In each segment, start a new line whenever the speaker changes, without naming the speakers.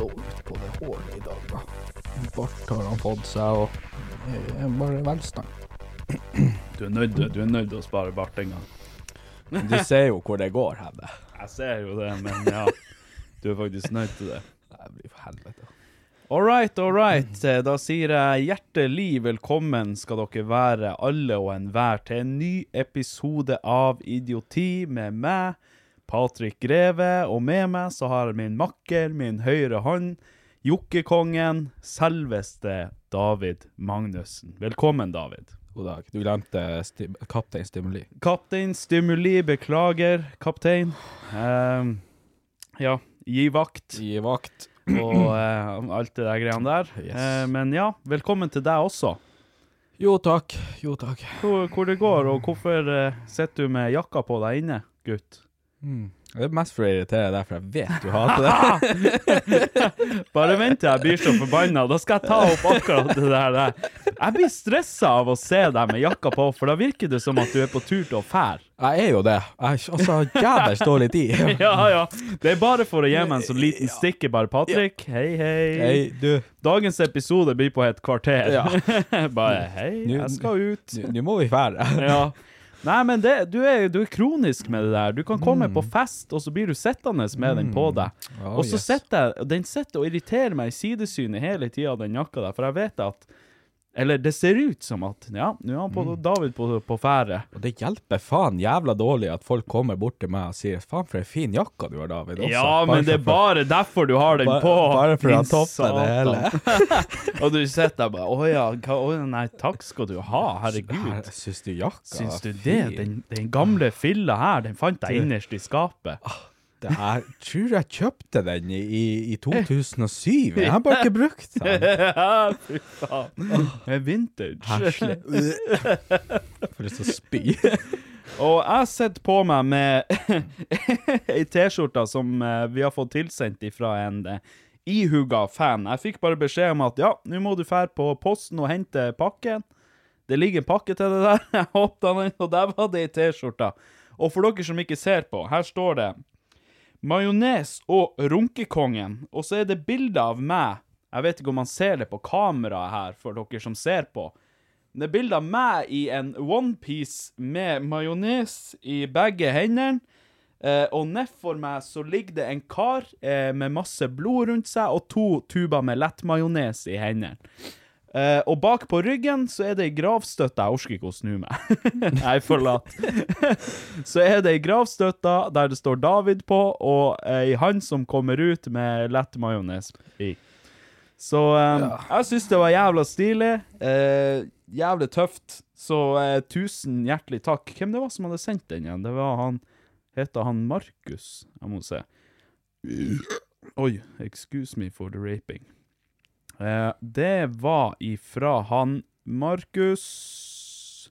Så ut på det håret i dag, da. Bart har han fått seg, og er bare velstand.
Du er nødt du er nødt til å spare bartinga.
Du ser jo hvor det går hen.
Jeg ser jo det, men ja. Du er faktisk nødt til det.
Det blir for helvete.
All right, all right. Eh, Da sier jeg hjertelig velkommen skal dere være alle og enhver til en ny episode av Idioti med meg, Patrick Greve, og med meg så har jeg min makker, min høyre hånd, jokkekongen, selveste David Magnussen. Velkommen, David.
God dag. Du glemte sti Kaptein Stimuli.
Kaptein Stimuli, beklager, kaptein. Uh, ja, gi vakt.
Gi vakt.
og uh, alt det der greiene der.
Yes.
Uh, men ja, velkommen til deg også.
Jo takk. Jo takk.
Hvor, hvor det går, og hvorfor eh, sitter du med jakka på deg inne, gutt?
Det er mest for å irritere deg, for jeg vet du hater det.
Bare vent til jeg blir så forbanna, da skal jeg ta opp akkurat det der. Jeg blir stressa av å se deg med jakka på, for da virker det som at du er på tur til å fære.
Jeg er jo det. Jeg altså jævels dårlig tid.
Ja, ja. Det er bare for å gi meg en sånn liten stikker, bare. Patrick, hei, hei.
Hei, du.
Dagens episode blir på et kvarter.
Ja.
bare hei, jeg skal ut.
Nå må vi fære.
Ja. Nei, men det, du, er, du er kronisk med det der. Du kan komme på fest, og så blir du sittende med den på deg.
Oh,
og så
yes.
sitter den sitter og irriterer meg i sidesynet hele tida, den jakka der, for jeg vet at Eller det ser ut som at Ja, nå er han på, David på, på ferde.
Og det hjelper faen jævla dårlig at folk kommer bort til meg og sier 'faen, for en fin jakka du har, David'. Også.
Ja,
Bare
men det er bare derfor du har den
Bare-
på.
bare for å
topper
toppe det hele.
og du sitter der bare Å ja, hva, å, nei, takk skal du ha. Herregud.
Syns du jakka
Syns du det? Den, den gamle fylla her, den fant jeg innerst i skapet.
Det er, tror jeg kjøpte den i, i, i 2007. Jeg har bare ikke brukt den.
Ja, fy faen. Det er vintage.
Herselig. For lyst til å spy.
Og jeg sitter på meg med ei T-skjorte som eh, vi har fått tilsendt fra en eh, ihuga fan. Jeg fikk bare beskjed om at ja, nå må du fære på posten og hente pakken. Det ligger en pakke til det der. Jeg åpna den, og der var det ei T-skjorte. Og for dere som ikke ser på, her står det Majones og Runkekongen. Og så er det bilder av meg. Jeg vet ikke om man ser det på kameraet her, for dere som ser på. Det er bilder av meg i en onepiece med majones i begge hendene. Eh, og nedfor meg så ligger det en kar eh, med masse blod rundt seg og to tuber med lettmajones i hendene. Eh, og bak på ryggen så er det ei gravstøtte. Jeg orker ikke å snu meg. Jeg er for lat. så er det ei gravstøtte der det står David på, og ei hand som kommer ut med lett majones i. Så ja. jeg syns det var jævla stilig. Uh, jævlig tøft. Så uh, tusen hjertelig takk. Hvem det var som hadde sendt den igjen? Det var han Heter han Markus? Jeg må se. Oi, excuse me for the raping. Eh, det var ifra han Markus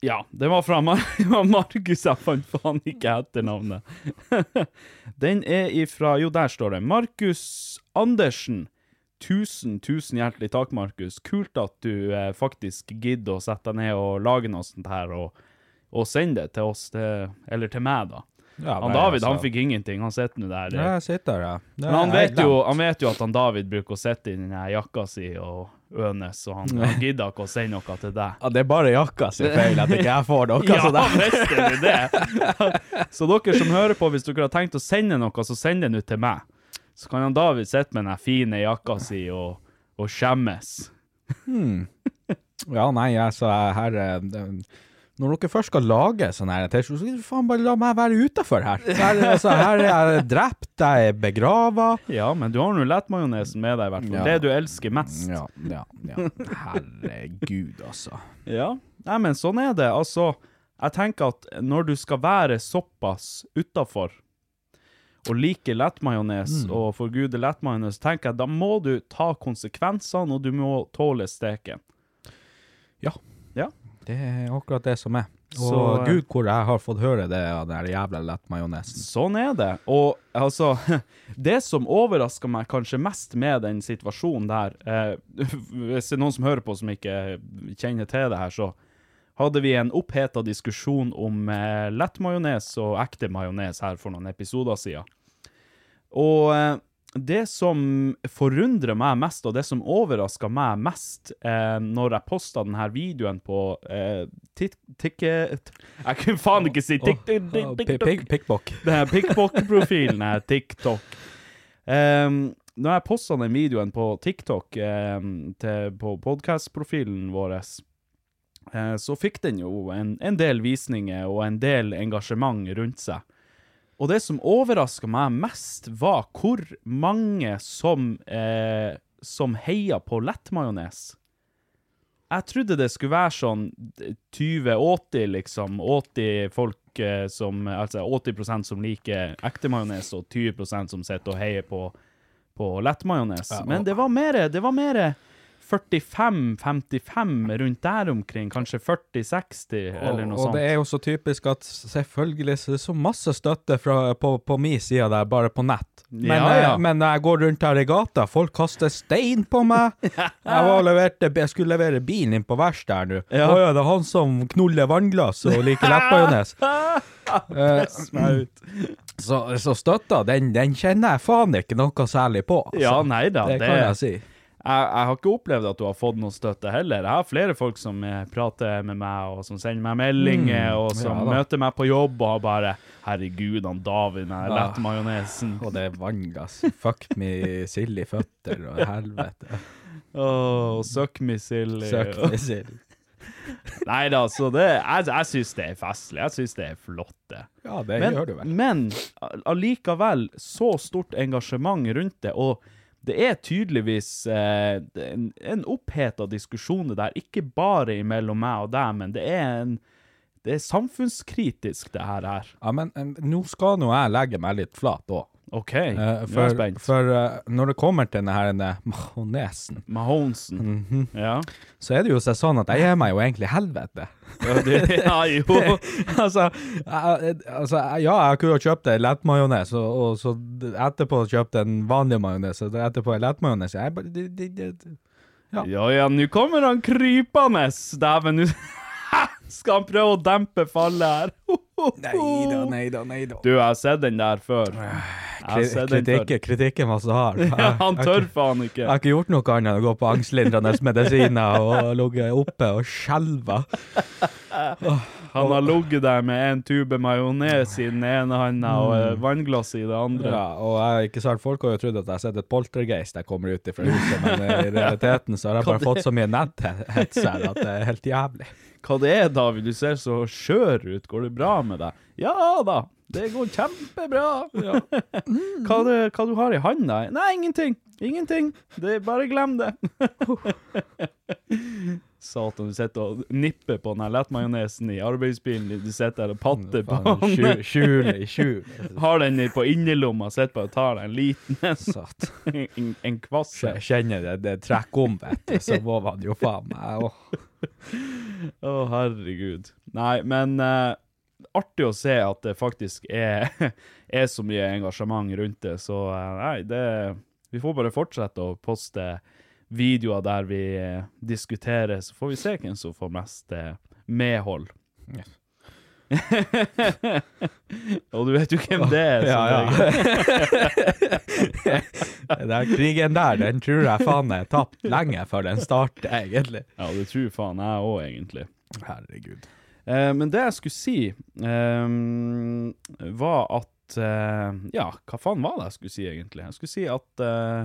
Ja, det var fra Mar Markus, jeg fant faen ikke etternavnet. Den er ifra Jo, der står det. Markus Andersen. Tusen, tusen hjertelig takk, Markus. Kult at du eh, faktisk gidder å sette deg ned og lage noe sånt her, og, og sende det til oss, til, eller til meg, da.
Ja,
han David han
altså.
fikk ingenting, han sitter nå der.
Ja, jeg sitter der, ja.
Men han
er
vet, jo, han vet jo at han David bruker å sitte i den jakka si og ønes, og han, han gidder ikke å si noe til deg.
Ja, det er bare jakka sin feil at ikke jeg får noe.
Ja,
så det-
det? Så dere som hører på, hvis dere har tenkt å sende noe, så send det nå til meg. Så kan han David sitte med den fine jakka si og, og skjemmes.
Ja, nei, altså, her eh, det- Når dere først skal lage sånn her T-skjorte, så skal du faen bare la meg være utafor her. Her, altså, her er jeg drept, jeg er begrava.
Ja, men du har nå lettmajonesen med deg, i hvert fall.
Ja.
Det du elsker mest.
Ja, ja, ja. Herregud, altså.
Ja, Nei, men sånn er det. Altså, jeg tenker at når du skal være såpass utafor og like lettmajones
Mm.
og forgude lettmajones, tenker jeg da må du ta konsekvensene, og du må tåle steken.
Ja. Det er akkurat det som er. Og
Så, eh,
gud hvor jeg har fått høre det av den jævla lettmajonesen.
Sånn er det. Og altså, det som overraska meg kanskje mest med den situasjonen der eh, Hvis det er noen som hører på som ikke kjenner til det her, så hadde vi en oppheta diskusjon om eh, lettmajones og ekte majones her for noen episoder siden. Og eh, det som forundrer meg mest, og det som overraska meg mest eh, når jeg posta denne videoen på eh, tik... tik jeg kunne faen ikke si TikTok! her pikkbokk-profilen her, TikTok. Um, når jeg posta den videoen på TikTok um, til, på podkast-profilen vår, eh, så fikk den jo en, en del visninger og en del engasjement rundt seg. Og det som overraska meg mest, var hvor mange som, eh, som heia på lettmajones. Jeg trodde det skulle være sånn 20-80, liksom. 80 folk eh, som Altså 80% som liker ekte majones, og 20% som sitter og heier på, på lettmajones. Men det var mer Det var mer 45-55 rundt der omkring. Kanskje 40-60, eller noe
og, og
sånt.
det er jo så typisk at selvfølgelig så er det så masse støtte fra, på, på min side der, bare på nett. Men,
Ja, ja.
eh, men når jeg går rundt her i gata, folk kaster stein på meg. Jeg, var og jeg skulle levere bilen inn på verkstedet her nå.
Ja.
Å ja, det er han som knuller vannglass og liker lettmajones. Press
Meg ut.
så, så støtta, den, den kjenner jeg faen ikke noe særlig på. Altså.
Ja, nei da.
det, kan jeg si.
Jeg, jeg har ikke opplevd at du har fått noe støtte heller. Jeg har flere folk som eh, prater med meg, og som sender meg meldinger, og som
Mm. ja
møter meg på jobb og har bare 'Herregud, han David, den her
majonesen.
lettmajonesen'.
Og det er vannglass. Fuck me sild i føtter og helvete.
Åh, suck me silly.
Suck me sild.
Nei da, så det Jeg, jeg syns det er festlig. Jeg syns det er flott, det.
Ja, det
Men,
gjør du vel.
men allikevel så stort engasjement rundt det, og det er tydeligvis eh, en, en oppheta diskusjon det der, ikke bare mellom meg og deg, men det er en det er samfunnskritisk, det her. her.
Ja, men eh, nå skal nå jeg legge meg litt flat òg.
OK,
Eh,
nå er jeg
for
spent.
for uh, når det kommer til denne her denne mahonesen,
Mahonesen.
Mhm.
Ja.
så er det jo sånn at jeg gir meg jo egentlig helvete.
Ja, det, ja, jo.
altså, jeg, altså, ja, jeg kunne kjøpt en lettmajones, og, og så etterpå kjøpt en vanlig majones, og etterpå en lettmajones. Jeg bare det, det, det,
Ja ja, nå kommer han krypende! Dæven, nå skal han prøve å dempe fallet her.
Nei da, nei da, nei da.
Du, jeg har sett den der før.
Kritikken, kritikken var så hard.
Ja, han tør faen
Jeg har ikke gjort noe annet enn å gå på angstlindrende medisiner og ligget oppe og skjelva.
Han har ligget der med en tube majones i den ene hånda og eh, vannglass i det andre.
Ja, og ikke sant, folk har jo trodd at jeg har sett et poltergeist jeg kommer ut fra huset, men i realiteten så har jeg bare fått så mye netthets her at det er helt jævlig.
Hva det er, da, vil Du ser så skjør ut. Går det bra med deg? Ja da, det går kjempebra. hva, det, hva du har i handa? Nei, ingenting. Ingenting. Det bare glem det. Satan, du sitter og nipper på den lettmajonesen i arbeidsbilen din. Du sitter der og patter på den.
skjul- Skjul skjul.
Har den på innerlomma, sitter bare og tar deg en liten en. En, en kvasse.
Jeg kjenner det, det trekker om, vet du, så må man jo faen meg åh.
Å, herregud. Nei, men uh, artig å se at det faktisk er, er så mye engasjement rundt det, så uh, nei, det Vi får bare fortsette å poste videoer der vi uh, diskuterer, så får vi se hvem som får mest medhold. Og du vet jo hvem det er.
Ja, ja. Den krigen der, den tror jeg faen er tapt lenge før den starter, egentlig.
ja, det tror faen jeg òg, egentlig.
Herregud.
Eh, men det jeg skulle si, eh, var at eh, Ja, hva faen var det jeg skulle si, egentlig? Jeg skulle si at uh,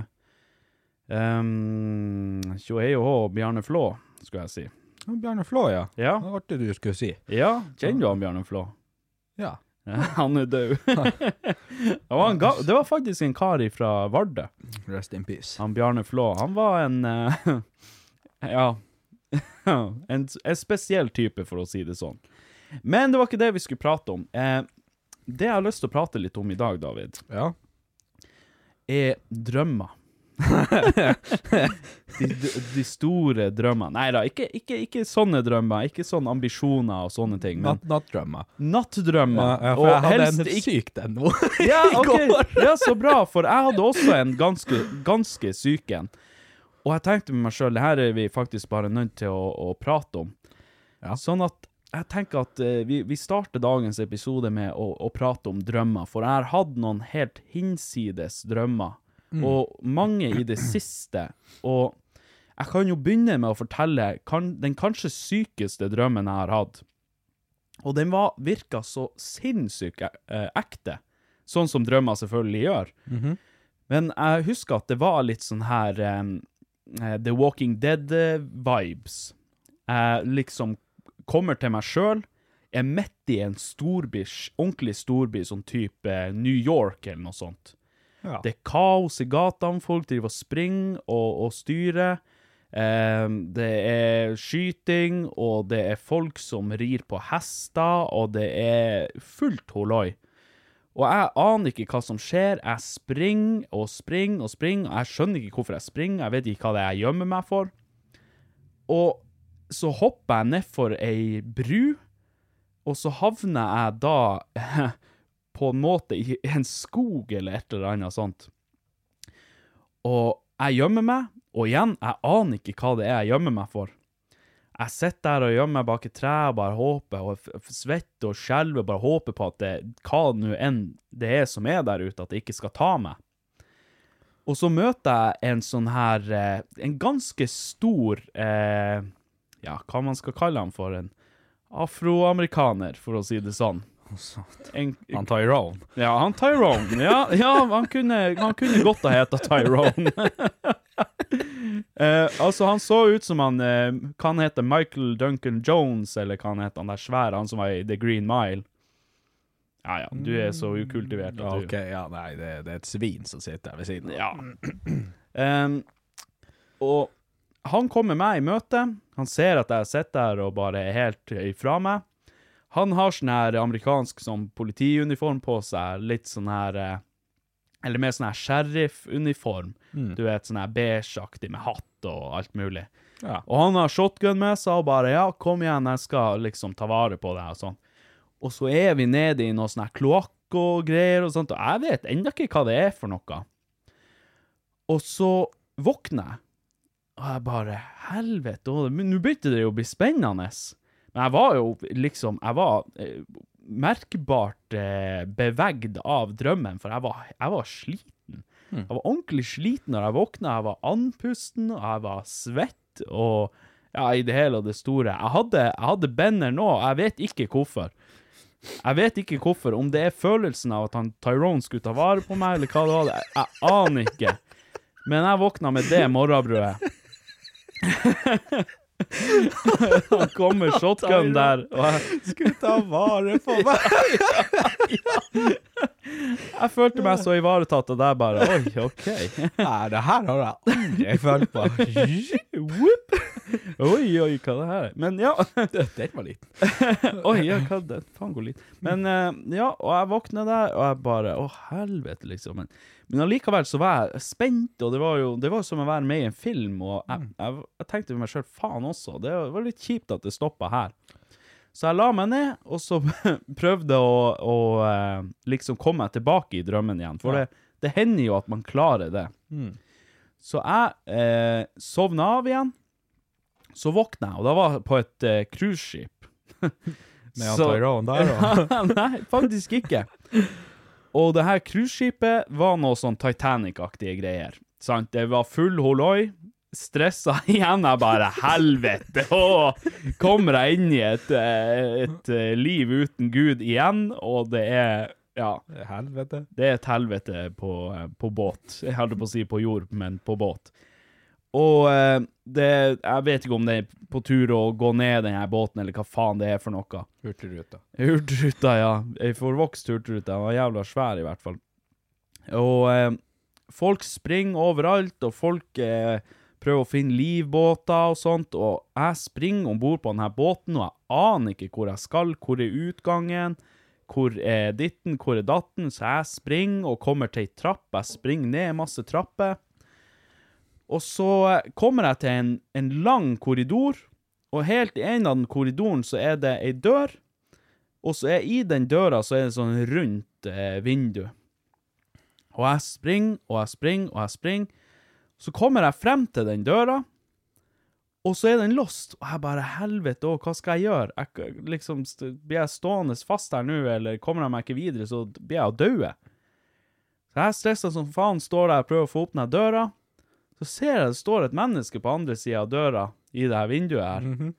um, Tjohei og Bjarne Flå, skulle jeg si.
Bjarne Flå, ja.
Ja,
Det var artig du skulle si.
ja kjenner du han Bjarne Flå?
Ja.
han er død. det, var en det var faktisk en kar fra Vardø,
Rest in peace.
han Bjarne Flå. Han var en uh, Ja. en, en spesiell type, for å si det sånn. Men det var ikke det vi skulle prate om. Eh, det jeg har lyst til å prate litt om i dag, David,
Ja.
er drømmer. De, de, store drømmene. Nei da, ikke, ikke, ikke sånne drømmer. Ikke sånne ambisjoner og sånne ting. Men
nattdrømmer.
nattdrømmer.
Ja, for jeg hadde en syk den nå.
ja, ok. ja, så bra, for jeg hadde også en ganske, ganske syk en. Og jeg tenkte med meg sjøl, det her er vi faktisk bare nødt til å, å prate om.
Ja.
Sånn at jeg tenker at uh, vi, vi starter dagens episode med å, å prate om drømmer, for jeg har hatt noen helt hinsides drømmer, og mange i det siste. Og jeg kan jo begynne med å fortelle kan, den kanskje sykeste drømmen jeg har hatt. Og den var, virka så sinnssykt eh, ekte, sånn som drømmer selvfølgelig gjør. Men jeg husker at det var litt sånn her eh, The Walking Dead-vibes. Jeg liksom kommer til meg sjøl, er midt i en storby, ordentlig storby, sånn type New York eller noe sånt.
Ja.
Det er kaos i gatene, folk driver og springer og, og styrer. Eh, det er skyting, og det er folk som rir på hester, og det er fullt holoi. Og jeg aner ikke hva som skjer. Jeg springer og springer og springer. og Jeg skjønner ikke hvorfor jeg springer, jeg vet ikke hva det er jeg gjemmer meg for. Og så hopper jeg nedfor ei bru, og så havner jeg da på en måte i en skog eller et eller annet sånt. Og jeg gjemmer meg, og igjen, jeg aner ikke hva det er jeg gjemmer meg for. Jeg sitter der og gjemmer meg bak et tre og bare håper, og svetter og skjelver, bare håper på at det, hva nå enn det er som er der ute, at det ikke skal ta meg. Og så møter jeg en sånn her, eh, en ganske stor, eh, ja, hva man skal kalle han for, en afroamerikaner, for å si det sånn. En,
Han Tyrone.
ja, han Tyrone. Ja, ja han, kunne, han kunne godt ha heta Tyrone. eh, altså, han så ut som han eh, Kan hete Michael Duncan Jones, eller kan het, han der svære, han som var i The Green Mile. Ja ja, du er så ukultivert
Ja, ok, ja, nei, det, det er et svin som sitter her ved siden av.
Ja. Em, og han kommer meg i møte. Han ser at jeg sitter der og bare er helt ifra meg. Han har sånn her amerikansk sånn politiuniform på seg, litt sånn her eh, Eller mer sånn her sheriffuniform. Du vet, sånn her beigeaktig med hatt og alt mulig.
Ja.
Og han har shotgun med seg og bare 'ja, kom igjen, jeg skal liksom ta vare på deg', og sånn. Og så er vi nede i noe sånn her kloakk og greier og sånt, og jeg vet ennå ikke hva det er for noe. Og så våkner jeg, og jeg bare Helvete, nå begynte det jo å bli spennende. Men jeg var jo liksom Jeg var eh, merkbart eh, bevegd av drømmen, for jeg var, jeg var sliten. Jeg var ordentlig sliten når jeg våkna. Jeg var andpusten, og jeg var svett, og ja, i det hele og det store. Jeg hadde, jeg hadde Benner nå, og jeg vet ikke hvorfor. Jeg vet ikke hvorfor, om det er følelsen av at han Tyrone skulle ta vare på meg, eller hva det var. Jeg, jeg aner ikke. Men jeg våkna med det morgenbrødet. Han kommer shotgun der, jeg,
Skulle ta vare på meg!
jeg følte meg så ivaretatt, og deg, bare Oi, OK.
Nei, det her har jeg aldri følt på.
Oi, oi, hva det her er. Men ja.
Den var liten.
Oi, ja, hva det Faen, går liten. Men eh, ja, og jeg våkner der, og jeg bare Å, helvete, liksom. Men, men allikevel så var jeg spent, og det var jo det var som å være med i en film, og jeg, jeg, jeg tenkte for meg sjøl, faen også, det var litt kjipt at det stoppa her. Så jeg la meg ned, og så prøvde å, å eh, liksom komme meg tilbake i drømmen igjen. For det, det hender jo at man klarer det. Så jeg eh, sovna av igjen. Så våkna jeg, og da var jeg på et eh, cruiseskip.
Med Tyrone der, da?
Nei, faktisk ikke. Og det her cruiseskipet var noe sånn Titanic-aktige greier. Sant? Det var full holoi. Stressa igjen. Jeg bare Helvete! Å, kommer jeg inn i et, eh, et eh, liv uten Gud igjen, og det er Ja.
helvete.
Det er et helvete på, eh, på båt. Jeg holdt på å si på jord, men på båt. Og eh, det Jeg vet ikke om det er på tur å gå ned den her båten, eller hva faen det er for noe.
Hurtigruta.
Hurtigruta, ja. Ei forvokst hurtigrute. Den var jævla svær, i hvert fall. Og eh, folk springer overalt, og folk eh, prøver å finne livbåter og sånt, og jeg springer om bord på denne båten, og jeg aner ikke hvor jeg skal, hvor er utgangen, hvor er ditten, hvor er datten, så jeg springer og kommer til ei trapp, jeg springer ned masse trapper, og så kommer jeg til en, en lang korridor, og helt i en av den korridoren så er det ei dør, og så er i den døra så er det sånn rundt eh, vindu. Og jeg springer, og jeg springer, og jeg springer. Så kommer jeg frem til den døra, og så er den låst. Og jeg bare helvete òg, hva skal jeg gjøre? Jeg, liksom, blir jeg stående fast her nå, eller kommer jeg meg ikke videre, så blir jeg å daue. Så jeg stressa som faen, står der og prøver å få opp den døra. Så ser jeg det står et menneske på andre sida av døra i det her vinduet her.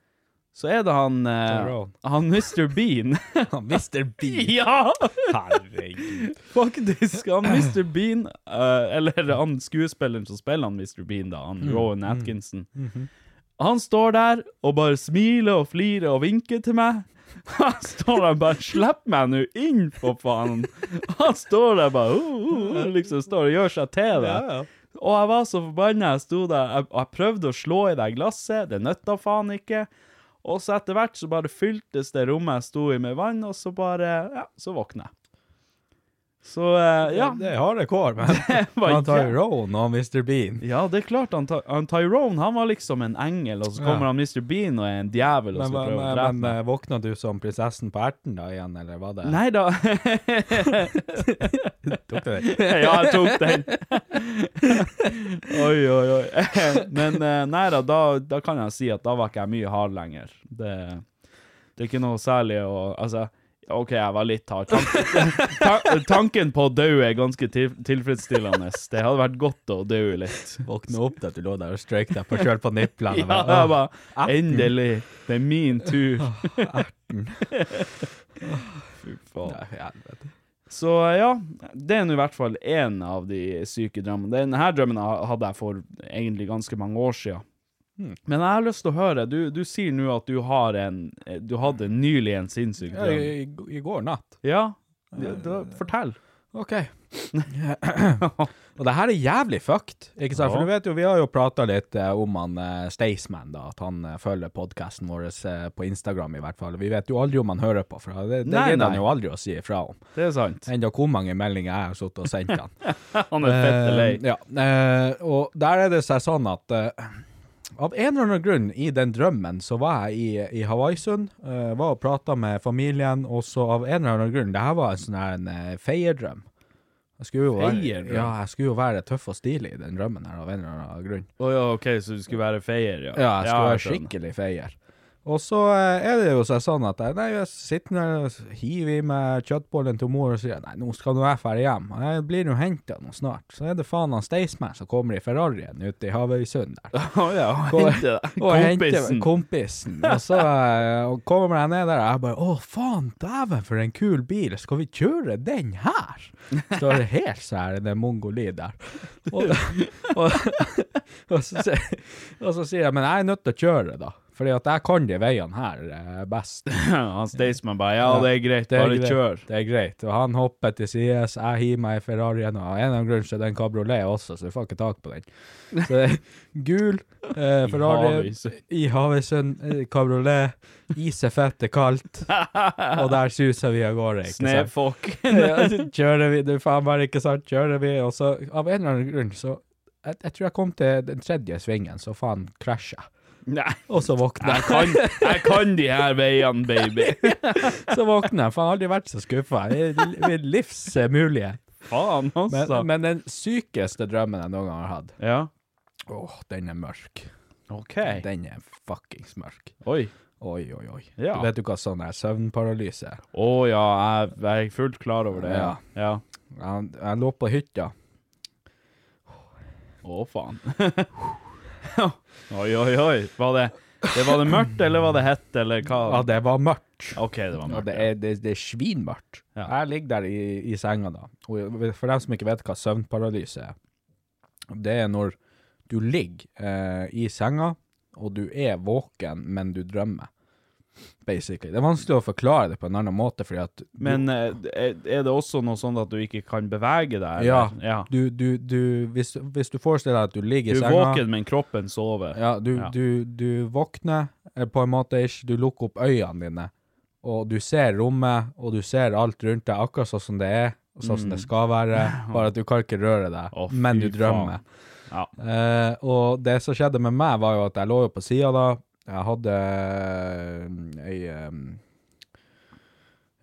Så er det han eh. Han Mr. Bean.
Mr. Bean.
ja!
Herregud.
Faktisk. Han Mr. Bean, uh, eller han skuespilleren som spiller han Mr. Bean, da, han Rowan Atkinson. Han står der og bare smiler og flirer og vinker til meg. Han står der bare 'Slipp meg nå inn, for faen!' Han står der bare uh, uh, liksom står og gjør seg til det. Og jeg var så forbanna. Jeg sto der, jeg, jeg prøvde å slå i det glasset, det nytta faen ikke. Og så etter hvert så bare fyltes det rommet jeg sto i med vann, og så bare Ja, så våkna jeg. Så uh, ja.
Det er harde kår, men han Tyrone og Mr. Bean.
Ja, det er klart. Han, han Tyrone han var liksom en engel, og så kommer
Ja.
han Mr. Bean og er en djevel
Men, men, men eh, våkna du som prinsessen på erten da igjen, eller var det
Nei da.
Tok du den?
ja, jeg tok den. oi, oi, oi. Men eh, nei da, da, da kan jeg si at da var ikke jeg mye hard lenger. Det, det er ikke noe særlig å Altså, OK, jeg var litt hard. Tanken, ta, tanken på å dø er ganske til, tilfredsstillende. Det hadde vært godt å dø litt.
Våkne opp til at du lå der og strøyk deg på sjøl på niplene.
Ja, jeg bare, endelig. Det er min tur. Fy faen. Så ja, det er nå i hvert fall én av de syke drømmene. Denne drømmen hadde jeg for egentlig ganske mange år siden.
Hmm.
Men jeg har lyst til å høre, du, du sier nå at du har en Du hadde nylig en sinnssyk
Ja,
drøm.
i, i- I går natt.
Ja, ja da, fortell.
OK. og det her er jævlig fucked, ikke sant? For du vet jo, vi har jo prata litt eh, om han uh, Staysman, da, at han eh, følger podkasten vår eh, på Instagram, i hvert fall. Vi vet jo aldri om han hører på, for det, det
Nei,
gidder han jo aldri å si ifra om.
Det er sant.
Enda hvor mange meldinger jeg har sittet og sendt han.
Han er fette lei.
Uh, ja, Uh, og der er det seg sånn at eh, av en eller annen grunn i den drømmen så var jeg i, i Hawaiisund, Uh, var og prata med familien, og så av en eller annen grunn Det her var en sånn her en uh, feierdrøm. Jeg skulle, være, ja, jeg skulle jo være tøff og stilig i den drømmen her, av en eller annen grunn.
Å ja, OK, så du skulle være feier, ja?
Ja, jeg skulle være skikkelig feier. Og så eh, er det jo sånn at jeg, nei, jeg sitter der og hiver i meg kjøttbollen til mor og sier nei, nå skal nå jeg dra hjem. Og jeg blir nå henta nå snart. Så er det faen han Staysman som kommer i Ferrarien ute i Havøysund der.
Å ja, og.
Og henter
Kompisen.
kompisen. Og så eh, og kommer jeg ned der, og jeg bare Å, faen, dæven, for en kul bil. Skal vi kjøre den her? Står det helt sånn, det mongoli der. Og, og, og, så, og så sier jeg, men jeg er nødt til å kjøre, da. Fordi at jeg kan de veiene her eh, best.
Han Staysman bare Ja, det er greit,
Det er
bare
greit.
kjør.
Det er greit. Og han hopper til sides, jeg hiver meg i Ferrarien, og en av grunnene grunn så er det en kabriolet også, så du får ikke tak på den. Så det er gul eh, Ferrari i Havøysund, eh, kabriolet, is er fett, det er kaldt, og der suser vi av gårde, ikke sant?
Snefokk.
ja, så kjører vi, er faen bare ikke sant, kjører vi, og så av en eller annen grunn, så jeg, jeg tror jeg kom til den tredje svingen, så faen krasja.
Nei.
Og så våkner
Jeg kan, jeg kan de her veiene, baby.
Så våkner jeg, for jeg har aldri vært så skuffa. Det er mulige.
Faen,
Men,
altså.
men den sykeste drømmen jeg noen gang har hatt,
Ja.
åh, den er mørk.
OK.
Den er fuckings mørk.
Oi.
Oi, oi, oi.
Ja.
Vet du hva sånn er? søvnparalyse
Å oh, ja, jeg, jeg er fullt klar over det. Ja. ja.
Jeg, jeg lå på hytta.
Å, faen. oi, oi, oi. Var det, det Var det mørkt, eller var det hett, eller hva?
Ja, det var mørkt.
OK, det var
Ja,
mørkt.
det er, det, det er svinmørkt.
Ja.
Jeg ligger der i, i senga da. Og for dem som ikke vet hva søvnparalyse er, det er når du ligger eh, i senga, og du er våken, men du drømmer. Basically. Det er vanskelig å forklare det på en annen måte, fordi at du,
Men eh, er er det også noe sånn at du ikke kan bevege deg?
ja,
ja.
Du, du, du, hvis, hvis du forestiller deg at du ligger
Du
i
er
senga
våken, men kroppen sover.
Ja, du,
Ja.
Du, du våkner eh, på en måte ikke, du lukker opp øynene dine, og du ser rommet, og du ser alt rundt deg, akkurat sånn som det er, sånn som det skal være, bare at du kan ikke røre deg,
oh,
men du drømmer.
Ja.
Uh, og det som skjedde med meg, var jo at jeg lå jo på sida da. Jeg hadde eh, ei, eh,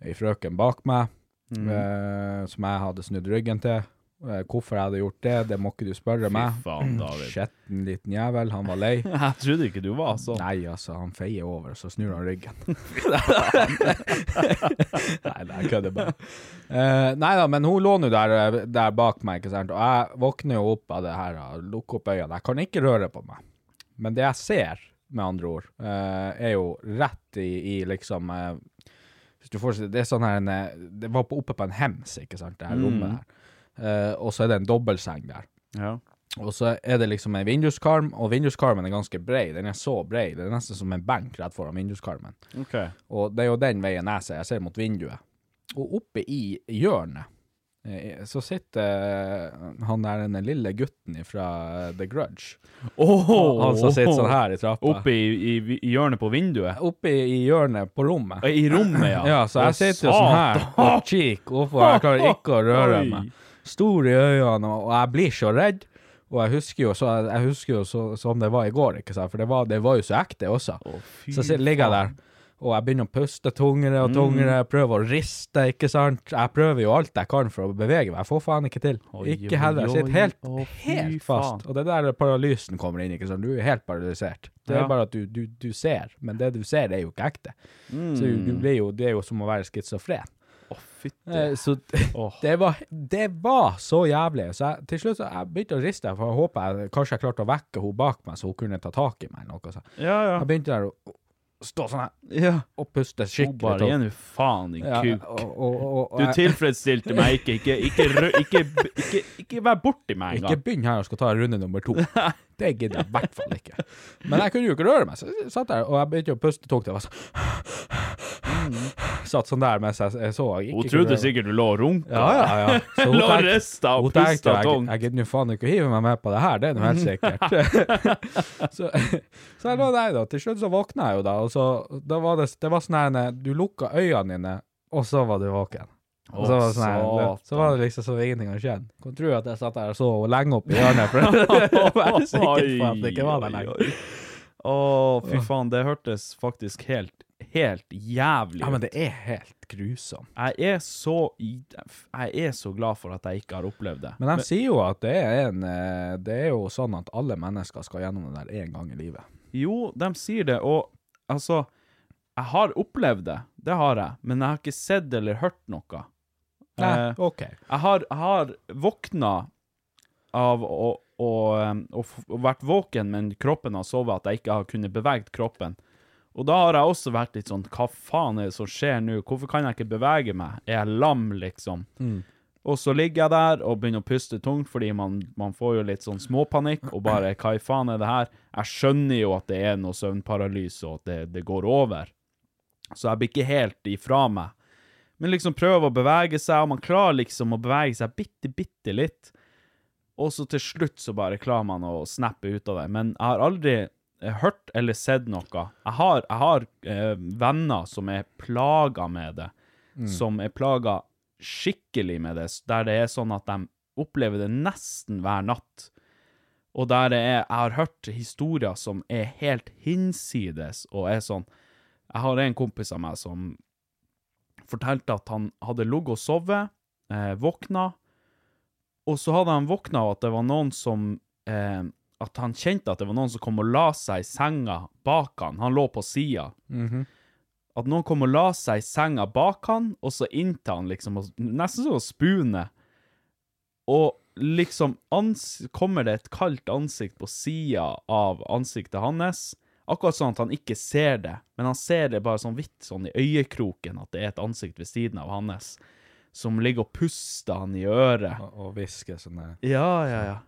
ei frøken bak meg,
Mm.
eh, som jeg hadde snudd ryggen til. Eh, hvorfor jeg hadde gjort det, det må ikke du spørre
Fy
meg.
faen, David.
Skjetten liten jævel, han var lei.
Jeg trodde ikke du var sånn.
Nei, altså, han feier over, så snur han ryggen. nei, nei, jeg kødder bare. Uh, nei da, men hun lå nå der, der bak meg, ikke sant, og jeg våkner jo opp av det her, og lukker opp øynene. Jeg kan ikke røre på meg. Men det jeg ser, med andre ord, eh, er jo rett i, i liksom eh, Hvis du får Det er sånn her en, eh, Det var på, oppe på en hems, ikke sant, det her rommet der. Og så er det en dobbeltseng der.
Ja.
Og så er det liksom en vinduskarm, og vinduskarmen er ganske bred. Den er så bred, det er nesten som en benk rett foran vinduskarmen.
Okay.
Og det er jo den veien jeg ser, jeg ser mot vinduet. Og oppe i hjørnet så sitter eh, han der den lille gutten fra The Grudge. Han som sitter sånn her i trappa.
Oppe i, i, i hjørnet på vinduet?
Oppe i, hjørnet på rommet.
I rommet, ja.
Ja, så jeg sitter jo sånn her og kikker oppå, jeg klarer ikke å røre meg. Stor i øynene, og jeg blir så redd. Og jeg husker jo, så, jeg husker jo så, som det var i går, ikke sant? for det var, det var jo så ekte også.
fy
så ligger jeg der, og jeg begynner å puste tungere og tungere,
Mm.
prøver å riste, ikke sant? Jeg prøver jo alt jeg kan for å bevege meg, jeg får faen ikke til.
Oi,
ikke heller, jeg sitter helt,
oi.
Helt
faen.
fast. Og det der paralysen kommer inn, ikke sant? Du er helt paralysert. Det er
Ja.
bare at du, du, du ser, men det du ser er jo ikke ekte. Så du,
Mm.
blir jo, det er jo som å være skizofren.
Å, fytti.
Eh, så det var, det var så jævlig. Så jeg, til slutt så jeg begynte å riste, for jeg håpa jeg kanskje jeg klarte å vekke hun bak meg, så hun kunne ta tak i meg. Noe, så.
Ja, ja.
Jeg begynte der å stå sånn her
ja.
og puste
Hun
skikkelig
bare
tungt.
Gi nå faen, din
Ja,
kuk.
og, og, og, og
Du tilfredsstilte meg ikke. Ikke, ikke, rø- ikke, ikke, ikke vær borti meg
Ikke begynn her og skal ta runde nummer to. Det gidder jeg i hvert fall ikke. Men jeg kunne jo ikke røre meg, så jeg satt der og jeg begynte å puste tungt. Jeg var sånn Satt sånn der mens jeg, jeg så ikke
Hun trodde sikkert du lå og runka.
Ja, ja, ja. Så hun
Lå
tenkte-
rista og pusta
jeg,
tungt.
jeg gidder nå faen ikke å hive meg med på det her, det er nå helt sikkert. så, så jeg lå der da, til slutt så våkna jeg jo da, og så, da var det, det var sånn her, du lukka øynene dine, og så var du våken. Og så var, det sånn så var det liksom så ingenting å skjedd. Kan tro at jeg satt der og så lenge opp i hjørnet, for å være sikker på at det ikke var der lenger.
Å, fy faen, det hørtes faktisk helt, helt jævlig ut.
Ja, men det er helt grusomt.
Jeg er så Jeg er så glad for at jeg ikke har opplevd det.
Men de sier jo at det er en, eh, det er jo sånn at alle mennesker skal gjennom det der en gang i livet.
Jo, de sier det, og altså Jeg har opplevd det, det har jeg, men jeg har ikke sett eller hørt noe.
Nei,
Eh,
ok.
Jeg har, har våkna av å, og, og, og, vært våken, men kroppen har sovet, at jeg ikke har kunnet bevege kroppen. Og da har jeg også vært litt sånn Hva faen er det som skjer nå? Hvorfor kan jeg ikke bevege meg? Er jeg lam, liksom? Og så ligger jeg der og begynner å puste tungt, fordi man, man får jo litt sånn småpanikk, og bare hva i faen er det her? Jeg skjønner jo at det er noe søvnparalyse, og at det, det går over. Så jeg blir ikke helt ifra meg. Men liksom prøver å bevege seg, og man klarer liksom å bevege seg bitte, bitte litt. Og så til slutt så bare klarer man å snappe ut av det. Men jeg har aldri hørt eller sett noe. Jeg har, jeg har eh, venner som er plaga med det. Som er plaga skikkelig med det, der det er sånn at de opplever det nesten hver natt. Og der det er Jeg har hørt historier som er helt hinsides, og er sånn Jeg har en kompis av meg som fortalte at han hadde ligget og sovet, eh, våkna, og så hadde han våkna av at det var noen som eh, At han kjente at det var noen som kom og la seg i senga bak han. Han lå på sida. At noen kom og la seg i senga bak han, og så inntil han, liksom, nesten som å spune. Og liksom kommer det et kaldt ansikt på sida av ansiktet hans. Akkurat sånn at han ikke ser det, men han ser det bare sånn vidt sånn i øyekroken, at det er et ansikt ved siden av hans, som ligger og puster han i øret.
Og, hvisker sånn
Ja, ja, ja.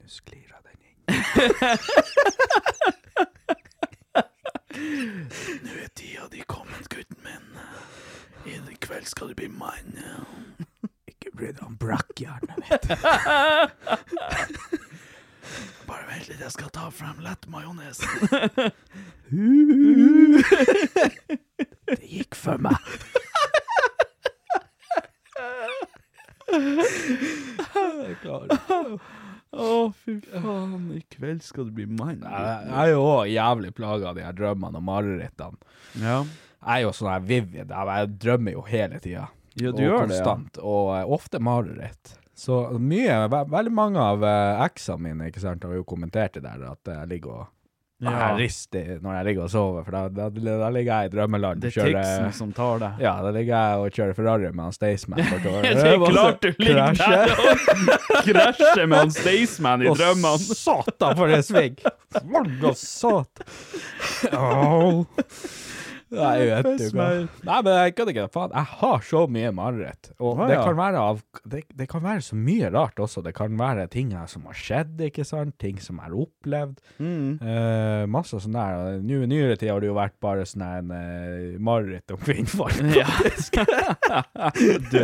Nå sklir jeg den.
Nå er tida di kommet, gutten min. I kveld skal du bli mann.
Ikke bry deg om brakkjernet, mitt.
Bare vent litt, jeg skal ta frem lett majones.
Det gikk for meg. Jeg klarer
Å, fy faen. I kveld skal du bli mann.
Jeg jeg er jo òg jævlig plaga av de her drømmene og marerittene.
Ja.
Jeg er jo sånn her vivid. Jeg jeg drømmer jo hele tida.
Ja, du
og
gjør det, ja.
konstant. Og eh, ofte mareritt. Så mye, ve veldig mange av uh, eksene mine ikke sant, har jo kommentert det der, at jeg ligger og
Ja.
Jeg rister når jeg ligger og sover, for da, da, da ligger jeg i drømmeland.
Det er
kjører-
Tixen som tar det.
Ja, da ligger jeg og kjører Ferrari med han Staysman.
Det er klart du ligger der og krasjer med han Staysman i
Og
drømmene.
Satan, for en sving! Og satan! Åh. Nei, jeg vet du hva. Nei, men jeg kan ikke Faen, jeg har så mye mareritt. Og det kan være av det, det kan være så mye rart også. Det kan være ting som har skjedd, ikke sant? Ting som jeg har opplevd.
Mm.
Eh, masse sånn der. Nå i nyere tid har det jo vært bare sånn en uh, mareritt om kvinnfolk.
Ja. du,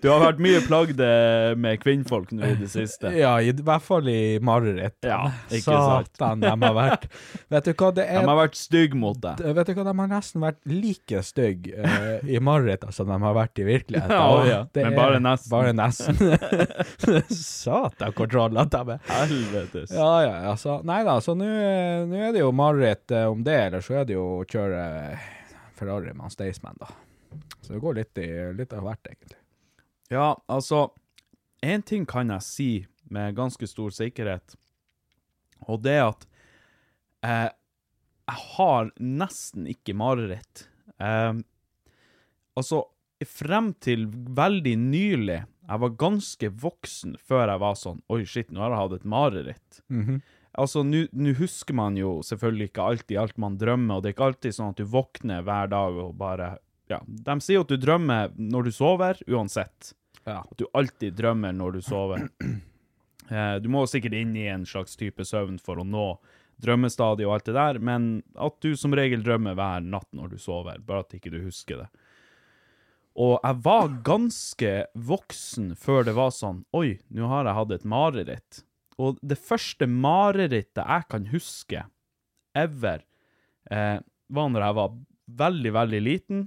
du har vært mye plagd eh, med kvinnfolk nå i det siste.
Ja, i hvert fall i mareritt.
Ja, ikke.
Satan, de har vært Vet du hva, det
De
er
har vært stygge mot deg.
Vet du hva, de har nesten vært like stygg uh, i mareritt som de har vært i virkeligheten.
Ja, ja, men
er
bare nesten.
Bare nesten. Satan, hvor trollete de er.
Helvetes.
Ja, ja, ja. Så, nei da, så nå er det jo mareritt eh, om det, eller så er det jo å kjøre Ferrari med Staysman, da. Så det går litt, i, litt av hvert, egentlig.
Ja, altså En ting kan jeg si med ganske stor sikkerhet, og det at eh, jeg har nesten ikke mareritt. Eh, altså, frem til veldig nylig Jeg var ganske voksen før jeg var sånn Oi, shit, nå har jeg hatt et mareritt. Altså, nå nå husker man jo selvfølgelig ikke alltid alt man drømmer, og det er ikke alltid sånn at du våkner hver dag og bare Ja, de sier jo at du drømmer når du sover, uansett.
Ja.
At du alltid drømmer når du sover. Eh, du må sikkert inn i en slags type søvn for å nå drømmestadiet og alt det der, men at du som regel drømmer hver natt når du sover, bare at ikke du husker det. Og jeg var ganske voksen før det var sånn Oi, nå har jeg hatt et mareritt. Og det første marerittet jeg kan huske ever, eh, var når jeg var veldig, veldig liten,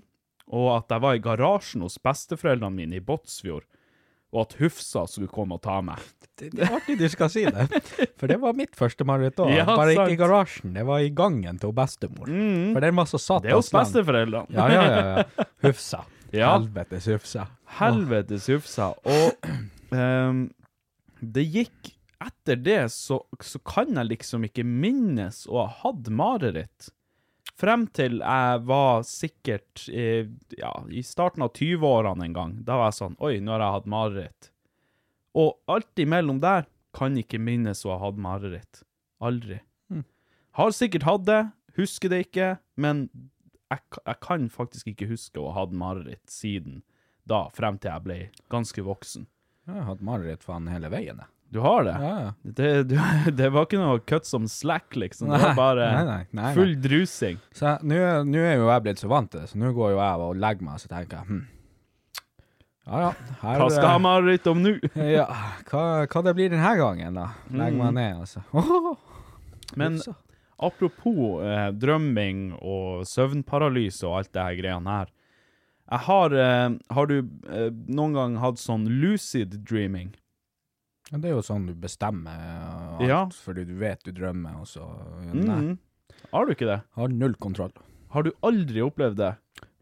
og at jeg var i garasjen hos besteforeldrene mine i Båtsfjord, og at Hufsa skulle komme og ta meg.
Det, det er artig du skal si det, for det var mitt første mareritt òg.
Ja,
Bare ikke i garasjen, det var i gangen til bestemor. For den var så satt
Det er hos besteforeldrene.
Ja, ja, ja. ja. Hufsa.
Ja.
Helvetes Hufsa.
Helvetes Hufsa. Og um, det gikk Etter det så, så kan jeg liksom ikke minnes å ha hatt mareritt. Frem til jeg var sikkert eh, ja, i starten av 20-årene en gang. Da var jeg sånn Oi, nå har jeg hatt mareritt. Og alt imellom der kan ikke minnes å ha hatt mareritt. Aldri. Har sikkert hatt det, husker det ikke, men jeg, jeg kan faktisk ikke huske å ha hatt mareritt siden da, frem til jeg ble ganske voksen.
Jeg har hatt mareritt faen hele veien, jeg.
Du har det?
Ja.
Det, du, det var ikke noe cut som slack, liksom. Det var bare
nei, nei, nei,
full drusing.
Så nå er- jo jeg blitt så vant til det, så nå går jo jeg og legger meg, så tenker jeg hm. Ja ja. Her,
Hva skal jeg mareritt om nå?
Ja, hva, hva det blir denne gangen, da? Legger meg
Mm.
ned, altså.
Men apropos eh, drømming og søvnparalyse og alt det her greiene her. Jeg har eh, Har du eh, noen gang hatt sånn lucid dreaming?
Ja, Det er jo sånn du bestemmer alt,
Ja.
fordi du vet du drømmer, og så Nei.
Mhm. Har du ikke det?
Har null kontroll.
Har du aldri opplevd det?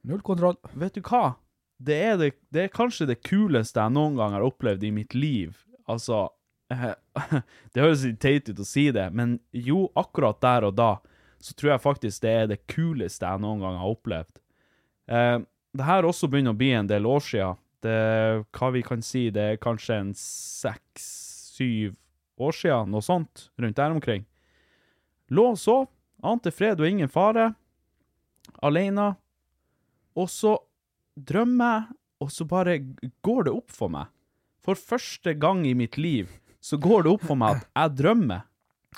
Null kontroll.
Vet du hva? Det er, det, det er kanskje det kuleste jeg noen gang har opplevd i mitt liv. Altså eh, Det høres litt teit ut å si det, men jo, akkurat der og da, så tror jeg faktisk det er det kuleste jeg noen gang har opplevd. Eh, det her også begynner å bli en del år siden. Det, hva vi kan si, det er kanskje en seks-syv år siden, noe sånt, rundt der omkring. Lå og sov, ante fred og ingen fare, alene, og så drømmer jeg, og så bare går det opp for meg. For første gang i mitt liv så går det opp for meg at jeg drømmer.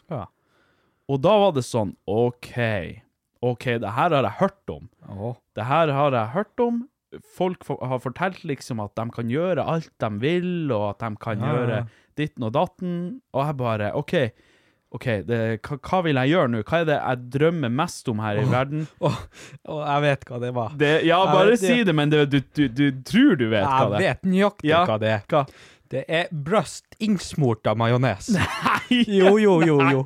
Ja.
Og da var det sånn, OK, OK, det her har jeg hørt om.
Oh.
Det her har jeg hørt om. Folk for, har fortalt liksom at de kan gjøre alt de vil, og at de kan
Ja,
gjøre ditten og datten. Og jeg bare OK, ok, det, hva, hva vil jeg gjøre nå? Hva er det jeg drømmer mest om her i verden?
Åh, oh, jeg vet hva det var.
Det, ja, bare
vet
si det, men det, du, du, du tror du vet hva det er.
Jeg vet nøyaktig
Ja.
hva det er.
Hva?
Det er brøst innsmurt av majones. Jo, jo, jo, jo.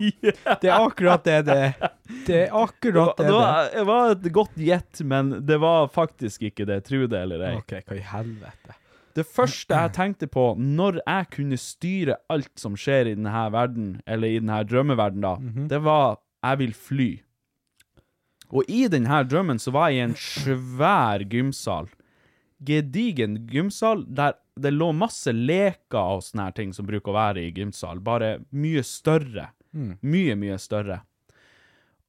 Det er akkurat det det er. Det er akkurat det
Det var, det var et godt gjett, men det var faktisk ikke det. Tro det eller ei.
OK, hva i helvete?
Det første jeg tenkte på når jeg kunne styre alt som skjer i denne verden, eller i denne drømmeverden, da,
Mhm.
det var jeg vil fly. Og i denne drømmen så var jeg i en svær gymsal. Gedigen gymsal der det lå masse leker og sånne her ting som bruker å være i gymsal, bare mye større. Mye, mye større.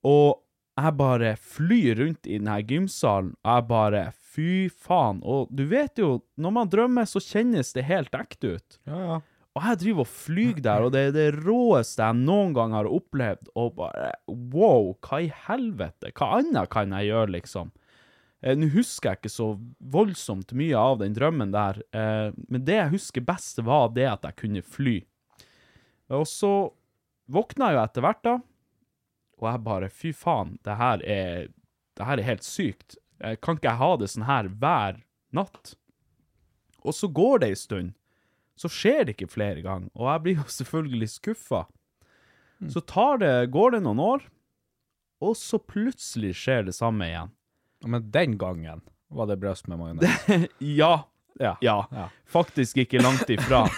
Og jeg bare flyr rundt i denne gymsalen, og jeg bare Fy faen. Og du vet jo, når man drømmer, så kjennes det helt ekte ut.
Ja, ja.
Og jeg driver og flyr der, og det er det råeste jeg noen gang har opplevd. Og bare wow, hva i helvete? Hva annet kan jeg gjøre, liksom? Eh, Nå husker jeg ikke så voldsomt mye av den drømmen der, eh, men det jeg husker best, var det at jeg kunne fly. Og så våkna jeg jo etter hvert, da, og jeg bare fy faen, det her er, det her er helt sykt. Eh, Kan ikke jeg ha det sånn her hver natt? Og så går det ei stund så skjer det ikke flere ganger, og jeg blir jo selvfølgelig skuffa. Så tar det, går det noen år, og så plutselig skjer det samme igjen.
Men den gangen var det brøst med majones.
Ja,
Ja.
ja, faktisk ikke langt ifra.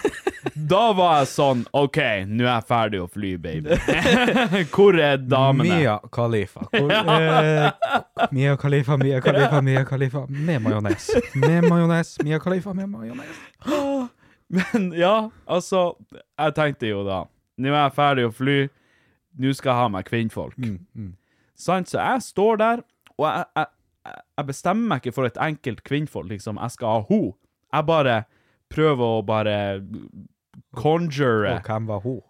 Da var jeg sånn, OK, nå er jeg ferdig å fly, baby. Hvor er damene?
Mia Khalifa. Hvor, eh, Mia Khalifa, Mia Khalifa, Mia Khalifa med majones. Med majones. Mia Khalifa med majones.
Men ja, altså, jeg tenkte jo da, nå er jeg ferdig å fly, nå skal jeg ha meg kvinnfolk. Sant, så jeg står der, og jeg, jeg, jeg- bestemmer meg ikke for et enkelt kvinnfolk, liksom, jeg skal ha ho. Jeg bare prøver å bare conjure,
Og hvem var hun?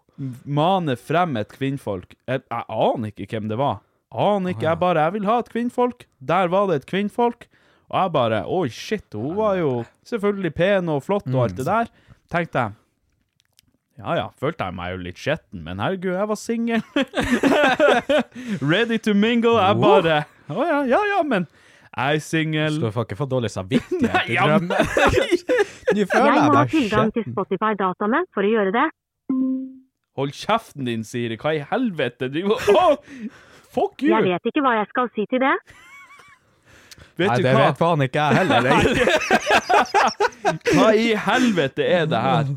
mane frem et kvinnfolk. Jeg, jeg aner ikke hvem det var. Aner ikke, jeg bare, jeg vil ha et kvinnfolk. Der var det et kvinnfolk. Og jeg bare, oi shit, hun var jo selvfølgelig pen og flott og alt det der. Tenkte jeg, ja ja, følte jeg meg jo litt skjetten, men herregud, jeg var singel. Ready to mingle. Jeg bare, å ja, ja ja, men jeg er singel.
Skal du få ikke få dårlig samvittighet i drømmen?
Jeg må ha tilgang til. Spotify-dataene for å gjøre det.
Hold kjeften din, Siri. Hva i helvete? driver du- Åh, fuck you!
Jeg vet ikke hva jeg skal si til det.
Vet
Nei,
du
det
hva?
vet faen ikke jeg heller.
Hva i helvete er det her?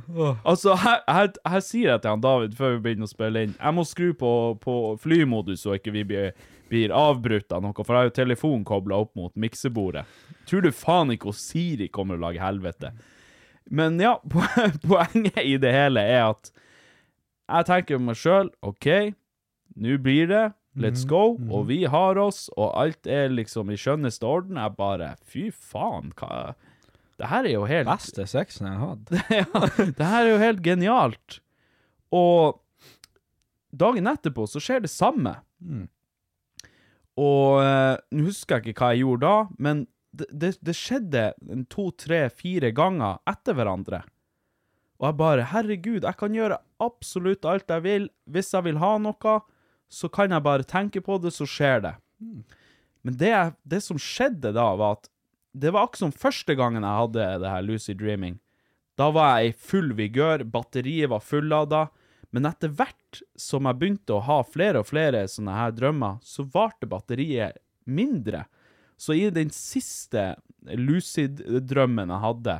Altså, her, her, her sier jeg til han David før vi begynner å spille inn Jeg må skru på, på flymodus så ikke vi blir, blir avbrutt av noe, for jeg har jo telefonen kobla opp mot miksebordet. Tror du faen ikke hun Siri kommer å lage helvete? Men ja, poenget i det hele er at jeg tenker meg sjøl OK, nå blir det. Let's go. Og vi har oss, og alt er liksom i skjønneste orden. Jeg bare Fy faen, hva det her er jo helt
Beste sexen jeg har hatt.
ja, det her er jo helt genialt. Og dagen etterpå så skjer det samme. Og eh, nå husker jeg ikke hva jeg gjorde da, men det, det, det skjedde to, tre, fire ganger etter hverandre. Og jeg bare, herregud, jeg kan gjøre absolutt alt jeg vil. Hvis jeg vil ha noe, så kan jeg bare tenke på det, så skjer det. Men det, det som skjedde da, var at det var akkurat som første gangen jeg hadde det her lucid dreaming. Da var jeg i full vigør, batteriet var fullada, men etter hvert som jeg begynte å ha flere og flere sånne her drømmer, så varte batteriet mindre. Så i den siste lucid-drømmen jeg hadde,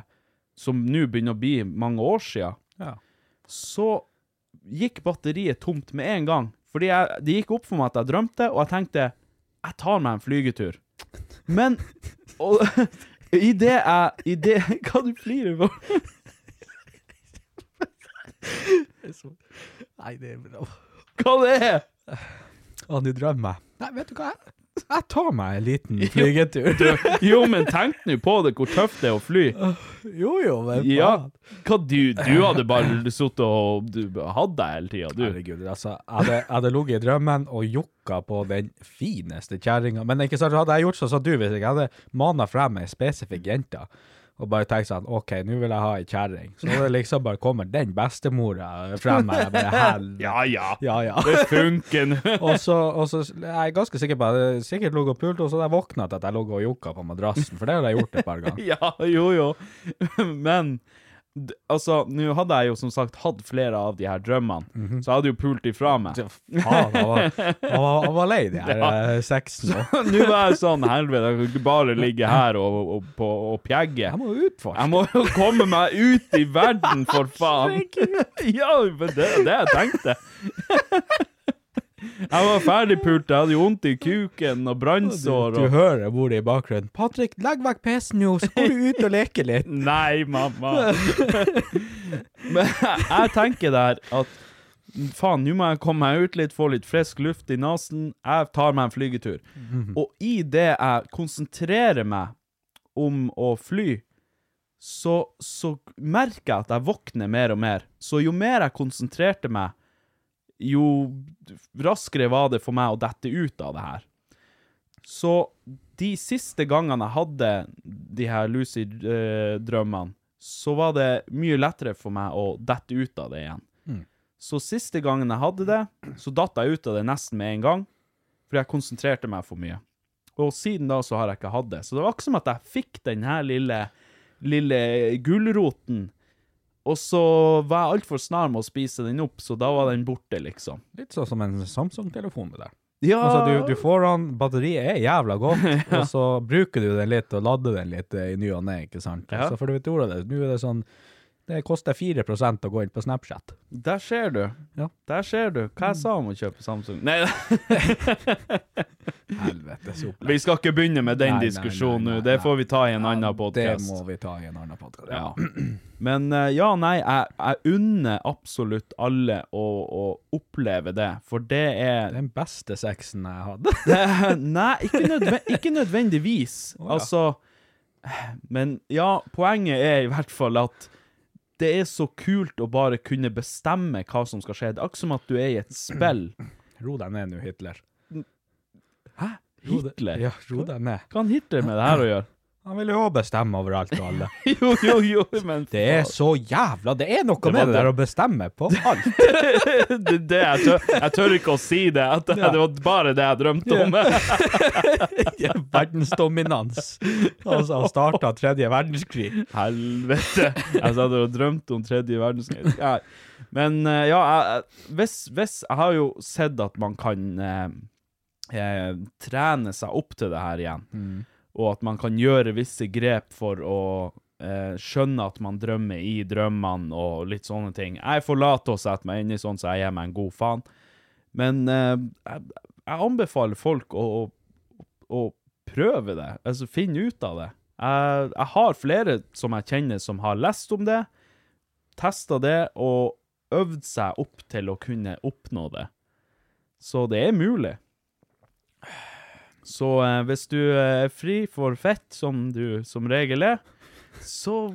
som nå begynner å bli mange år siden,
Ja.
så gikk batteriet tomt med en gang. Fordi jeg, det gikk opp for meg at jeg drømte, og jeg tenkte jeg tar meg en flygetur. Men og, i det jeg i det, Hva du flirer for?
Nei, det er bra.
Hva det er?
Å, du drømmer. Nei, vet du hva? Jeg, jeg tar meg en liten flygetur.
Jo, men tenk nå på det, hvor tøft det er å fly.
jo, jo, men
Ja, hva du, du hadde bare sittet og du hatt deg hele tida, du.
Herregud, altså. Jeg hadde, hadde ligget i drømmen og jokka på den fineste kjerringa. Men ikke sant, hadde jeg gjort sånn som du, hvis jeg hadde mana frem ei spesifikk jente, og bare tenker sånn OK, nå vil jeg ha ei kjerring, så det liksom bare kommer den bestemora frem og Jeg bare helvete.
Ja, ja.
Ja, ja.
Det funker nå.
og så, og så jeg er ganske sikker på at jeg sikkert lå og pulte, og så hadde jeg våkna til at jeg lå og jokka på madrassen, for det har jeg gjort et par ganger.
Ja, jo, jo. Men altså, nå hadde jeg jo som sagt hatt flere av de her drømmene, så jeg hadde jo pult ifra meg.
Faen, han var, var, var lei de her ja. sexen.
Nå var jeg sånn, helvete, jeg kan ikke bare ligge her og, og, og, og pjegge.
Jeg må utforske.
Jeg må jo komme meg ut i verden, for faen! Ja, men det er det jeg tenkte. Jeg var ferdigpult, jeg hadde jo vondt i kuken og brannsår.
Du
hører
hører mor i bakgrunnen. 'Patrick, legg vekk PC-en nå, så går du ut og leker litt'.
Nei, mamma. Men jeg tenker der at faen, nå må jeg komme meg ut litt, få litt frisk luft i nesen. Jeg tar meg en flygetur. Og i det jeg konsentrerer meg om å fly, så, så merker jeg at jeg våkner mer og mer. Så jo mer jeg konsentrerte meg, jo raskere var det for meg å dette ut av det her. Så de siste gangene jeg hadde de her lucid-drømmene, så var det mye lettere for meg å dette ut av det igjen. Så siste gangen jeg hadde det, så datt jeg ut av det nesten med en gang, fordi jeg konsentrerte meg for mye. Og siden da så har jeg ikke hatt det. Så det var ikke som at jeg fikk den her lille, lille gulroten, og så var jeg altfor snar med å spise den opp, så da var den borte, liksom.
Litt sånn som en Samsung-telefon det der.
Ja,
Altså, du, du får den, batteriet er jævla godt, og så bruker du den litt og lader den litt eh, i ny og ne, ikke sant?
Ja.
Så for du vet ordet det, nå er det sånn, det koster 4% å gå inn på Snapchat.
Der ser du.
Ja.
Der ser du. Hva jeg sa om å kjøpe Samsung? Nei,
Helvetes opplegg.
vi skal ikke begynne med den
Nei,
diskusjonen nå. Det får vi ta i en annen
Det må vi ta i en annen podcast.
Ja. Men eh, ja, nei, jeg, jeg unner absolutt alle å, å oppleve det, for det er
Den beste sexen jeg hadde.
det, Nei, ikke, nødve, ikke nødvendigvis.
Oh, ja.
Altså Men ja, poenget er i hvert fall at det er så kult å bare kunne bestemme hva som skal skje. Det er akkurat som at du er i et spill.
Ro deg ned nå, Hitler.
Hæ? Hitler?
Ja, ro deg ned.
Hva har Hitler med det her å gjøre?
Han vil jo bestemme over alt og alle.
Jo, jo, jo, men
Det er så jævla Det er noe
det
med det der å bestemme på alt.
det, det, jeg, tør, jeg tør ikke å si det. At det, det var bare det jeg drømte om.
Ja, Verdensdominans. Altså, han starta tredje verdenskrig.
Helvete. Jeg satt og drømte om tredje verdenskrig. Ja. Men eh, ja, jeg, hvis, hvis Jeg har jo sett at man kan eh, eh, trene seg opp til det her igjen. Og at man kan gjøre visse grep for å eh, skjønne at man drømmer i drømmene og litt sånne ting. Jeg forlater å sette meg i sånn, så jeg gir meg en god faen. Men eh, jeg, jeg anbefaler folk å, å, å prøve det, altså finne ut av det. Jeg, jeg har flere som jeg kjenner som har lest om det, testa det og øvd seg opp til å kunne oppnå det. Så det er mulig. Så eh, hvis du er fri for fett, som du som regel er, så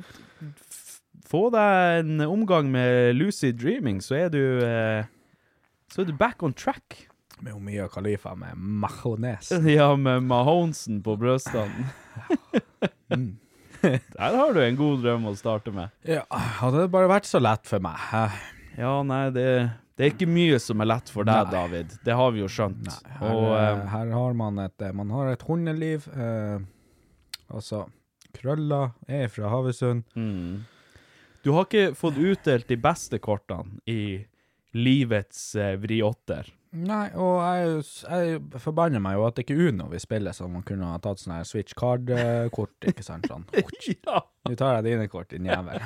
få deg en omgang med lucid dreaming, så er du eh, Så er du back on track.
Med jo Mia Khalifa med majones.
Ja, med Mahonesen på brystene.
Mm.
Der har du en god drøm å starte med.
Ja, hadde det bare vært så lett for meg. Eh,
Ja, nei, det, det er ikke mye som er lett for deg,
Nei.
David. Det har vi jo skjønt.
Her,
Og
eh, her har man et eh, Man har et hundeliv. Eh, altså Krølla er fra Havøysund.
mm. Du har ikke fått utdelt de beste kortene i livets uh, vriåtter.
Nei, og jeg, jeg forbanner meg jo at det ikke er Uno vi spiller, så man kunne ha tatt sånn her Switch Card-kort, ikke sant? Sånn.
ja!
Nå tar jeg dine kort, din jævel.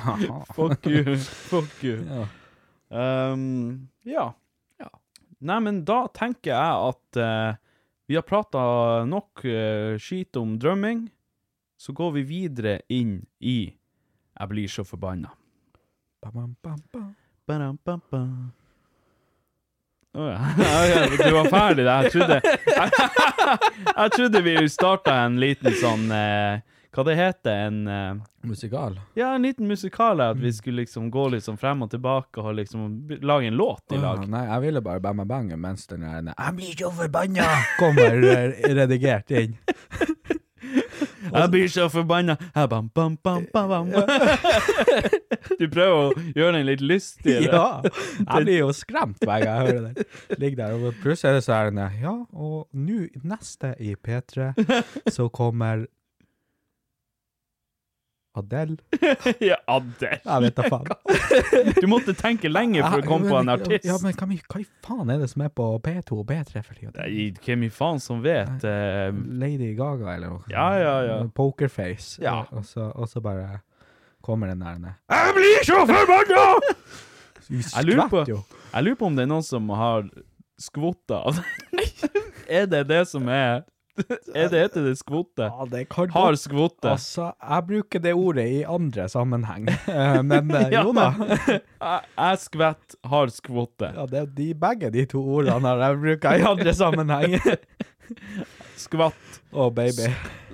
Fuck you. Fuck you.
Ja.
Um, ja. Nei, men da tenker jeg at uh, vi har prata nok uh, skit om drømming. Så går vi videre inn i Jeg blir så forbanna.
Bam, bam, bam, bam.
Badam, bam, bam. Å ja. Ja, ja. Du var ferdig der. Jeg trodde Jeg trodde vi starta en liten sånn eh, Hva det heter? En eh,
Musikal.
Ja, en liten musikal. At vi skulle liksom gå liksom frem og tilbake og liksom b- lage en låt i lag.
Åh, nei, jeg ville bare bam, bam, bang mens den der Jeg blir så forbanna! Kommer eh, redigert inn.
Jeg blir så forbanna. Jeg Bam, bam, bam, bam, bam. Du prøver å gjøre den litt lystigere.
Ja! Jeg blir jo skremt hver gang jeg hører den. Ligger der, og plutselig er det sånn Ja, og nå, neste i P3, så kommer Adele.
ja, Adele.
Jeg vet da faen.
Du måtte tenke lenge for å komme på en artist.
Ja, men hva, hva i faen er det som er på P2 og P3 for tida?
Hvem i faen som vet? Uh...
Lady Gaga, eller noe?
Ja, ja, ja.
Pokerface.
Ja.
Og, så, og så bare kommer den der ned.
Jeg blir så forbanna! Jeg lurer, på, jeg lurer på om det er noen som har skvotta av Er det det som er Er det heter det skvotte?
Ja, det kan
Har
godt-
skvotte.
Altså, jeg bruker det ordet i andre sammenheng, Eh, men eh,
Ja,
jo da.
Jeg, skvett, har skvotte.
Ja, det er de, begge de to ordene har jeg bruker i andre sammenheng.
Skvatt,
Å, baby.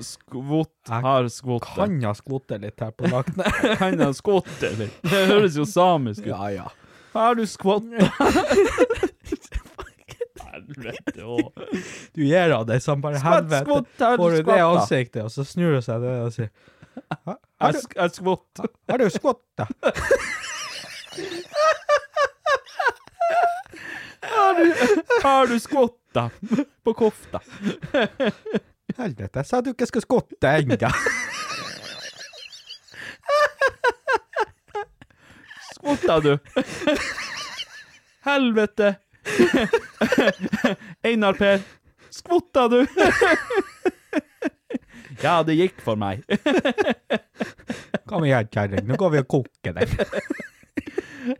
skvott, har skvotte.
Kan ha skvotte litt her på nakken.
Kan jeg skvotte litt? Det høres jo samisk ut.
ja, ja.
Har du skvotta? Helvete òg.
Du gir av deg som bare
Skvatt,
helvete.
Skvatt,
Får du det
skvatta?
ansiktet, og så snur du seg det og sier «Ha- Har du,
sk- jeg
har du?
Har du skvotta på kofta?
Helvete, jeg sa du ikke skulle skvatte ennå.
Skvatta du? Helvete! Einar Per, skvotta du? Ja, det gikk for meg.
Kom igjen, kjerring, nå går vi og koker den.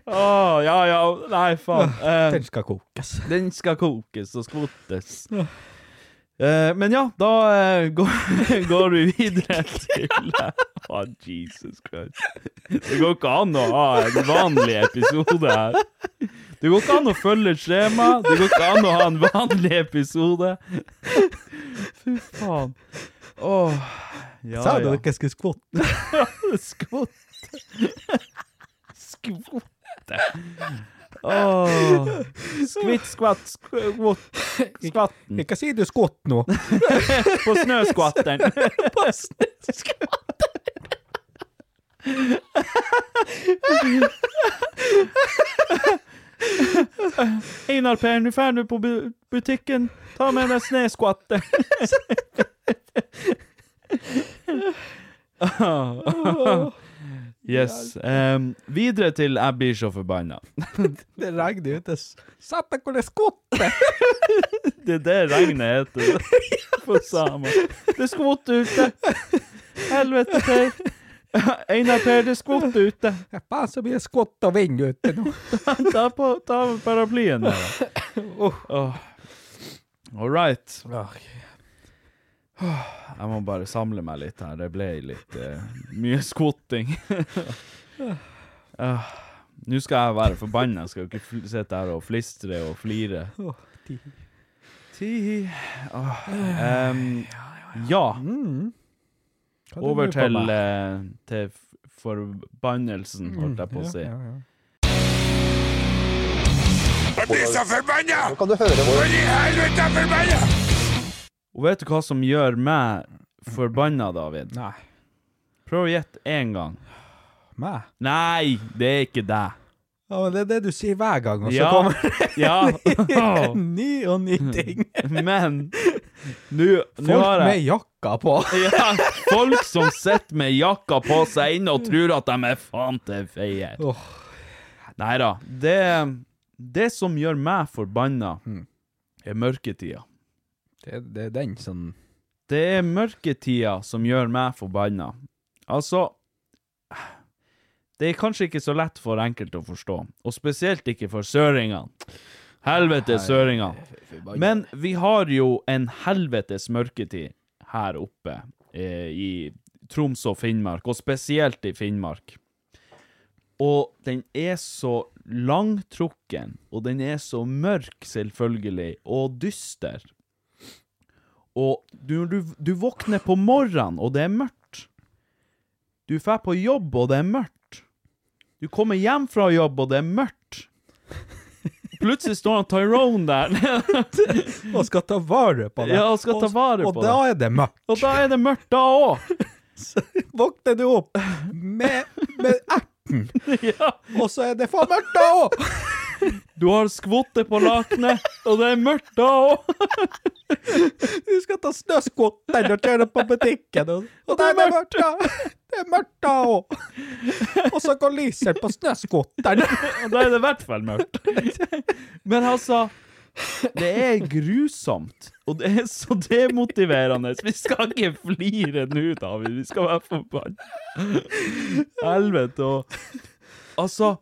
Å, ja, ja, nei, faen. Uh,
Den skal kokes.
den skal kokes og skvottes. Uh, men ja, da uh, går, går vi videre til Å, Jesus Christ. Det går ikke an å ha en vanlig episode her. Det går ikke an å følge et skjema. Det går ikke an å ha en vanlig episode. Fy faen. Åh. Ja,
Sa du
ja.
ikke skulle skvotte?
Skvotte. Skvotte. Åh. Skvitt, skvatt, skvott, skvatten.
Ikke si du skvott nå.
På snøskvatteren.
På snøskvatt.
Einar Per, nå drar du på bu butikken. Ta med deg snøskvatter. yes. Um, videre til Jeg blir så forbanna.
Det regner ute. Deg hvor det skvotter.
Det er det regnet heter på samer. Det skvotter ute. Helvete, Per. Einar Per, det skvotter ute.
Faen, så mye skott og vind ute nå.
Ta på ta paraplyen der. da. Oh. All right. Jeg må bare samle meg litt her. Det ble litt uh, mye skvotting. uh, Nå skal jeg være forbanna. Jeg skal jo ikke sitte her og flistre og flire.
ti.
Ti Oh. Um, Ja.
ja, ja.
ja.
lurer på
til, eh, til forbannelsen, holdt jeg på å si.
Ja, ja, ja.
Og vet du hva som gjør meg forbanna, David?
Nei.
Prøv å gjette én gang.
Meg?
Nei, det er ikke deg.
Ja, men det er det du sier hver gang, og så
Ja.
kommer
Ja.
en ny og ny ting.
Men nå jeg...
Folk
har
med jakka på.
ja, Folk som sitter med jakka på seg inne og tror at de er faen til feier.
Oh.
Nei da. Det, det som gjør meg forbanna,
Mm.
er mørketida.
Det, det er den som
Det er mørketida som gjør meg forbanna. Altså Det er kanskje ikke så lett for enkelte å forstå, og spesielt ikke for søringene. Helvetes søringene. Men vi har jo en helvetes mørketid her oppe eh, i Troms og Finnmark, og spesielt i Finnmark. Og den er så langtrukken, og den er så mørk, selvfølgelig, og dyster. Og du, du, du våkner på morgenen, og det er mørkt. Du drar på jobb, og det er mørkt. Du kommer hjem fra jobb, og det er mørkt. Plutselig står han Tyrone der.
Og skal ta vare på det.
Ja, og skal ta vare
og,
på
og da er det mørkt.
Og da er det mørkt da òg.
Våkner du opp med, med erten,
Ja.
og så er det faen mørkt da òg!
Du har skvottet på lakenet, og det er mørkt da òg.
Du skal ta snøskoteren og kjøre på butikken, og, og det er det mørkt da. Det er mørkt da òg. Og så går lyset på snøskoteren.
Og da er det i hvert fall mørkt. Men altså Det er grusomt, og det er så demotiverende. Vi skal ikke flire nå, David. Vi skal være forbanna. Helvete. Og Altså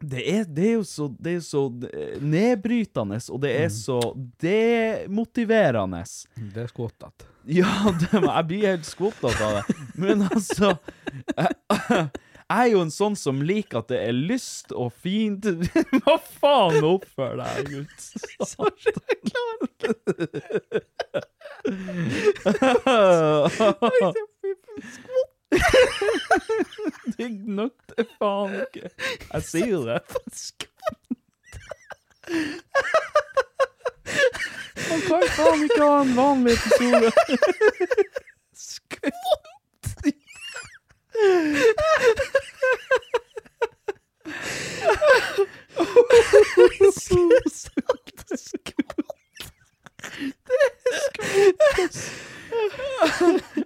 det er, det er jo så, det er så nedbrytende, og det er så demotiverende.
Det er skvottet.
Ja, det, jeg blir helt skvottet av det. Men altså jeg, jeg er jo en sånn som liker at det er lyst og fint. Hva faen oppfør deg, gutt? Det til faen ikke. Jeg sier det. Man kan faen ikke ha en vanlig episode.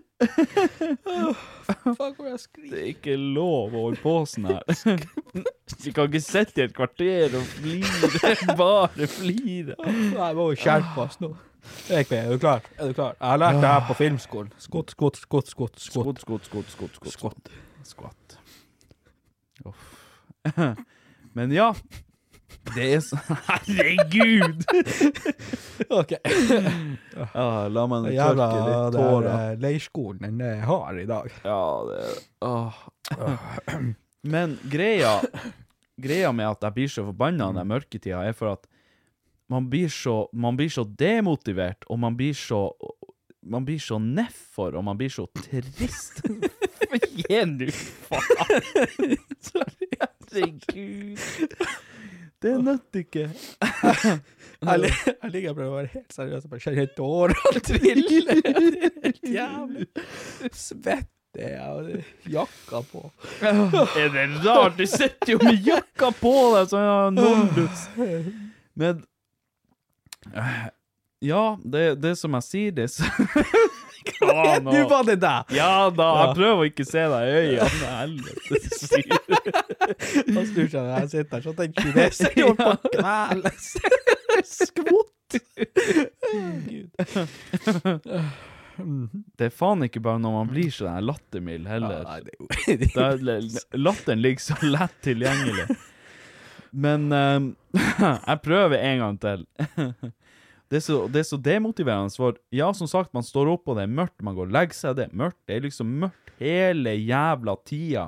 Faen, hvor jeg skriker.
Det er ikke lov å holde på sånn her. Vi kan ikke sitte i et kvarter og flire. Bare flire.
Nei, må jo skjerpe oss nå. Erik, er du klar? Er du klar? Jeg har lært det her på filmskolen. Skott, skott, skott, skott, skott.
Skott, skott, skott, skott, skott.
Skott.
Uff. Men ja. Det er så Herregud!
Ok.
Ja, la meg
tørke jævla
litt tårer.
er leirskolen, den er hard i dag.
Ja, det åh. Men greia Greia med at jeg blir så forbanna den mørketida, er for at man blir så Man blir så demotivert, og man blir så Man blir så nedfor, og man blir så trist. Gi nå faen! Herregud. Det nytter ikke.
Jeg, li- jeg ligger og er helt seriøs og bare kjenner tårene trille. Helt jævlig. Svette jeg og jakka på.
Er det rart? Du sitter jo med jakka på deg som en nordlus. Men Ja, det, det som jeg sier, det så Hva nå?
Var det deg!
Ja da,
Ja.
jeg prøver å ikke se deg i øynene. Helvete.
Han snur seg når jeg sitter her, så tenker det jo på kveles. Skvott.
Det er faen ikke bare når man blir her lattermild heller.
Er
er Latteren ligger så lett tilgjengelig. Men um, jeg prøver en gang til. Det så, det så demotiverende, for ja, som sagt, man står opp, og det er mørkt, man går og legger seg, det er mørkt. Det er liksom mørkt hele jævla tida.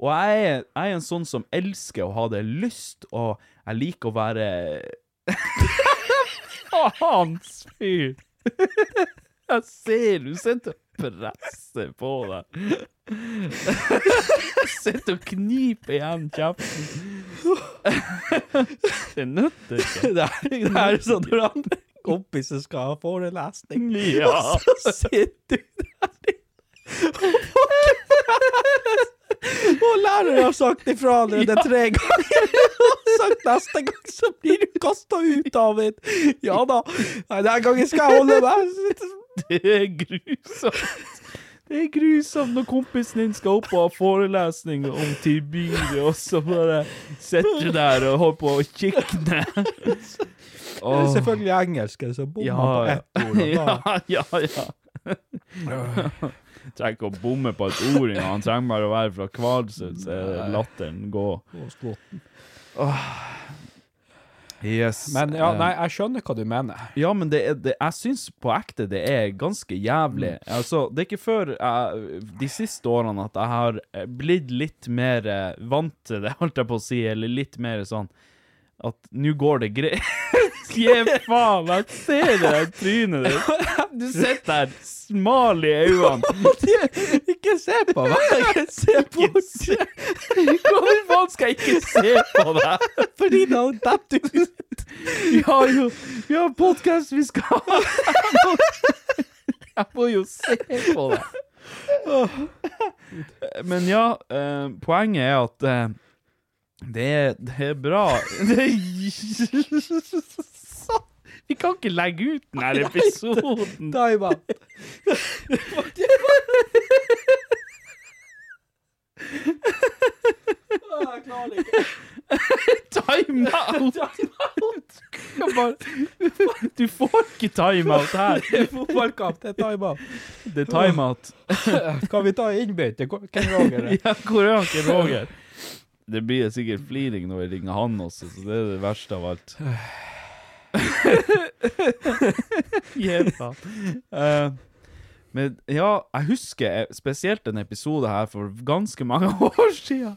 Og jeg er, jeg er en sånn som elsker å ha det lyst, og jeg liker å være Faens fyr! Jeg ser du sitter og Presser på deg. Sitter og kniper igjen kjeften. Det nytter ikke.
Det er, det er sånn når han kompisen skal ha forelesning,
Ja.
og så sitter du der Og læreren har sagt ifra allerede tre ganger. Og sagt neste gang så blir du kasta ut, David. Ja da. Denne gangen skal jeg holde meg.
Det er grusomt. Det er grusomt når kompisen din skal opp og ha forelesning om Tiberius, og så bare sitter du der og holder på å kikne.
Det er selvfølgelig engelsk, så bomma på ett ord.
Ja, ja, ja. Trenger ikke å bomme på et ord engang. Han trenger bare å være fra Kvalsund, så er latteren gå.
og skvotten.
Yes.
Men ja,
eh,
nei, jeg skjønner hva du mener.
Ja, men det er, det, jeg syns på ekte det er ganske jævlig.
Mm.
Altså, det er ikke før jeg, de siste årene at jeg har eh, blitt litt mer eh, vant til det, holdt jeg på å si, eller litt mer sånn at nå går det greit. Gi faen, jeg ser det der trynet ditt. Du sitter der, smal i øynene.
Ikke se på meg! Ikke se bort!
Hvorfor faen skal jeg ikke se på deg?
Fordi da detter du ut.
Vi har jo Vi har podkast vi skal ha. Jeg jeg må jo se på deg. Men ja, eh, poenget er at eh, det, det er bra det er, Vi kan ikke legge ut denne episoden.
Time out. Jeg klarer ikke.
Time out! Du får ikke time out her.
Det er fotballkamp, det er time out.
Det er time out.
Kan vi ta innbytte? Hvem Roger er?
Ja, hvor er han Roger? Det blir sikkert fliring når vi ringer han også, så det er det verste av alt. Faen. Eh, men ja, jeg husker spesielt en episode her for ganske mange år siden.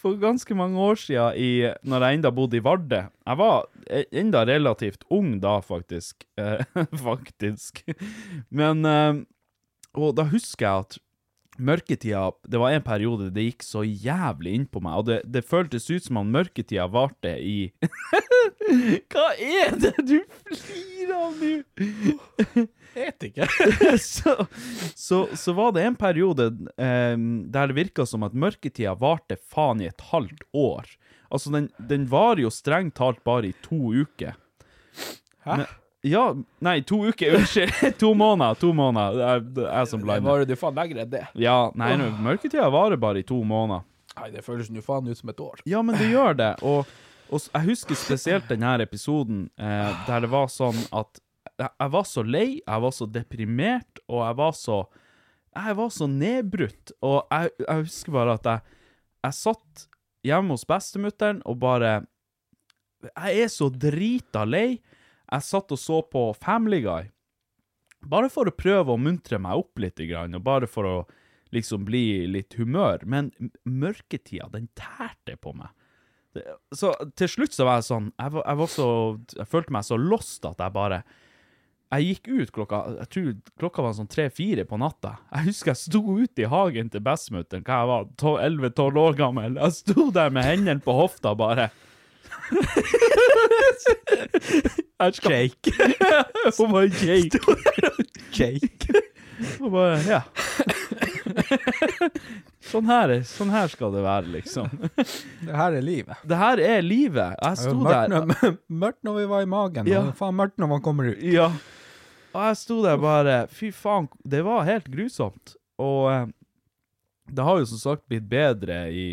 For ganske mange år siden, i, når jeg enda bodde i Vardø. Jeg var e- enda relativt ung da, faktisk. Uh, faktisk. Men uh, Og da husker jeg at mørketida Det var en periode det gikk så jævlig inn på meg, og det, det føltes ut som om mørketida varte i Hva er det du flirer av nå?
Vet ikke.
så, så, så var det en periode eh, der det virka som at mørketida varte faen i et halvt år. Altså, den, den varer jo strengt talt bare i to uker.
Hæ?
Men- ja, nei, to uker, unnskyld. to måneder. To måneder. Det er, det er som
Det
blinder.
varer det faen lenger enn det.
Ja, nei, nå, mørketida varer bare i to måneder.
Nei, det føles jo faen ut som et år.
Ja, men det gjør det. Og, og jeg husker spesielt denne episoden eh, der det var sånn at jeg, jeg var så lei, jeg var så deprimert, og jeg var så Jeg var så nedbrutt. Og jeg, jeg husker bare at jeg, jeg satt hjemme hos bestemutteren og bare Jeg er så drita lei. Jeg satt og så på Family Guy. Bare for å prøve å muntre meg opp litt, og bare for å liksom bli litt humør. Men mørketida, den tærte på meg. Så til slutt så var jeg sånn jeg, var, jeg var så Jeg følte meg så lost at jeg bare Jeg gikk ut klokka Jeg tror klokka var sånn tre-fire på natta. Jeg husker jeg sto ute i hagen til bestemutteren, hva jeg var, 11-12 år gammel. Jeg sto der med hendene på hofta bare.
Jake.
Hun var Jake.
Jake.
Og bare, ja. sånn, her, er- sånn her skal det være, liksom.
Det her er livet.
Det her er livet. Jeg sto
Mørkt
der.
når, mørkt når vi var i magen,
Ja.
og faen mørkt når man kommer ut.
Ja. Og jeg sto der bare Fy faen, det var helt grusomt. Og eh, det har jo som sagt blitt bedre i,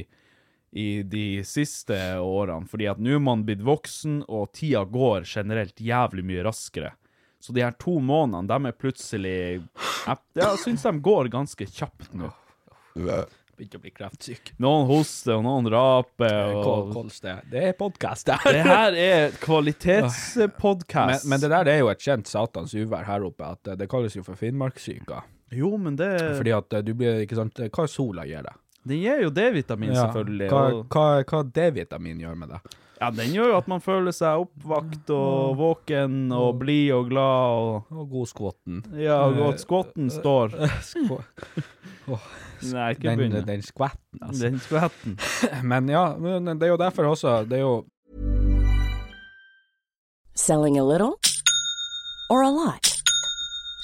i de siste årene, fordi at nå er man blitt voksen, og tida går generelt jævlig mye raskere. Så de her to månedene, de er plutselig Jeg, jeg syns de går ganske kjapt nå.
Begynte å bli kreftsyk.
Noen hoster, og noen raper, og
det. det er podkast, det
Det her er kvalitetspodkast.
Men, men det der det er jo et kjent satans uvær her oppe, at eh, det kalles jo for Finnmarkssyka.
Jo, men det
Fordi at eh, du blir, ikke sant, hva sola gir deg?
Den gir jo D-vitamin,
Ja.
selvfølgelig.
Hva,
og-
hva, hva D-vitamin gjør med det?
Ja, den gjør jo at man føler seg oppvakt og våken og blid og glad og
Og god skvotten.
Ja, og at skvotten står.
Skå- Åh,
Nei, ikke
den,
begynne.
den skvetten, altså.
Den skvetten.
Men ja, men det er jo derfor også Det er jo
Selling a little or a lot?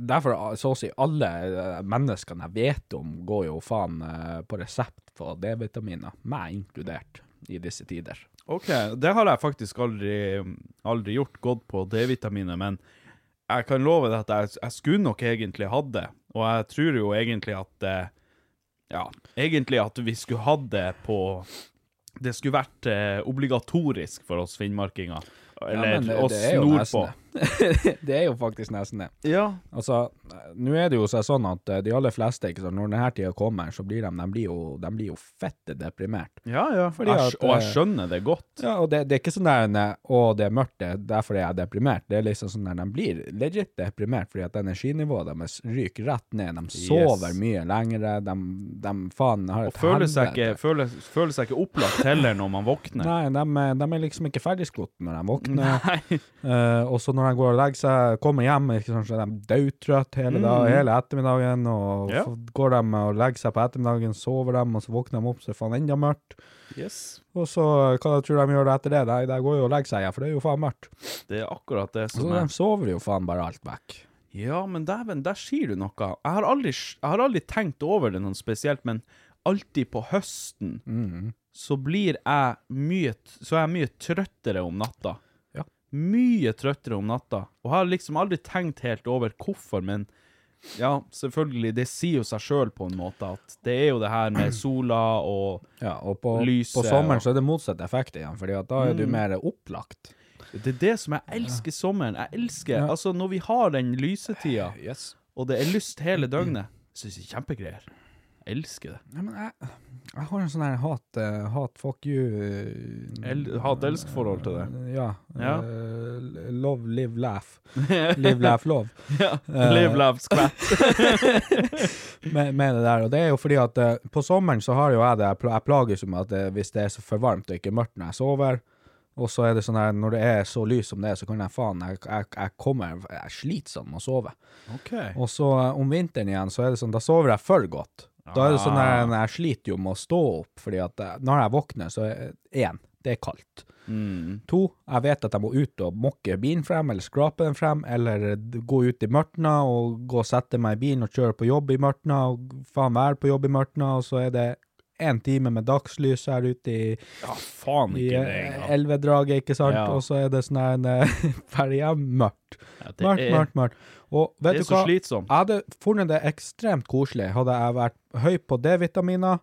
Derfor eh, så å si alle eh, menneskene jeg vet om, går jo faen eh, på resept på D-vitaminer, meg inkludert, i disse tider.
OK, det har jeg faktisk aldri, aldri gjort, gått på D-vitaminer, men jeg kan love deg at jeg, jeg skulle nok egentlig hatt det, og jeg tror jo egentlig at eh, Ja, egentlig at vi skulle hatt det på Det skulle vært eh, obligatorisk for oss finnmarkinger. Eller
men det-
oss nordpå.
det er jo faktisk nesten det.
Ja.
Altså, nå er det jo sånn at eh, de aller fleste, ikke sant, når denne tida kommer, så blir de, de, blir jo, de blir jo fette deprimert.
Ja, ja.
Fordi
jeg,
at,
og jeg
eh,
skjønner det godt.
Ja, og det, det er ikke sånn der å, det er mørkt, det er jeg er deprimert. Det er liksom sånn der, de blir legit deprimert, fordi at energinivået deres ryker rett ned. De sover mye lengre, de, de faen har
Og
et
føler seg, ikke, føler, føler seg ikke opplagt heller når man våkner.
Nei, de, de er liksom ikke ferdigskrott når de våkner. Eh, og så når de går og legger seg, kommer hjem, ikke sant, så er de daudtrøtte hele, dag,
Mm.
hele ettermiddagen. Og
Ja.
går de og legger seg på ettermiddagen, sover dem, og så våkner de opp, så er det faen enda mørkt.
Yes.
Og så, hva tror de gjør etter det? De, de går jo og legger seg igjen, for det er jo faen mørkt.
Det er akkurat det
Så
er.
de
er
sover jo faen bare alt vekk.
Ja, men dæven, der sier du noe. Jeg har, aldri, jeg har aldri tenkt over det noe spesielt, men alltid på høsten
Mm.
så blir jeg mye, så er jeg mye trøttere om natta. Mye trøttere om natta. Og har liksom aldri tenkt helt over hvorfor, men ja, selvfølgelig, det sier jo seg sjøl på en måte at det er jo det her med sola og
Ja, og på,
Lyset
på sommeren så er det motsatt effekt igjen, fordi at da er du
Mm.
mer opplagt.
Det er det som jeg elsker sommeren. Jeg elsker
Ja.
Altså, når vi har den lysetida,
Yes.
og det er lyst hele døgnet, syns jeg er kjempegreier. Elsker det.
Nei, men jeg, jeg har en sånn her hat, eh, hat fuck you eh,
El- hat-elsk-forhold til det.
Ja.
Ja.
eh, love, live, laugh. live, laugh, love.
Ja.
Eh,
Live, laugh, skvett.
med, med det der, og det er jo fordi at eh, på sommeren så har jo jeg det, jeg pla- jeg plages jo med at eh, hvis det er så for varmt og ikke mørkt når jeg sover, og så er det sånn her, når det er så lys som det er, så kan jeg faen, jeg, jeg, jeg kommer, jeg sliter sånn med å sove.
OK.
Og så eh, om vinteren igjen, så er det sånn, da sover jeg for godt. Da er det sånn
at
der, jeg sliter jo med å stå opp, fordi at eh, når jeg våkner, så én, det er kaldt.
Mm.
To, jeg vet at jeg må ut og mokke bilen frem, eller skrape den frem, eller gå ut i mørtna og gå og sette meg i bilen og kjøre på jobb i mørtna, og faen være på jobb i mørtna, og så er det en time med dagslys her ute i,
Ja, faen
i
det
eh, elvedraget, ikke sant?
Ja.
Og så er det sånn her eh, ferdig hjem, mørkt.
Ja,
Mørkt, mørkt, mørkt. Og vet
Det er
du
så
hva?
slitsomt.
Jeg hadde funnet det ekstremt koselig hadde jeg vært høy på D-vitaminer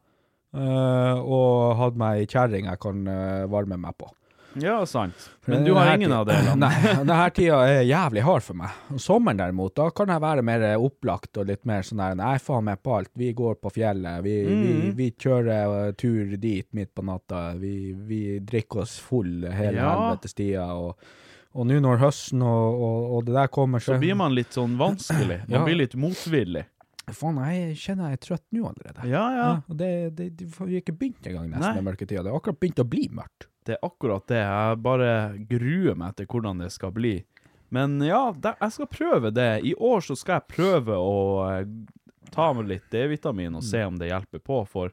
øh, og hatt meg ei kjerring jeg kan øh, varme meg på.
Ja, sant. Men du har ingen av delene.
Nei, denne tida er jævlig hard for meg. Sommeren derimot, da kan jeg være mer opplagt og litt mer sånn der Nei, faen meg på alt. Vi går på fjellet. Vi, vi,
Mhm.
vi kjører øh, tur dit midt på natta. Vi, vi drikker oss full hele
Ja.
helvetes tida. Og, og nå når høsten og, og, og det der kommer,
Så blir man litt sånn vanskelig. Man
Ja.
blir litt motvillig.
Faen, jeg kjenner jeg er trøtt nå allerede.
Ja, ja.
og det, det, det, vi har ikke begynt engang nesten
Nei.
med mørketida. Det har akkurat begynt å bli mørkt.
Det er akkurat det. Jeg bare gruer meg til hvordan det skal bli. Men ja, jeg skal prøve det. I år så skal jeg prøve å eh, ta med litt D-vitamin og se om det hjelper på, for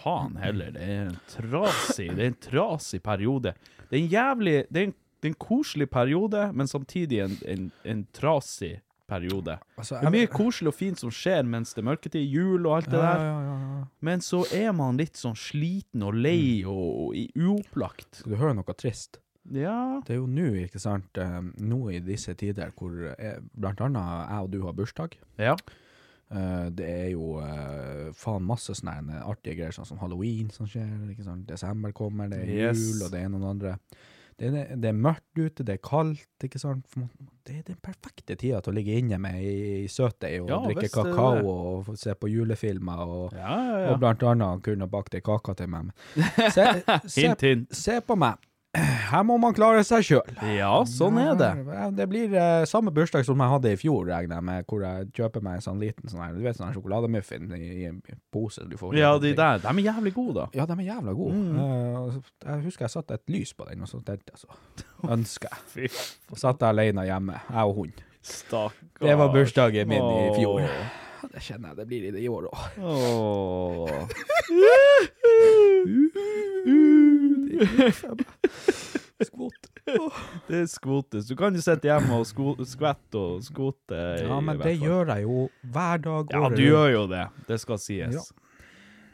faen heller, det er en trasig, det er en trasig periode. Det er en jævlig, det er en, det er en koselig periode, men samtidig en, en, en trasig periode.
Altså,
det er mye koselig og fint som skjer mens det er mørketid, jul og alt det
Ja,
der.
ja, ja, ja.
Men så er man litt sånn sliten og lei og, og uopplagt.
Skal du høre noe trist?
Ja.
Det er jo nå, ikke sant, eh, nå i disse tider hvor jeg, blant annet jeg og du har bursdag.
Ja.
Eh, det er jo eh, faen masse sånne artige greier, sånn som halloween som skjer, ikke sant. Desember kommer, det er
Yes.
jul og det ene og det andre. Det er, det er mørkt ute, det er kaldt, ikke sant. Det er den perfekte tida til å ligge inne med i, søtdeig og
Ja,
drikke kakao og se på julefilmer og,
Ja, ja, ja.
og blant annet kunne bakt ei kake til meg. Se, se,
Hint, hint.
se på meg. Her må man klare seg sjøl.
Ja, sånn er det.
Det blir eh, samme bursdag som jeg hadde i fjor, regner jeg med, hvor jeg kjøper meg en sånn liten sånn her, du vet sånn her sjokolademuffin i, i en pose du får.
Ja, de der, de er jævlig gode, da.
Ja, de er jævla gode.
Mm.
Eh, jeg husker jeg satte et lys på den, og så tenkte jeg så ønsker jeg. Og satt jeg alene hjemme, jeg og hun.
Stakkars.
Det var bursdagen min i fjor. Det kjenner jeg det blir i det i år òg.
Åh.
Skvot.
Det skvotes. Du kan jo sitte hjemme og sko skvette og skvote.
Ja, men det gjør jeg jo hver dag.
Ja, du gjør jo det. Det skal sies.
Ja.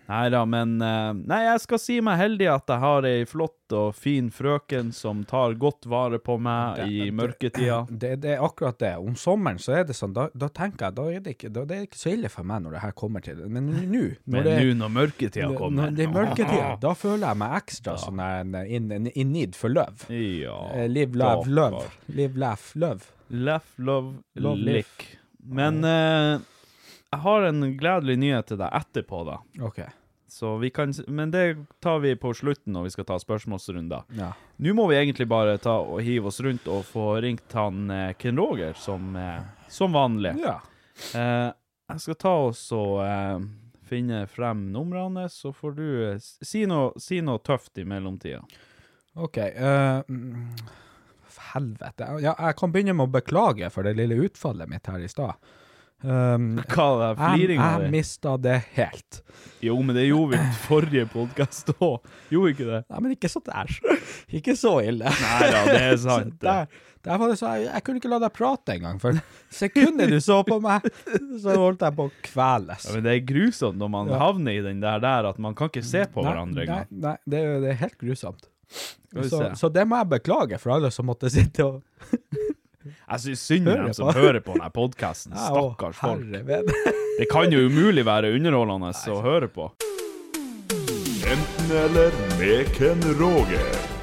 Nei da, men eh, Nei, jeg skal si meg heldig at jeg har ei flott og fin frøken som tar godt vare på meg i mørketida.
Det, det er akkurat det. Om sommeren så er det sånn, da, da tenker jeg, da er det ikke, da, det er ikke så ille for meg når det her kommer til det. Men nå,
Men nå når mørketida kommer
Når det er mørketida, da føler jeg meg ekstra sånn der in, in, in need for love.
Ja.
Eh, live, love, love. Live, laugh, love.
Laugh, love,
Love,
lick. Men eh, jeg har en gledelig nyhet til deg etterpå, da.
OK.
Så vi kan, men det tar vi på slutten når vi skal ta spørsmålsrunder.
Ja.
Nå må vi egentlig bare ta og hive oss rundt og få ringt han eh, Ken Roger som, eh, som vanlig.
Ja.
Eh, jeg skal ta oss og eh, finne frem numrene, så får du eh, si noe, si noe tøft i mellomtida.
OK. mm, helvete. Ja, jeg kan begynne med å beklage for det lille utfallet mitt her i stad. Um,
Hva er det,
jeg
fliringa
jeg
di?
mista det helt.
Jo, men det gjorde vi i forrige podkast òg. Gjorde ikke det?
Nei, men ikke så der. Ikke så ille.
Nei da, det er sant.
Der, der var det så, jeg, jeg kunne ikke la deg prate engang, for sekundet du så på meg, så holdt jeg på å kveles.
Ja, men det er grusomt når man
Ja.
havner i den der der at man kan ikke se på
Nei,
hverandre engang.
nei det, er- det er helt grusomt. Så, så det må jeg beklage for alle som måtte sitte og
Jeg syns synd
på
dem som hører på denne podkasten. Stakkars folk. Det kan jo umulig være underholdende å høre på.
Enten eller med Ken Roger.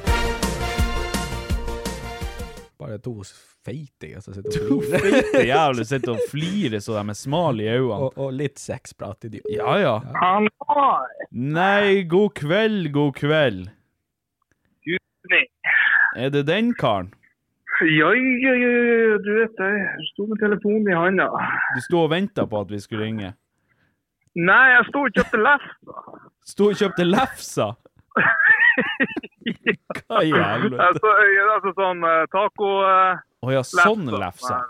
Bare to feitinger som sitter
To
og flirer.
feite jævler sitter og flirer så de er smale i øynene.
Og, og litt sexprat, idiot.
Ja, ja. Nei, god kveld, god kveld. Er det den karen?
Ja, ja, ja, ja, du vet det. Jeg sto med telefonen i handa.
Du sto og venta på at vi skulle ringe?
Nei, jeg sto og kjøpte lefsa.
Sto og kjøpte lefsa? Hva i helvete?
Altså, ja, altså sånn uh, taco... eh,
Å ja, sånn
lefsa.
lefse.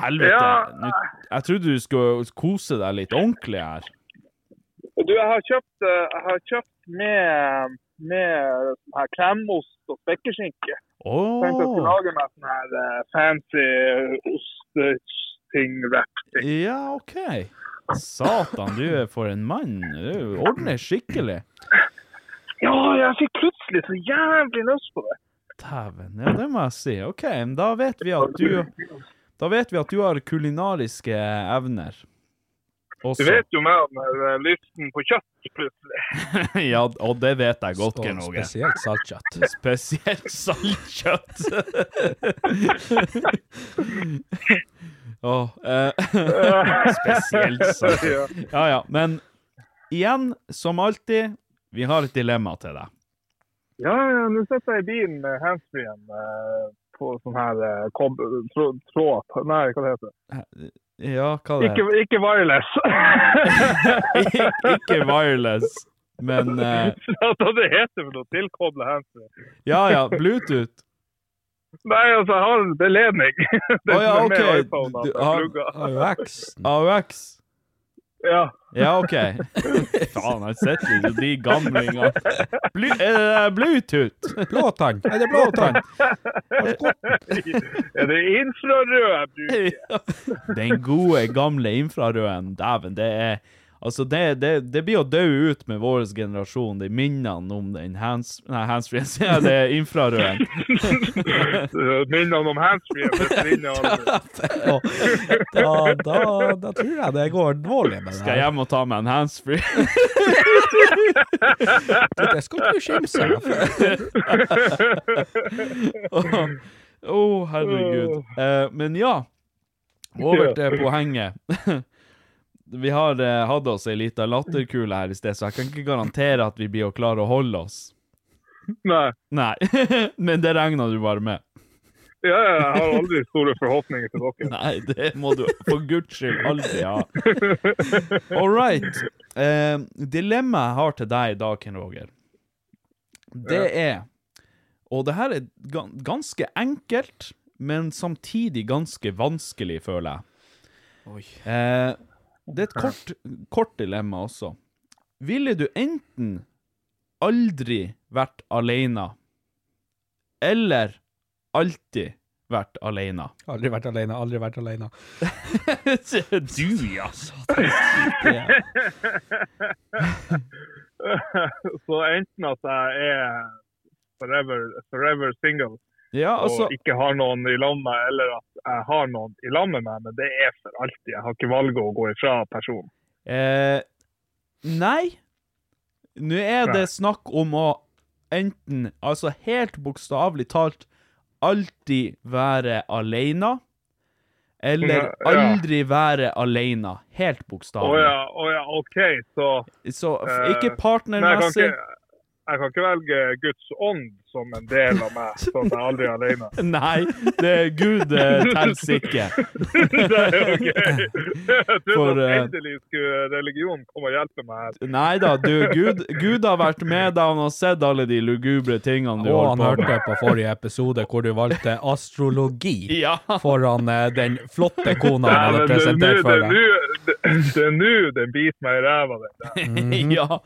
Helvete.
Ja.
Nå, jeg trodde du skulle kose deg litt ordentlig her.
eh, Du, jeg har kjøpt, eh, jeg har kjøpt med, med sånn her kremost og spekeskinke.
Oh.
Tenkte jeg skulle lage meg sånn her eh, fancy osteting-wrap.
Ja, OK. Satan, du er for en mann. Du ordner skikkelig.
Ja, jeg fikk plutselig så jævlig lyst på det.
Dæven. Ja, det må jeg si. OK, da vet vi at du Da vet vi at du har kulinariske evner.
Du vet jo mer om der lysten på kjøtt plutselig.
ja, og det vet jeg godt, Geir Åge.
spesielt saltkjøtt.
Spesielt saltkjøtt. oh, eh, spesielt saltkjøtt. Ja ja, men igjen, som alltid, vi har et dilemma til deg.
Ja, ja, nå sitter jeg i bilen med handsfree-en eh, på sånn her eh, kob tråd, tråd Nei, hva det heter
Ja, hva det
Ikke, ikke wireless.
ikke, ikke wireless. Men eh,
det heter for noe tilkobla handsfree.
ja, ja, Bluetooth.
Nei, altså, jeg har en beledning. Det
oh, ja,
som
OK.
iPhone,
Du.
AUX.
AUX.
Ja.
Ja, OK. Faen, jeg sitter jo de gamlingene. Bly, er det Bluetooth.
Blåtann. Er det blåtann?
Er det infrarød jeg bruker?
Den gode, gamle infrarøden, dæven, det er Altså, det, det, det blir å dø ut med vår generasjon, de minnene om den hands... Nei, handsfree, sier jeg, det er infrarøden.
Minnene om handsfree forsvinner aldri.
Da, da, da tror jeg det går dårlig med det
Skal jeg hjem og ta meg en handsfree?
Det skal du skimse av.
Å, oh, herregud. Eh, men ja, over til poenget. Vi har eh, hatt oss ei lita latterkule her i sted, så jeg kan ikke garantere at vi blir å klare å holde oss.
Nei.
Nei, men det regna du bare med.
Ja, ja, jeg har aldri store forhåpninger til dere.
Nei, det må du for guds skyld aldri ha. All right. Eh, dilemmaet jeg har til deg i dag, Ken Roger, det er Og det her er ganske enkelt, men samtidig ganske vanskelig, føler jeg. Oi. Eh, det er et kort, kort dilemma også. Ville du enten aldri vært alene, eller alltid vært alene?
Aldri vært alene, aldri vært alene.
du, ja.
Så enten at jeg er forever, forever single
Ja, altså
og ikke har noen i lag med, eller at jeg har noen i lag med meg, men det er for alltid. Jeg har ikke valget å gå ifra personen.
Eh, nei. Nå er det snakk om å enten, altså helt bokstavelig talt, alltid være alene, eller
Ja, ja.
aldri være alene. Helt
Å
bokstavelig.
ja, å ja, OK, så
Så
eh,
ikke partnermessig.
jeg, jeg kan ikke velge Guds ånd som en del av meg, sånn at jeg aldri er alene.
Nei, det er Gud eh, tels ikke.
Det er Jeg trodde at
eh,
endelig skulle religionen komme og hjelpe meg her.
Nei da, du, Gud, Gud har vært med deg, han har sett alle de lugubre tingene du
Og
holder
han hørte
med.
på forrige episode hvor du valgte astrologi
Ja.
foran eh, den flotte kona han hadde presentert for deg.
det- er nå den biter meg i ræva. den der.
Ja,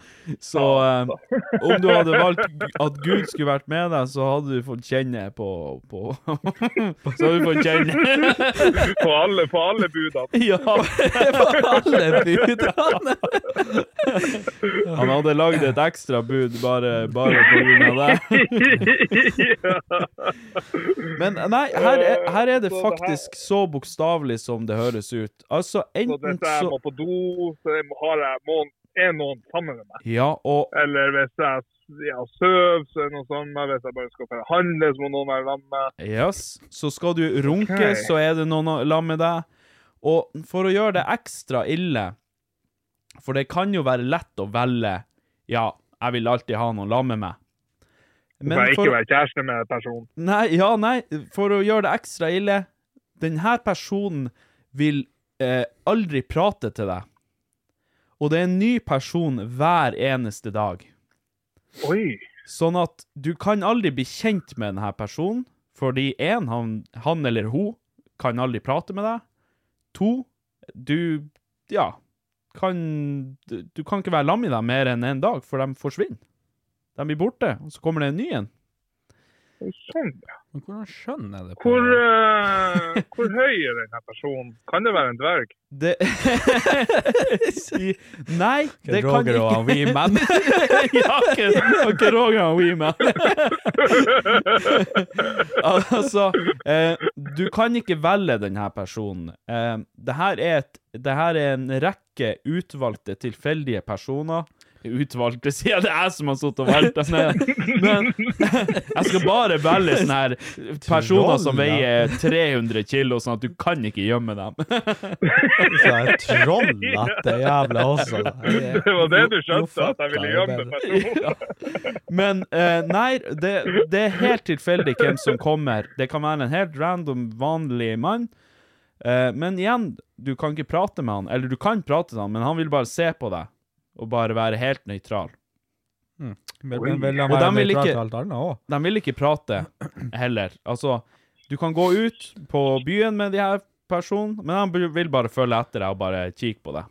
så um, om du hadde valgt at Gud skulle vært med deg, så hadde du fått kjenne på, på Så hadde du fått kjenne
På alle, på alle budene.
Ja,
Alle budene!
han hadde lagd et ekstra bud bare, bare på grunn av det. Men nei, her er, her er det
Så
faktisk så bokstavelig som det høres ut. Altså,
Så
enten
hvis jeg
så
må på do, så jeg må, har jeg, må, er noen sammen med meg.
Ja, og
Eller hvis jeg ja, søv, så er det noe sånn. Hvis jeg bare skal å handle, så må noen være sammen med.
Yes. Så skal du runke,
okay.
så er det noen sammen med deg. Og for å gjøre det ekstra ille, for det kan jo være lett å velge Ja, jeg vil alltid ha noen sammen med meg.
Så for, ikke være kjæreste med personen.
Nei, ja, nei, for å gjøre det ekstra ille Denne personen vil eh, aldri prate til deg. Og det er en ny person hver eneste dag.
Oi.
Sånn at du kan aldri bli kjent med denne personen, fordi én, han, han eller hun kan aldri prate med deg. To, du ja, kan Du, kan ikke være lam i dem mer enn en dag, for de forsvinner. De blir borte, og så kommer det en ny en.
Sånn, ja.
Men hvordan skjønner jeg det? på-
Hvor, uh, hvor høy er denne personen? Kan det være en dverg?
Det Nei, det kan ikke.
Roger og han
ikke
Weeman.
ja, ikke, Roger og Weeman. altså, eh, du kan ikke velge denne personen. Eh, det, her er et, det her er en rekke utvalgte tilfeldige personer. Utvalgte, siden. Det er jeg som har sittet og valgt dem ned. Men jeg skal bare velge sånne her personer som veier 300 kilo, sånn at du kan ikke gjemme dem.
Så jeg trollete jævla også.
Det var det du skjønte, at jeg ville gjemme
personer? Men eh, nei, det, det er helt tilfeldig hvem som kommer. Det kan være en helt random, vanlig mann. Eh, men igjen, du kan ikke prate med han. Eller du kan prate med han, men han vil bare se på deg. Og bare være helt nøytral.
Men vil de
Og
være
de vil ikke-
til alt annet òg?
De vil ikke prate heller. Altså, du kan gå ut på byen med de her personene, men de vil bare følge etter deg og bare kikke på deg.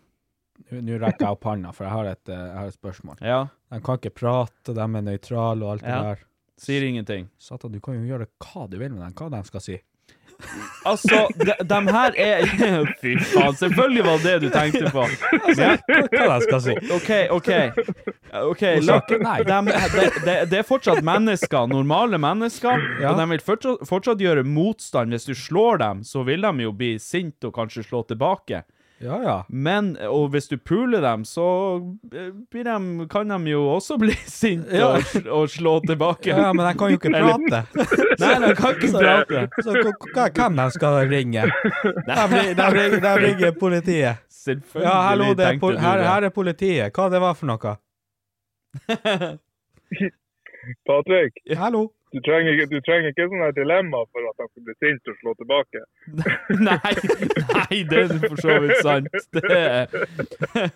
Nå rekker jeg opp hånda, for jeg har et, eh, jeg har et spørsmål.
Ja.
De kan ikke prate, de er nøytrale og alt
Ja.
det der.
Sier ingenting.
Satan, du kan jo gjøre hva du vil med dem, hva de skal si.
Altså, de, de her er Fy faen, selvfølgelig var det du tenkte på. Men,
Hva de skal si.
OK, OK. Ok, la,
de,
de, det, er fortsatt mennesker, normale mennesker,
Ja.
og de vil fortsatt, fortsatt gjøre motstand. Hvis du slår dem, så vil de jo bli sinte og kanskje slå tilbake.
Ja, ja.
Men, og hvis du puler dem, så eh, blir de, kan de jo også bli sinte
Ja.
og, og slå tilbake.
Ja, men de kan jo ikke prate.
Nei, de kan ikke prate.
Så hvem de skal ringe? De, de, ringer, de ringer politiet.
Selvfølgelig
Ja, hallo, det er her, her er politiet. Hva det var for noe?
Patrick,
Hallo?
Du trenger, ikke- du trenger ikke sånne her dilemma for at han skal bli sint og slå tilbake.
Nei, nei, det er for så vidt sant. Det.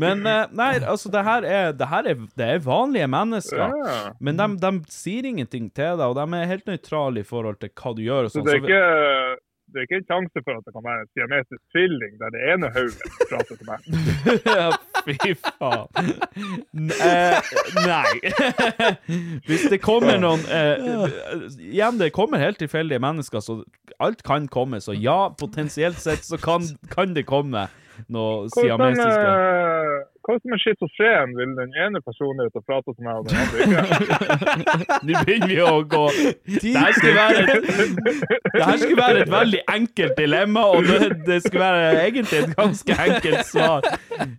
Men eh, nei, altså, det her er, det her er, det er vanlige mennesker.
Ja.
Men de, de sier ingenting til deg, og de er helt nøytrale i forhold til hva du gjør. og
Så
sånn.
det er ikke, det er ikke en sjanse for at det kan være en siamesisk tvilling der det ene hodet prater til meg.
Ja, Fy faen. N eh, nei. Hvis det kommer noen eh, Igjen, det kommer helt tilfeldige mennesker, så alt kan komme. Så ja, potensielt sett så kan, kan det komme noe
som,
siamesiske
eh, hva som er schizofren? Vil den ene personen ut og prate til meg, og den andre ikke?
Nå begynner vi å gå Det her skulle være et, det her skulle være et veldig enkelt dilemma, og det, det skulle være egentlig et ganske enkelt svar.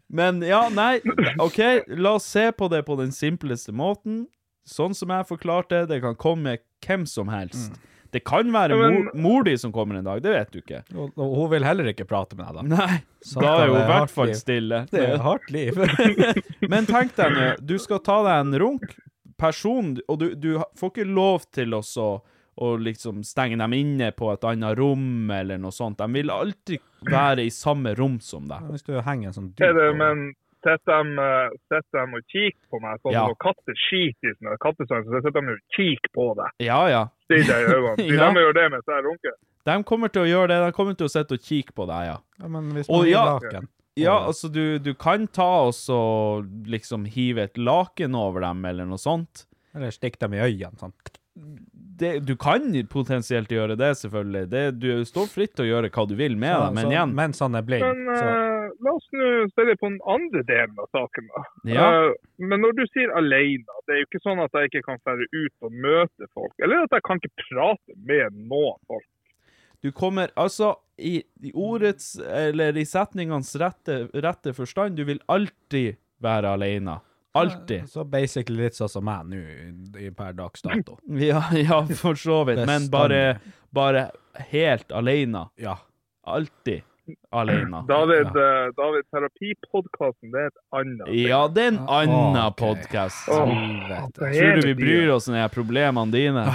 Men ja, nei, OK, la oss se på det på den simpleste måten. Sånn som jeg forklarte, det kan komme hvem som helst. Det kan være
men-
mor, mor di som kommer en dag, det vet du ikke.
Og, og hun vil heller ikke prate med deg, da.
Nei,
Satan,
da er hun i
er
hvert fall
liv.
stille.
Det er et hardt liv.
Men tenk deg nå, du skal ta deg en runk, person, og du, du får ikke lov til å og liksom stenge dem inne på et annet rom, eller noe sånt. De vil alltid være i samme rom som deg.
Hvis du henger en sånn
Er det, men sitter de, eh, de og kikker på meg, sånn
Ja.
når katter skiter i sånne kattesang, så sitter de og kikker på deg.
Ja, ja.
Stirrer deg i øynene. Vil
Ja.
de gjøre det mens jeg runker?
De kommer til å gjøre det. De kommer til å sitte og kikke på deg, ja.
Ja, men hvis man er
ja,
laken.
Ja, altså, du, du kan ta og så liksom hive et laken over dem, eller noe sånt.
Eller stikk dem i øynene, sånn.
Det, du kan potensielt gjøre det, selvfølgelig. Det, du står fritt til å gjøre hva du vil med
Så-
det, men
så-
igjen
Mens han er blind,
Men eh, la oss nå se litt på den andre delen av saken. da.
Ja.
Uh, men når du sier alene, det er jo ikke sånn at jeg ikke kan fære ut og møte folk, eller at jeg kan ikke prate med noen folk.
Du kommer altså i, i ordets, eller i setningenes rette, rette forstand, du vil alltid være alene. Alltid.
Så basically litt sånn som meg nå, per dags dato.
Ja, ja, for så vidt. Men bare, bare helt alene.
Ja.
Alltid alene.
David, eh, David terapipodkasten, det er et annet. ting.
Ja, det er en annen
okay.
podkast.
Er
Tror du vi bryr oss om de problemene dine?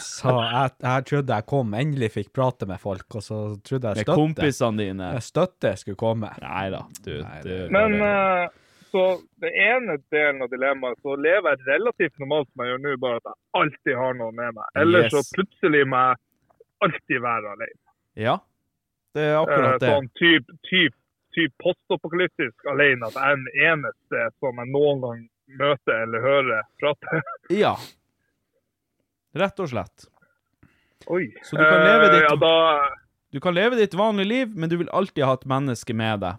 Så jeg, jeg trodde jeg kom, endelig fikk prate med folk, og så trodde jeg støtte.
Med kompisene dine?
Jeg støtte skulle komme.
Nei da, du. du
Men eh, så det ene delen av dilemmaet, så lever jeg relativt normalt som jeg gjør nå, bare at jeg alltid har noen med meg. Eller
Yes.
så plutselig må jeg alltid være alene.
Ja, det er
Eh,
akkurat det.
Sånn typ, typ, typ postapokalyptisk alene, at jeg er den eneste som jeg noen gang møter eller hører prate.
Ja. Rett og slett.
Oi.
Så du kan leve
Eh,
ditt-
Ja, da
Du kan leve ditt vanlige liv, men du vil alltid ha et menneske med deg.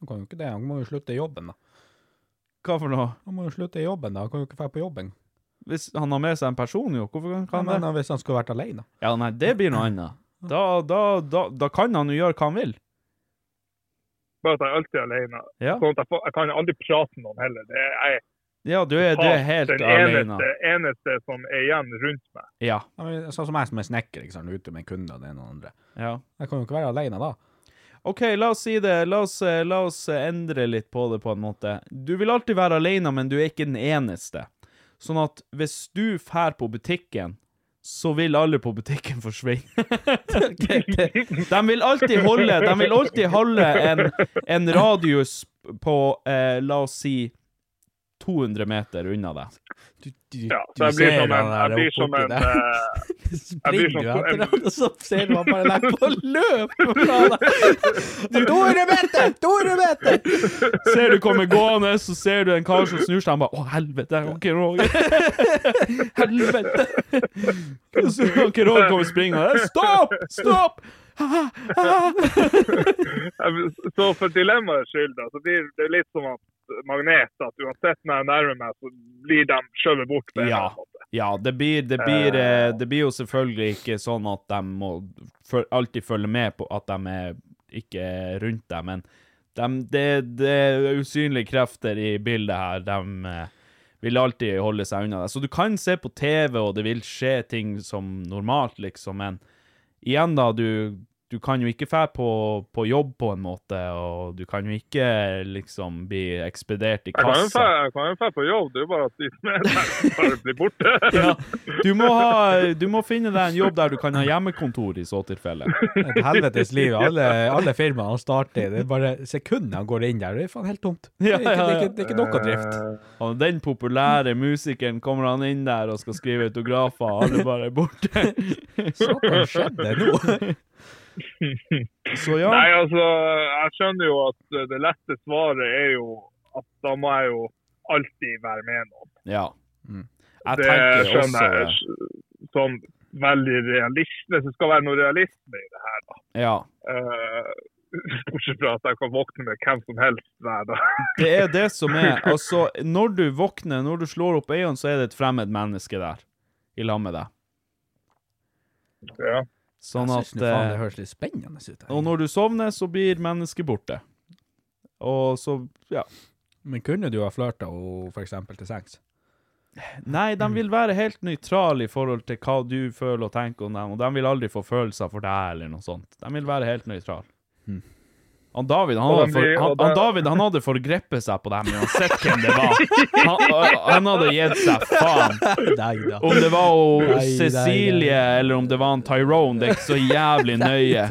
Han kan jo ikke det, han må jo slutte i jobben, da.
Hva for noe?
Han må jo slutte i jobben, da. Han kan jo ikke dra på jobben.
Hvis han har med seg en person, jo, hvorfor kan
Kan
han det?
men hvis han skulle vært alene.
Ja, nei, det blir noe annet. Da, da, da, da kan han jo gjøre hva han vil.
bare at jeg alltid er alene.
Ja.
Sånn at jeg, får, jeg kan aldri prate med noen heller. Det er jeg
Ja, du er, du er helt
den
alene.
eneste, eneste som er igjen rundt meg.
Ja.
Ja, Sånn som jeg som er snekker, ikke sant, ute med kunder og det ene og det andre.
ja.
Jeg kan jo ikke være alene da.
OK, la oss si det. La oss, eh, la oss eh, endre litt på det, på en måte. Du vil alltid være alene, men du er ikke den eneste. Sånn at hvis du drar på butikken, så vil alle på butikken forsvinne. de vil alltid holde De vil alltid holde en, en radius på, eh, la oss si 200 meter unna deg.
Ja, så jeg blir som en, jeg blir som en eh,
Springer du etter han, og så ser du han bare legger på løp fra deg. Du, 200 meter! 200 meter!
Ser du kommer gående, så ser du en kar som snur seg, han bare 'Å, helvete, OK, Roger'. helvete! Og så OK, Roger kommer springende. 'Stopp! Stopp!'
Så for dilemmaets skyld, da, så blir det litt som at magnet, at uansett når jeg nærmer meg, så blir de skjøvet bort. på en
Ja,
måte.
ja det, blir, det, blir, uh, det blir jo selvfølgelig ikke sånn at de må alltid følge med på at de er ikke er rundt deg, men de, det, det er usynlige krefter i bildet her. De uh, vil alltid holde seg unna deg. Så du kan se på TV, og det vil skje ting som normalt, liksom, men igjen, da, du, du kan jo ikke dra på, på jobb på en måte, og du kan jo ikke liksom bli ekspedert i kassa.
jeg kan jo dra på jobb, det er jo bare at de som er der, bare blir borte.
Ja, du må, ha, du må finne deg en jobb der du kan ha hjemmekontor i så tilfelle.
Et helvetes liv. Alle, alle firmaene han starter i, det er bare sekundene han går inn der, det er faen helt tomt. Det er ikke, det er ikke, det er ikke noe drift.
Og den populære musikeren kommer han inn der og skal skrive autografer, og alle bare er borte.
Satan, skjedde nå?
Så ja.
Nei, altså, jeg skjønner jo at det lette svaret er jo at da må jeg jo alltid være med noen.
Ja. Jeg
det skjønner
også
jeg sånn veldig realist, hvis det skal være noe realisme i det her, da.
Ja.
Uh, Bortsett fra at jeg kan våkne med hvem som helst hver dag.
Det er det som er Altså, når du våkner, når du slår opp øynene, så er det et fremmed menneske der i lag med deg.
Ja.
Sånn
Jeg
at
synes nå faen det
eh,
høres litt spennende ut. her.
Og når du sovner, så blir mennesket borte. Og så, ja.
Men kunne du ha flørta henne eksempel til sengs?
Nei, de vil være helt nøytrale i forhold til hva du føler og tenker om dem, og de vil aldri få følelser for deg eller noe sånt. De vil være helt nøytrale. Han David han hadde,
de
for, han, han David, han hadde forgrepet seg på dem uansett hvem det var. Han, han hadde gitt seg faen. Om det var Cecilie eller om det var en Tyrone, det er ikke så jævlig nøye.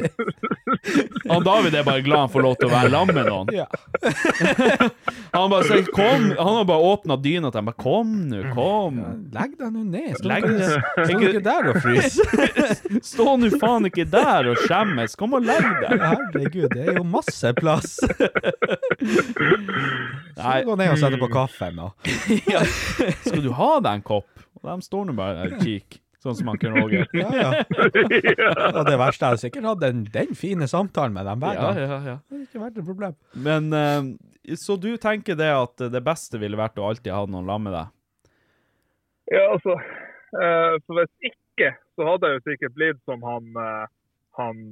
Han David er bare glad han får lov til å være lam med noen.
Ja.
Han bare sier, kom, han har bare åpna dyna til dem. Bare, kom nå, kom.
Legg deg nå ned. Stå
Legg deg-
stå
ikke-
ikke der og frys.
Stå nå faen ikke der og skjemmes. Kom og legg deg.
Herregud, det er jo masse plass.
Nei.
Så gå ned og sette på kaffen, da.
Ja. Skal du ha deg en kopp? Og de står nå bare og kikker, sånn som han Ken Roger.
Ja, ja. Og det verste er sikkert hatt den, den fine samtalen med dem hver
Ja,
gang.
ja, ja.
Det har ikke vært et problem.
Men uh, Så du tenker det at det beste ville vært å alltid ha noen lam med deg?
Ja, altså uh, For hvis ikke, så hadde jeg jo sikkert blitt som han, uh, han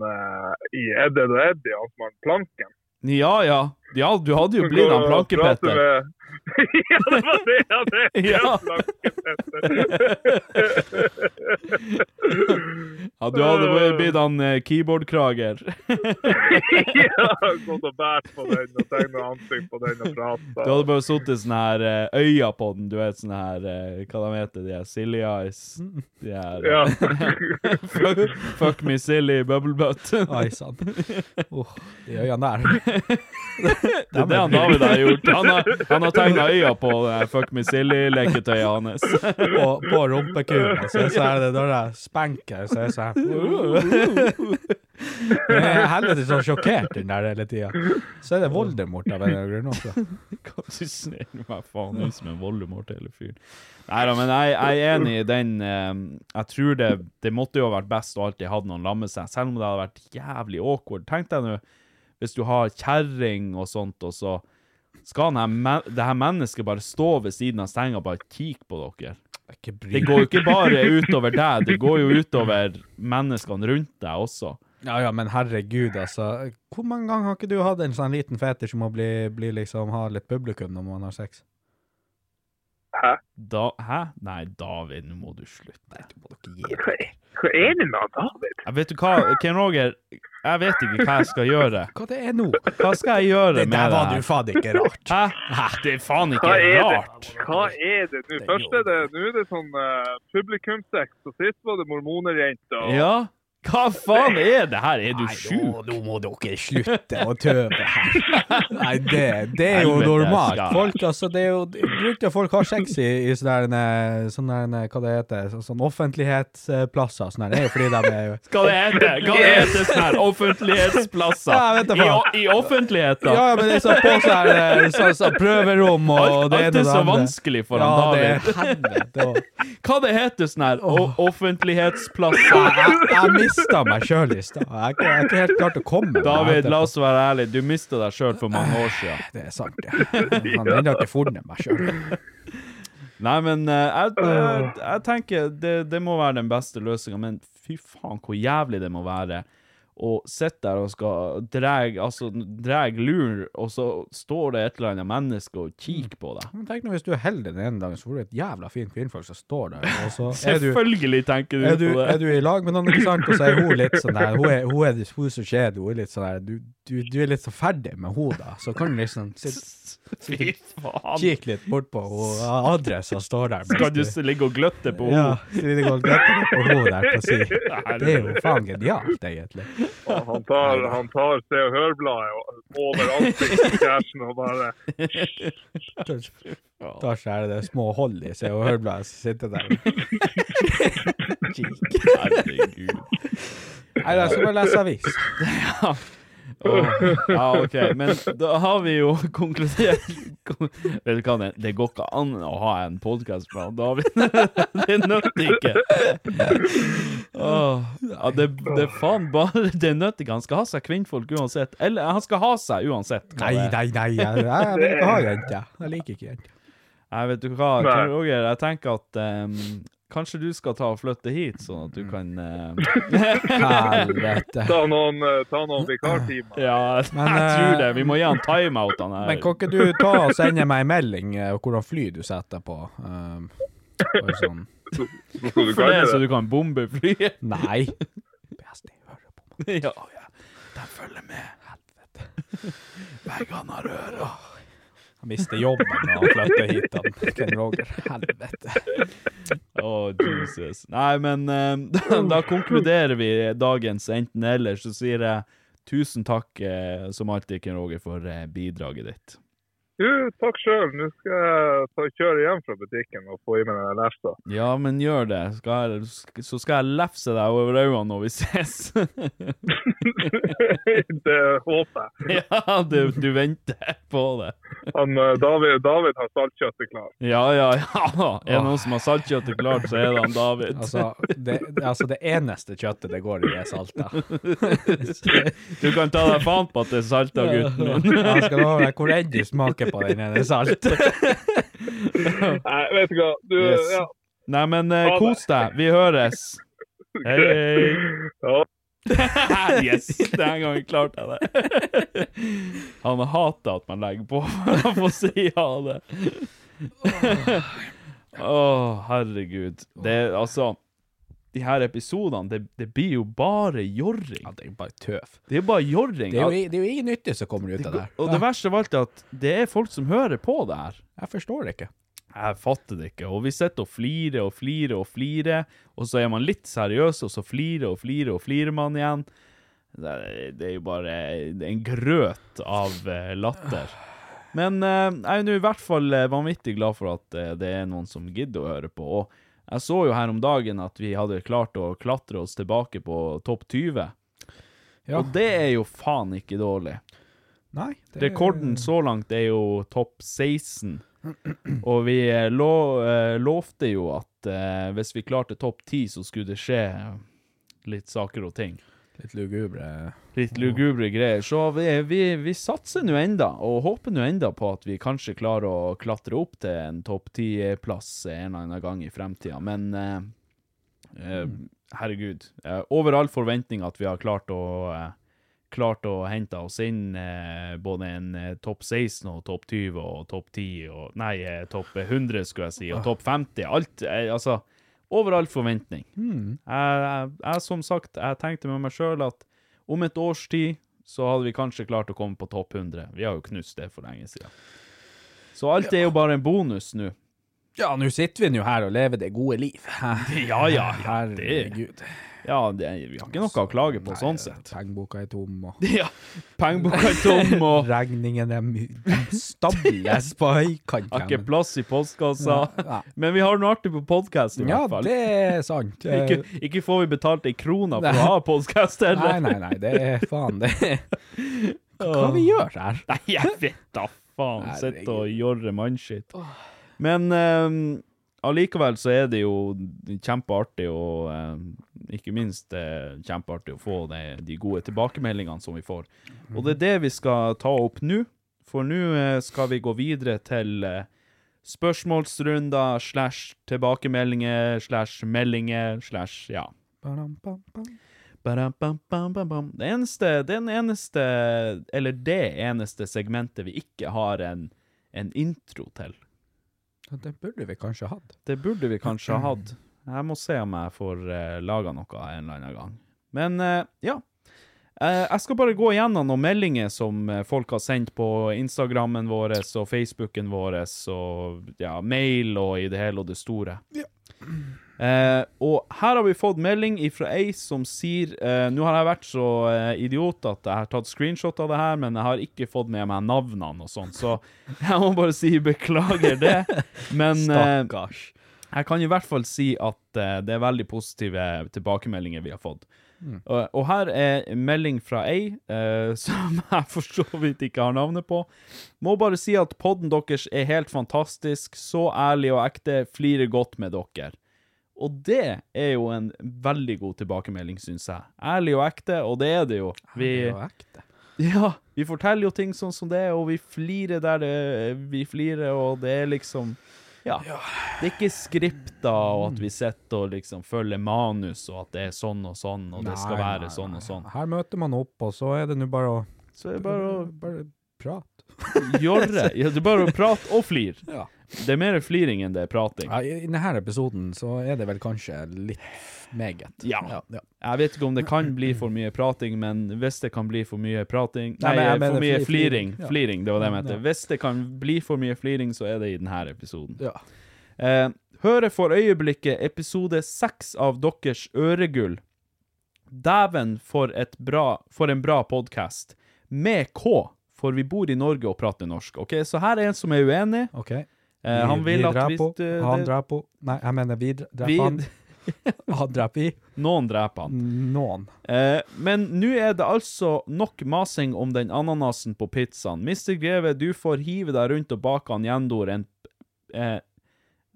i Eddie og Eddie, han som planken.
Ja, ja. Ja, du hadde jo blitt han Plankepetter.
ja, det var det jeg hadde!
Ja. Ja, du hadde blitt han eh, keyboardkrager.
ja, gått og båret på den og tegna ansikt på den og prata.
Du hadde bare sittet sånne her eh, øyne på den, du vet sånne her eh, Hva de heter de her silly eyes? De her
Ja.
fuck, fuck me silly bubble butt.
Oi sann. Oh, de øynene der.
Det er det han David har gjort. Han har, han har tegna øya på det fuck me silly-leketøyet hans.
På, på rumpekula, Så, så er det når jeg spenker, så er det sånn Jeg er helvete sånn sjokkert den der hele tida. Så er det Voldemort av en eller annen grunn.
Hva du ser meg faen ut som en Voldemort hele fyren. Nei da, men jeg, jeg er enig i den eh, Jeg tror det, det måtte jo ha vært best å alltid ha noen lamme seg, selv om det hadde vært jævlig awkward. Tenk deg nå hvis du har kjerring og sånt, og så skal denne, det her mennesket bare stå ved siden av senga og bare kikke på dere. Det går jo ikke bare utover deg, det går jo utover menneskene rundt deg også.
Ja ja, men herregud, altså. Hvor mange ganger har ikke du hatt en sånn liten fetisj som å bli, bli liksom, ha litt publikum når man har sex?
Hæ?
Da, hæ? Nei, David, nå må du slutte.
Nei, du må ikke gi
er- hva er det med David?
Jeg vet du hva, Ken Roger, jeg vet ikke hva jeg skal gjøre.
Hva det er nå?
Hva skal jeg gjøre
Det
med
der var
det
du
her?
faen ikke rart.
Hæ? Det er faen ikke
Hva er
rart.
det? Hva er det nå? Først er det, nå er det sånn uh, publikumssex, og sist var det mormonerjenta. og
Ja, Hva faen er det her? Er du sjuk?
Nå, må dere slutte å tøve her. Nei, det, det er jo normalt. Folk, altså, det er jo Brukte folk har sex i, i sånne, der, sånne hva det heter, så- sånn offentlighetsplasser. Sånn. Det er jo fordi de er jo
Hva det heter Hva det heter sånne her offentlighetsplasser?
Ja, vet da
I,
faen.
o- I offentligheten?
Ja, men det er sånn på sånn så, så prøverom og
Alt,
det ene
er
og det
så vanskelig for
ja,
han
det
David.
er helvete.
Hva det heter sånn her offentlighetsplasser?
Jeg, jeg, jeg mista meg sjøl i stad. Jeg er ikke- helt klart å komme
David, la oss være ærlige. Du mista deg sjøl for mange år siden.
Det er sant, det. Han har ennå ikke funnet meg sjøl.
Nei, men eh, jeg, jeg, jeg tenker det, det må være den beste løsninga, men fy faen hvor jævlig det må være å sitter der og skal dreg, altså, dreg lur, og så står det et eller annet menneske og kikker på deg.
Men Tenk nå hvis du er heldig den ene dagen, så får du et jævla fint kvinnfolk som står der. Og så er du,
Selvfølgelig tenker du,
er du,
på det.
er du i lag med noen, ikke sant, og så er hun litt sånn der Hun er, hun er hun som skjer, hun er litt sånn der du, du, du er litt så ferdig med henne, da. Så kan du liksom sitte
Fy faen.
Kikk litt bort på hun andre som står der.
Skal du ligge og gløtte på henne?
Ja, det gå litt på henne der på si. Det er jo faen genialt, egentlig.
Han tar, han tar Se og Hør-bladet over ansiktet til kjæresten og bare
Tar skjærer det små hold i Se og Hør-bladet som sitter der.
Herregud.
Nei, jeg skal bare lese avis.
Ja. Åh, ja, OK. Men da har vi jo konkludert Vet du hva, det, det går ikke an å ha en podkast med David. det nøtter ikke. Oh, ja, det, det er faen bare Det nøtter ikke. Han skal ha seg kvinnfolk uansett. Eller han skal ha seg uansett.
Nei,
er.
nei, nei, jeg, jeg vil ikke ha. Jeg liker ikke jenter.
Nei, vet du hva, Roger, jeg tenker at ehm, kanskje du skal ta og flytte hit, sånn at du kan ehm,
Helvete.
ta noen, eh, ta noen vikartimer.
Ja,
Men,
jeg tror
eh,
det. Vi må gi han timeout, han her.
Men kan ikke du ta og sende meg en melding eh, hvordan fly du setter på? Um, sånn.
Så skal
For det, så du kan bombe flyet?
Nei. BSD hører på meg.
Ja, ja. De følger med. Helvete. Veggene har ører.
Han mister jobben når han flytter hit, han Ken Roger. Helvete.
Å, Jesus. Nei, men eh, da, da konkluderer vi dagens enten-eller. Så sier jeg tusen takk, eh, som alltid, Ken Roger, for eh, bidraget ditt.
Du, takk sjøl. Nå skal jeg ta, kjøre hjem fra butikken og få i meg den lefsa.
Ja, men gjør det. Skal jeg, så skal jeg lefse deg over øynene når vi ses.
det håper jeg.
ja, du, du venter på det.
Han, eh, David, David har saltkjøttet klart.
Ja, ja, ja. Er det noen som har saltkjøttet klart, så er det han David.
Altså det, altså, det eneste kjøttet det går i, er salta.
Du kan ta deg faen på at det er salta, gutten min.
Jeg skal love deg hvor enn du smaker på deg nede i salt.
Nei, vet du hva. Du,
Yes.
ja.
Nei, men uh, kos deg. Vi høres. Hei, hei.
ja.
yes, den gangen klarte jeg det. Han hater at man legger på for å få si ha det. Å, herregud. Det er altså De her episodene, det, det blir jo bare jorring.
Ja, det er bare tøv.
Det er bare jorring.
Det er, jo, det er jo ingen nytte som kommer ut av det her.
Og det verste av alt er at det er folk som hører på det her.
Jeg forstår det ikke.
Jeg fatter det ikke. Og vi sitter og flirer og flirer og flirer, og så er man litt seriøs, og så flirer og flirer og flirer man igjen. Det er, det er jo bare en grøt av eh, latter. Men eh, jeg er nå i hvert fall eh, vanvittig glad for at det er noen som gidder å høre på. Og jeg så jo her om dagen at vi hadde klart å klatre oss tilbake på topp 20.
Ja.
Og det er jo faen ikke dårlig.
Nei. det-
Rekorden så langt er jo topp 16. Og vi eh, lo, eh, lovte jo at eh, hvis vi klarte topp 10, så skulle det skje litt saker og ting.
Litt lugubre.
Litt lugubre greier. Så vi, vi, vi satser nå enda, og håper nå enda på at vi kanskje klarer å klatre opp til en topp 10-plass en eller annen gang i fremtida. Men eh, eh, herregud. Eh, over all forventning at vi har klart å eh, klart å hente oss inn eh, både en eh, topp 16 og topp 20 og topp 10 og Nei, eh, topp 100, skulle jeg si, og topp 50. Alt, altså Over all forventning.
Mm.
Jeg, jeg, jeg, som sagt, jeg tenkte med meg sjøl at om et års tid så hadde vi kanskje klart å komme på topp 100. Vi har jo knust det for lenge siden. Så alt er jo bare en bonus nå.
Ja, nå sitter vi nå her og lever det gode liv.
Ja, ja,
Herregud.
Ja, det, vi har ikke noe å klage på sånn sett.
Pengeboka er tom, og
Ja, pengeboka er tom, og
Regningen er stables på høykant.
har ikke plass i postkassa.
Ja.
Men vi har noe artig på podkast, i
Ja,
hvert fall.
Ja, det er sant.
Ikke, ikke får vi betalt ei krone for å ha podkast
Nei,
heller.
nei, nei, det er faen det. Hva vi gjør her?
Nei, jeg vet da faen.
Sitter
Sitte og gjøre mannskitt. Men ehm, allikevel så er det jo kjempeartig og eh, ikke minst eh, kjempeartig å få de, de gode tilbakemeldingene som vi får. Og det er det vi skal ta opp nå, for nå eh, skal vi gå videre til eh, spørsmålsrunder slash tilbakemeldinger slash meldinger slash ja. Det eneste, den eneste, eller det eneste segmentet vi ikke har en, en intro til.
Ja, Det burde vi kanskje hatt.
Det burde vi kanskje ha hatt. Jeg må se om jeg får uh, laga noe en eller annen gang. Men uh, ja. Uh, jeg skal bare gå igjennom noen meldinger som eh, folk har sendt på Instagrammen vår og Facebooken vår og ja, mail og i det hele og det store. Eh, og her har vi fått melding fra ei som sier eh, Nå har jeg vært så eh, idiot at jeg har tatt screenshot av det her, men jeg har ikke fått med meg navnene og sånn, så jeg må bare si beklager det. Men eh,
Stakkars.
jeg kan i hvert fall si at eh, det er veldig positive tilbakemeldinger vi har fått.
Mm.
Og, og her er melding fra ei eh, som jeg for så vidt ikke har navnet på. Må bare si at podden deres er helt fantastisk, så ærlig og ekte, flirer godt med dere. Og det er jo en veldig god tilbakemelding, syns jeg. Ærlig og ekte, og det er det jo. Vi,
Ærlig og ekte.
ja, vi forteller jo ting sånn som det, og vi flirer der det, vi flirer, og det er liksom ja. Det er ikke skripta, og at vi sitter og liksom følger manus, og at det er sånn og sånn, og det skal
Nei,
være
nei,
sånn og sånn.
Her møter man opp, og så er det nå bare å
Så er det bare å
Bare prate.
gjøre. Ja, det er bare å prate og flire.
Ja.
Det er mer fliring enn det er prating.
Ja, I denne episoden så er det vel kanskje litt meget.
Ja.
ja, ja.
Jeg vet ikke om det kan bli for mye prating, men hvis det kan bli for mye prating Nei,
Nei,
for mye
fli-
fliring.
ja.
Fliring, det var det jeg mente. Hvis det kan bli for mye fliring, så er det i denne episoden.
Ja.
Eh, hører for øyeblikket episode seks av deres Øregull. Dæven, for, for en bra podkast. Med K, for vi bor i Norge og prater norsk. Ok, Så her er en som er uenig.
OK.
Eh, han vil at hvis du-
Han
det-
dreper på Nei, jeg mener vi dreper han. Han dreper vi.
Noen dreper han.
Noen.
Eh, men nå er det altså nok masing om den ananasen på pizzaen. Mr. Greve, du får hive deg rundt og bake han Jendor en eh,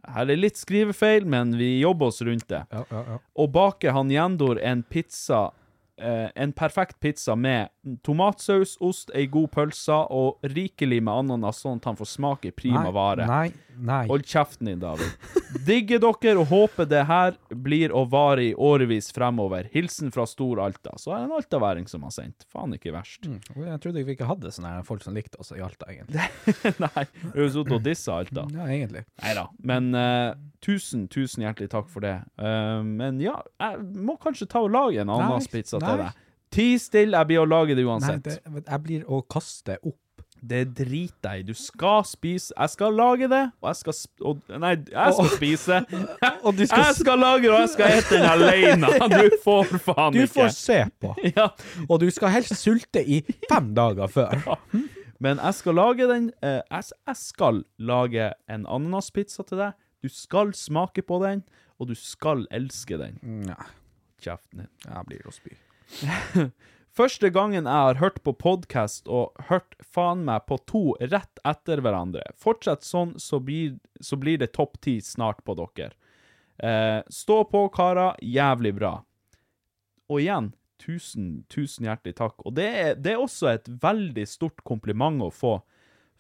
Her er litt skrivefeil, men vi jobber oss rundt det.
Ja, ja, ja.
Og bake han Jendor en pizza eh, En perfekt pizza med tomatsaus, ost, ei god pølse og rikelig med ananas, sånn at han får smake prima
Nei,
vare.
Nei, nei.
Hold kjeften din, David. Digger dere og håper det her blir å vare i årevis fremover. Hilsen fra Stor Alta. Så er det en altaværing som har sendt. Faen ikke verst.
Mm. Jeg trodde vi ikke hadde sånne folk som likte oss i Alta, egentlig.
Nei, vi har jo sittet og dissa Alta.
Ja, egentlig.
Nei da. Men uh, tusen, tusen hjertelig takk for det. Uh, men ja, jeg må kanskje ta og lage en ananaspizza til deg. Ti stille, jeg blir å lage det
Nei,
uansett.
det, jeg blir å kaste opp.
Det driter jeg i. Du skal spise Jeg skal lage det, og jeg skal og, Nei, jeg skal spise.
Og du skal
Jeg skal lage det, og jeg skal ete den alene. Du får faen ikke.
Du får se på.
Ja.
Og du skal helst sulte i fem dager før.
Men jeg skal lage den eh, jeg skal lage en ananaspizza til deg. Du skal smake på den, og du skal elske den.
Nei.
Kjeften din.
jeg blir å spy.
Første gangen jeg har hørt på podkast og hørt faen meg på to rett etter hverandre. Fortsett sånn, så blir, så blir det topp ti snart på dere. Eh, stå på, karer. Jævlig bra. Og igjen, tusen, tusen hjertelig takk. Og det er, det er også et veldig stort kompliment å få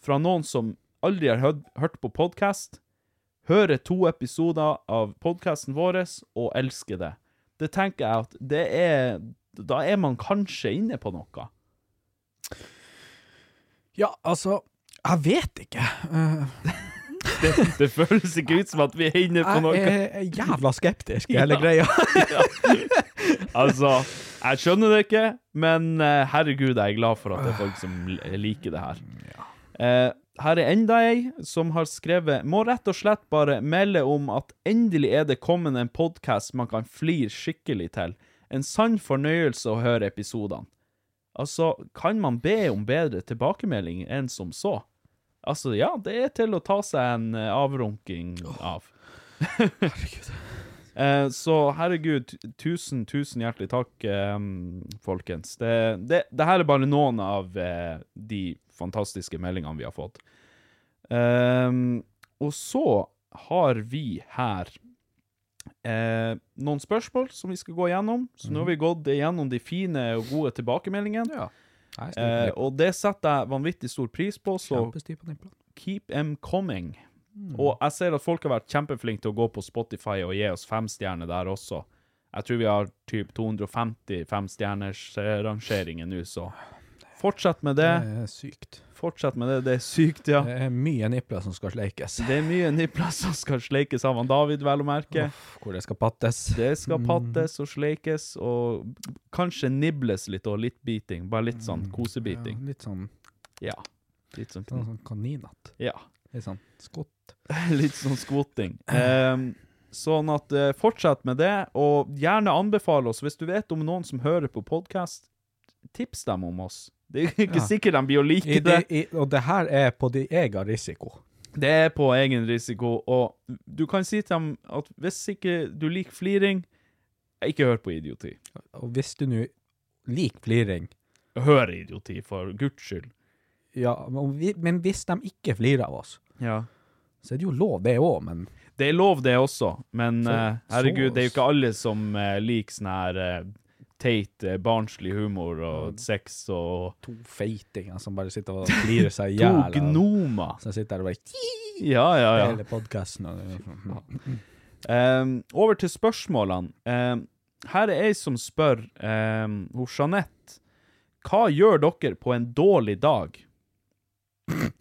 fra noen som aldri har hørt, hørt på podkast, hører to episoder av podkasten vår og elsker det. Det tenker jeg at det er Da er man kanskje inne på noe.
Ja, altså Jeg vet ikke. Uh...
Det, det føles ikke ut som at vi er inne på noe.
jeg er jævla skeptisk i hele greia.
Altså, jeg skjønner det ikke, men eh, herregud, jeg er glad for at det er folk som liker det her. Eh, her er enda ei som har skrevet Må rett og slett bare melde om at endelig er det kommet en podkast man kan flire skikkelig til. En sann fornøyelse å høre episodene. Altså, kan man be om bedre tilbakemelding enn som så? Altså, ja, det er til å ta seg en eh, avrunking av. herregud. Eh, så herregud, tusen, tusen hjertelig takk, eh, folkens. Det, det, det her er bare noen av de fantastiske meldingene vi har fått. Um, og så har vi her eh, noen spørsmål som vi skal gå igjennom. Så nå har vi gått igjennom de fine og gode tilbakemeldingene.
Ja. Er
Eh, og det setter jeg vanvittig stor pris på, så keep them coming.
Mm.
Og jeg ser at folk har vært kjempeflinke til å gå på Spotify og gi oss femstjerner der også. Jeg tror vi har typ 250 femstjerners rangeringer nå, så fortsett med det.
Det er sykt.
Fortsett med det. Det er sykt, ja.
Det er mye nipler som skal sleikes.
Det er mye nipler som skal sleikes av han David, vel å merke.
Hvor det skal pattes.
Det skal
Mm.
pattes og sleikes, og kanskje nibles litt, og litt biting. Bare litt sånn kosebiting.
Mm. Ja, litt sånn,
Ja. Litt sånn,
sånn, sånn kaninhatt.
Ja.
Litt sånn skott.
Litt sånn skvotting. Um, sånn at eh, fortsett med det, og gjerne anbefale oss. Hvis du vet om noen som hører på podkast, tips dem om oss. Det er ikke
Ja.
sikkert de blir å like
I,
det.
i, og det her er på din egen risiko.
Det er på egen risiko, og du kan si til dem at hvis ikke du liker fliring, ikke hør på idioti.
Og hvis du nå liker fliring
Hør idioti, for guds skyld.
Ja, men hvis de ikke flirer av oss,
Ja.
så er det jo lov, det òg, men
Det er lov, det også, men
Så-
eh, herregud,
så-
det er jo ikke alle som eh, liker sånn her eh, teit, eh, barnslig humor og sex og
to feitinger som bare sitter og flirer seg i hjel. to
gnomer.
Så sitter der og bare
Ja, ja, ja.
Hele podkasten
Ehm, over til spørsmålene. Um, her er ei som spør um, hos Jeanette Hva gjør dere på en dårlig dag?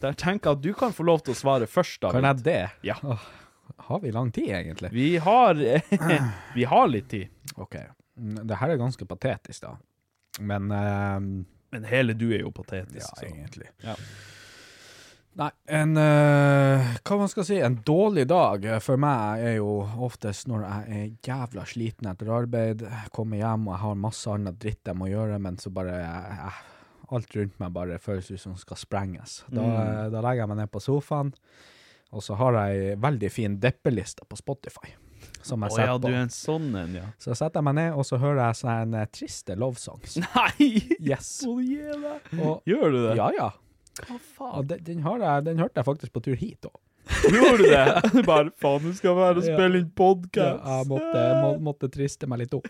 Der tenker jeg at du kan få lov til å svare først, David.
Kan jeg det?
Ja.
Åh, har vi lang tid, egentlig?
Vi har Vi har litt tid.
OK. Mm, Det her er ganske patetisk, da. Men uh,
Men hele du er jo patetisk.
Ja,
så.
egentlig.
Ja.
Nei, en uh, Hva man skal si? En dårlig dag for meg er jo oftest når jeg er jævla sliten etter arbeid, kommer hjem og jeg har masse annet dritt jeg må gjøre, men så bare uh, Alt rundt meg bare føles ut som skal sprenges. Da,
Mm.
da legger jeg meg ned på sofaen, og så har jeg ei veldig fin deppeliste på Spotify. Som jeg
Å
setter
ja,
på.
du er en sånn en, ja.
Så setter jeg meg ned, og så hører jeg sånne triste love songs.
Nei!
Yes.
Oh.
Og,
Gjør du det?
Ja, ja.
Hva faen?
Og den, den, har jeg, den hørte jeg faktisk på tur hit òg.
Gjorde du det? Bare faen, du skal være og spille inn
Ja, jeg måtte, må, måtte triste meg litt opp.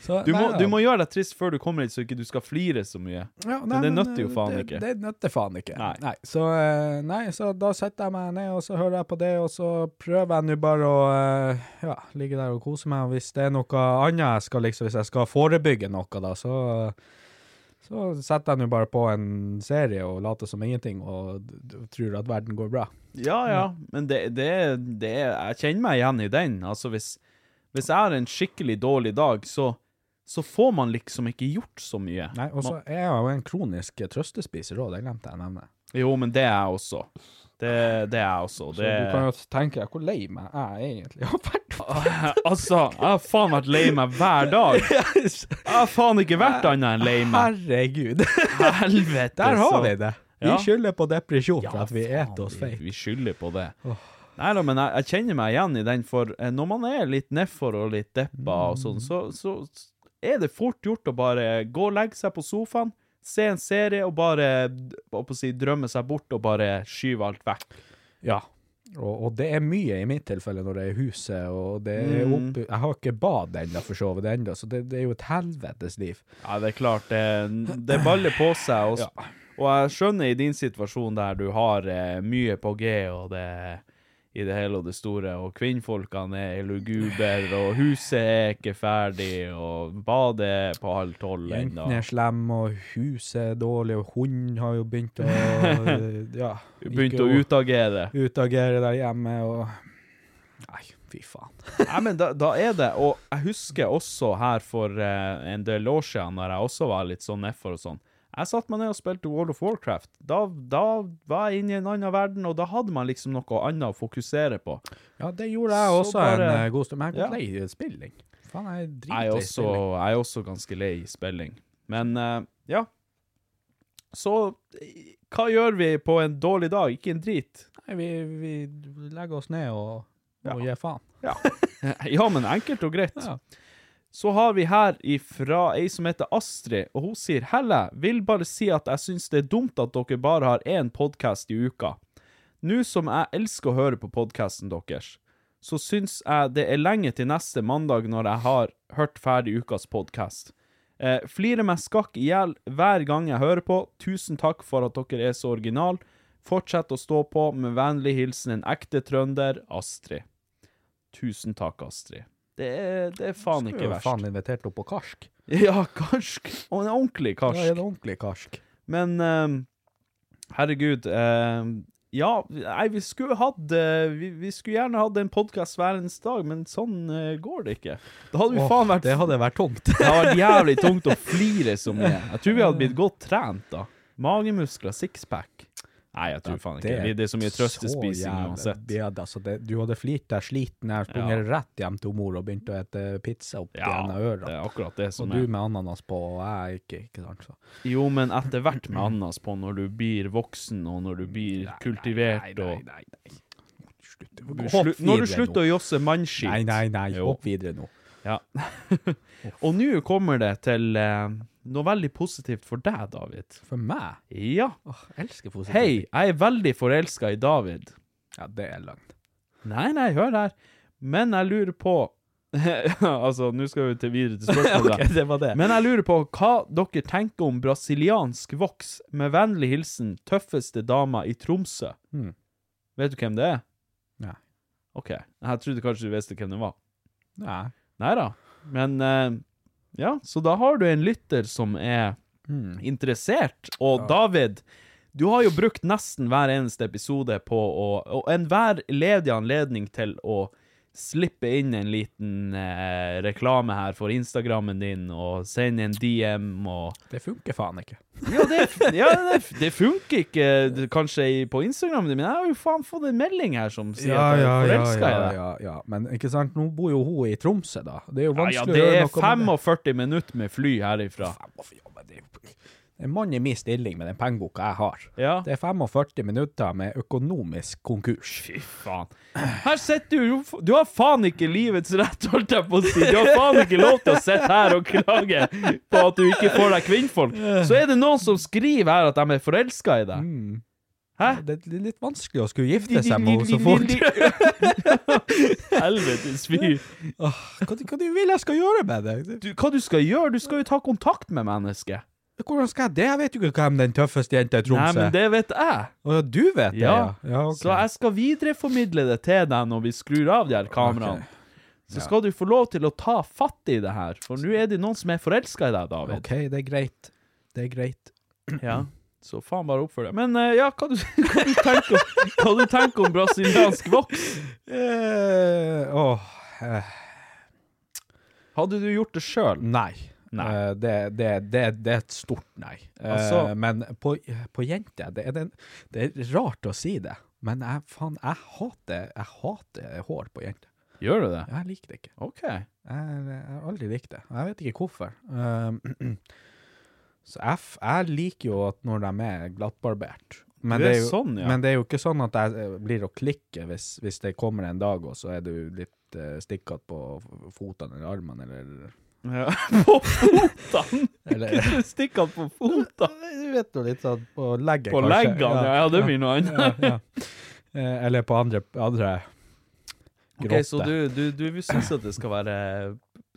Så,
Du må,
nei,
du må gjøre deg trist før du kommer hit, så ikke du skal flire så mye.
Ja, nei,
men det nøtter jo
eh,
faen
det,
ikke.
Det nøtter faen ikke.
Nei.
Så, eh, nei, så da setter jeg meg ned, og så hører jeg på det, og så prøver jeg nå bare å eh, ja, ligge der og kose meg. Og hvis det er noe annet jeg skal liksom, hvis jeg skal forebygge noe, da, så så setter jeg nå bare på en serie og later som ingenting, og tror at verden går bra.
Ja, ja, men det, det, det Jeg kjenner meg igjen i den. Altså, hvis, hvis jeg har en skikkelig dårlig dag, så, så får man liksom ikke gjort så mye.
Nei, Og så er jeg jo en kronisk trøstespiser òg, det glemte jeg å nevne.
Jo, men det er jeg også. Det, det er jeg også.
Så
Det,
du kan jo tenke deg hvor lei meg jeg egentlig har vært.
altså, jeg har faen vært lei meg hver dag. Jeg har faen ikke vært annet enn lei meg.
Herregud.
Helvete.
Der har vi det. Vi skylder på depresjon
Ja,
for at vi eter oss feil.
Vi skylder på det. Nei da, men jeg, jeg kjenner meg igjen i den, for eh, når man er litt nedfor og litt deppa og sånn, så, så er det fort gjort å bare gå og legge seg på sofaen, se en serie og bare si, drømme seg bort og bare skyve alt vekk.
Ja. Og, og det er mye i mitt tilfelle når det er huset, og det er
Mm.
opp, Jeg har ikke bad ennå, for så vidt ennå, så det, det er jo et helvetes liv.
Ja, det er klart, det, det baller på seg. Og, ja. og jeg skjønner i din situasjon der du har eh, mye på G, og det i det hele og det store, og kvinnfolkene er luguber, og huset er ikke ferdig, og badet er på halv tolv ennå.
Jentene er slemme, og huset er dårlig, og hunden har jo begynt å Ja.
Begynt å utagere.
Utagere der hjemme, og Nei, fy faen.
Nei, men da, da er det, og jeg husker også her for eh, en del år siden, når jeg også var litt sånn nedfor og sånn, Jeg satte meg ned og spilte World of Warcraft. Da, da var jeg inne i en annen verden, og da hadde man liksom noe annet å fokusere på.
Ja, det gjorde jeg
Så
også
bare-
en eh, god stund. Men jeg er
Ja.
gått lei spilling. Faen, jeg er
Jeg er,
dritlei
også,
spilling.
jeg er også ganske lei spilling. Men uh, ja. Så hva gjør vi på en dårlig dag? Ikke en drit.
Nei, vi, vi legger oss ned og, og gir faen.
Ja. ja, men enkelt og greit. Så har vi her ifra ei som heter Astrid, og hun sier Helle, vil bare si at jeg syns det er dumt at dere bare har én podkast i uka. Nå som jeg elsker å høre på podkasten deres, så syns jeg det er lenge til neste mandag når jeg har hørt ferdig ukas podkast. Eh, flirer meg skakk i hjel hver gang jeg hører på. Tusen takk for at dere er så original. Fortsett å stå på. Med vennlig hilsen en ekte trønder, Astrid. Tusen takk, Astrid. Det er, det er faen
Skulle
ikke
jo
verst.
faen invitert opp på karsk.
Ja, karsk. Og en ordentlig karsk.
Ja, en ordentlig karsk.
Men ehm, herregud ehm, Ja, nei, vi skulle hatt uh, vi, vi skulle gjerne hatt en podkast hver eneste dag, men sånn uh, går det ikke. Da hadde vi
Åh,
faen vært
det hadde vært tungt.
Det hadde vært jævlig tungt å flire så mye. Jeg tror vi hadde blitt godt trent da. Magemuskler, sixpack. Nei, jeg tror faen ikke. Det, det er så mye trøstespising uansett.
Bed, altså det, du hadde flirt deg sliten jeg sprang ja. rett hjem til mor og begynte å ete pizza opp
Ja,
gjennom ørene.
det er akkurat det som
og du
er.
med ananas på, og jeg ikke, ikke sant? Så.
Jo, men etter hvert med ananas på når du blir voksen, og når du blir kultivert og
Nei, nei,
nei.
Slutt,
slu- Når du slutter
nå.
å josse mannskitt.
Nei, nei, nei, hopp videre nå.
Ja. og nå kommer det til eh, noe veldig positivt for deg, David.
For meg?
Ja.
Åh, jeg elsker positivt.
Hei, jeg er veldig forelska i David.
Ja, det er langt.
Nei, nei, hør her. Men jeg lurer på Altså, nå skal vi til videre til spørsmålet.
Ok, det var det.
Men jeg lurer på hva dere tenker om brasiliansk voks. Med vennlig hilsen tøffeste dama i Tromsø.
Hmm.
Vet du hvem det er?
Nei.
OK. Jeg trodde kanskje du visste hvem det var.
Nei.
Nei da. Men eh, ja, så da har du en lytter som er
mm.
interessert. Og David, du har jo brukt nesten hver eneste episode på å Og enhver ledig anledning til å slippe inn en liten eh, reklame her for Instagrammen din, og sende en DM og
Det funker faen ikke.
Ja, det, ja, det, det funker ikke det- kanskje på Instagrammen din, men jeg har jo faen fått en melding her som sier at jeg er forelska i
ja,
deg.
ja, ja. Men ikke sant, nå bor jo hun i Tromsø, da. Det er jo
Ja, ja,
vanskelig
det
å gjøre
er
noe med
45 minutter med fly herifra.
En mann i min stilling med den pengeboka jeg har.
Ja.
Det er 45 minutter med økonomisk konkurs.
Fy faen. Her sitter du Du har faen ikke livets rett, holdt jeg på å si. Du har faen ikke lov til å sitte her og klage på at du ikke får deg kvinnfolk. Så er det noen som skriver her at de er forelska i deg. Hæ?
Det er litt vanskelig å skulle gifte seg med henne så fort.
Helvetes fyr.
Hva, hva du vil jeg skal gjøre med det?
Du, hva du skal gjøre? Du skal jo ta kontakt med mennesket.
Hvordan skal jeg det? Jeg vet jo ikke hvem den tøffeste jenta i
Nei, men det vet jeg.
Og du vet det,
Ja.
ja? ja ok.
Så jeg skal videreformidle det til deg når vi skrur av de her kameraene. Så skal du få lov til å ta fatt i det her, for nå er det noen som er forelska i deg, David.
OK, det er greit. Det er greit.
Ja, så faen bare oppfør deg. Men uh, ja, hva du, hva du tenker om, hva du tenker om brasiliansk voks?
Uh, oh,
Hadde du gjort det sjøl?
nei. Eh, det, det, det, det er et stort nei. Uh,
Altså-
men på, på jenter det, er det rart å si det, men jeg, faen, jeg hater, jeg hater hår på jenter.
Gjør du det?
Jeg liker det ikke.
OK.
Jeg, jeg har aldri likt det. Jeg vet ikke hvorfor. Uh, så jeg, jeg liker jo at når de er glattbarbert. Men det, er jo,
sånn, ja.
men det er jo ikke sånn at jeg blir å klikke hvis, hvis det kommer en dag, og så er du litt uh, stikkete på fotene eller armene, eller
Ja. På fotene! Stikke han på fotene!
Du vet jo litt sånn på legget,
På
kanskje.
leggene, ja, ja, det blir noe annet.
Ja, ja. Eh, Eller på andre, andre
Ok,
Okay,
Så du, du, du syns at det skal være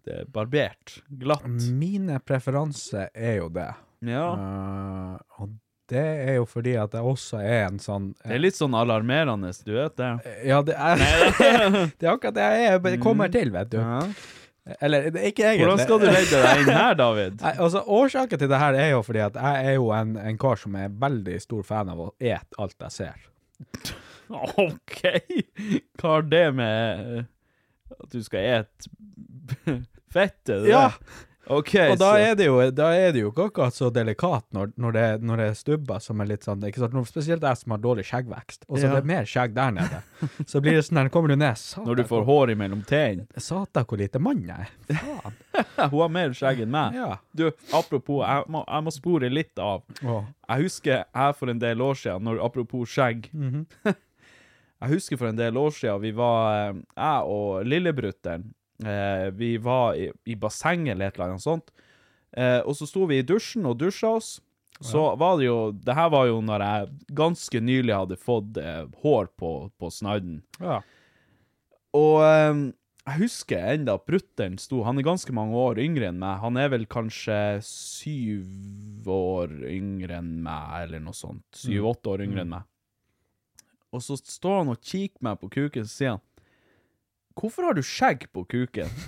eh, barbert? Glatt?
Mine preferanser er jo det.
Ja.
Uh, og det er jo fordi at jeg også er en sånn
Det er litt sånn alarmerende, du vet det?
Ja, det er, det er akkurat det jeg er, jeg kommer til, vet du.
Ja.
Eller er ikke egentlig.
Hvordan skal du legge deg inn her, David?
Nei, altså, årsaken til det her er jo fordi at jeg er jo en, en kar som er veldig stor fan av å ete alt jeg ser.
OK! Hva har det med at du skal ete fettet? det
Ja.
der? Ok,
Og da er det jo, da er det jo ikke akkurat så delikat når, når, det, når det er stubber som er litt sånn? Spesielt jeg som har dårlig skjeggvekst. Og så
Ja.
det er mer skjegg der nede. Så blir det sånn der, kommer du ned satan,
Når du får hår imellom tennene.
Satan, hvor lite mann jeg er. Faen.
Hun har mer skjegg enn meg.
Ja.
Du, apropos, jeg må, jeg må spore litt av.
Oh.
Jeg husker her for en del år siden, når, apropos skjegg
Mhm.
Jeg husker for en del år siden, vi var, eh, jeg og lillebrutteren, eh, vi var i, i bassenget eller et eller annet sånt, eh, og så sto vi i dusjen og dusja oss. Så var det jo Det her var jo når jeg ganske nylig hadde fått eh, hår på, på snadden.
Ja.
Og eh, jeg husker enda at brutter'n sto Han er ganske mange år yngre enn meg. Han er vel kanskje syv år yngre enn meg, eller noe sånt. Syv-åtte år yngre enn meg. Og så står han og kikker meg på kuken, så sier han Hvorfor har du skjegg på kuken?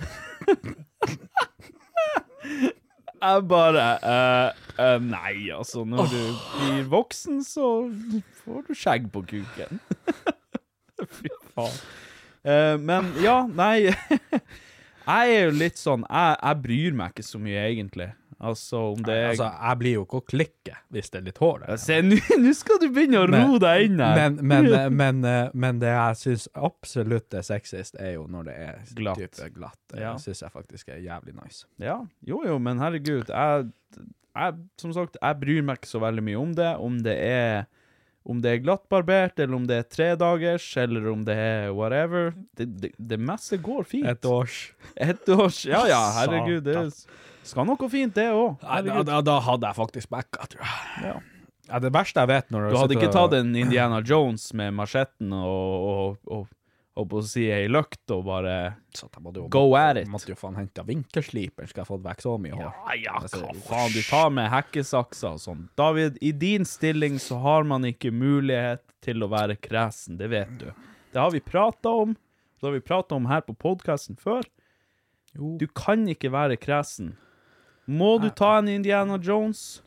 Jeg bare eh, eh, Nei, altså, når du blir voksen, så får du skjegg på kuken. Fy faen. Eh, men ja, nei Jeg er jo litt sånn Jeg, jeg bryr meg ikke så mye, egentlig. Altså, om det er
Altså, jeg blir jo ikke å klikke hvis det er litt hår der.
Se, nå skal du begynne å ro deg inn her.
Men, men, men, eh, men det jeg syns absolutt er sexist, er jo når det er
Glatt.
type glatt. Det
Ja.
syns jeg faktisk er jævlig nice.
Ja, jo jo, men herregud, jeg, jeg Som sagt, jeg bryr meg ikke så veldig mye om det. Om det er om det er glattbarbert, eller om det er tredagers, eller om det er whatever. Det, det, det meste går fint.
Et års.
Et års, Ja ja, herregud. Det skal noe fint, det òg.
Da, da, da hadde jeg faktisk backa, tror jeg.
Ja.
Ja, det verste jeg vet når
Du hadde ikke tatt en Indiana Jones med machetten og, og, og, og på å si ei løkt og bare go at it.
Måtte jo faen hente vinkelsliper, skal jeg fått vekk så mye hår.
Ja, ja, hva faen, du tar med hekkesakser og sånn. David, i din stilling så har man ikke mulighet til å være kresen, det vet du. Det har vi prata om, det har vi prata om her på podkasten før. Du kan ikke være kresen. Må du ta en Indiana Jones,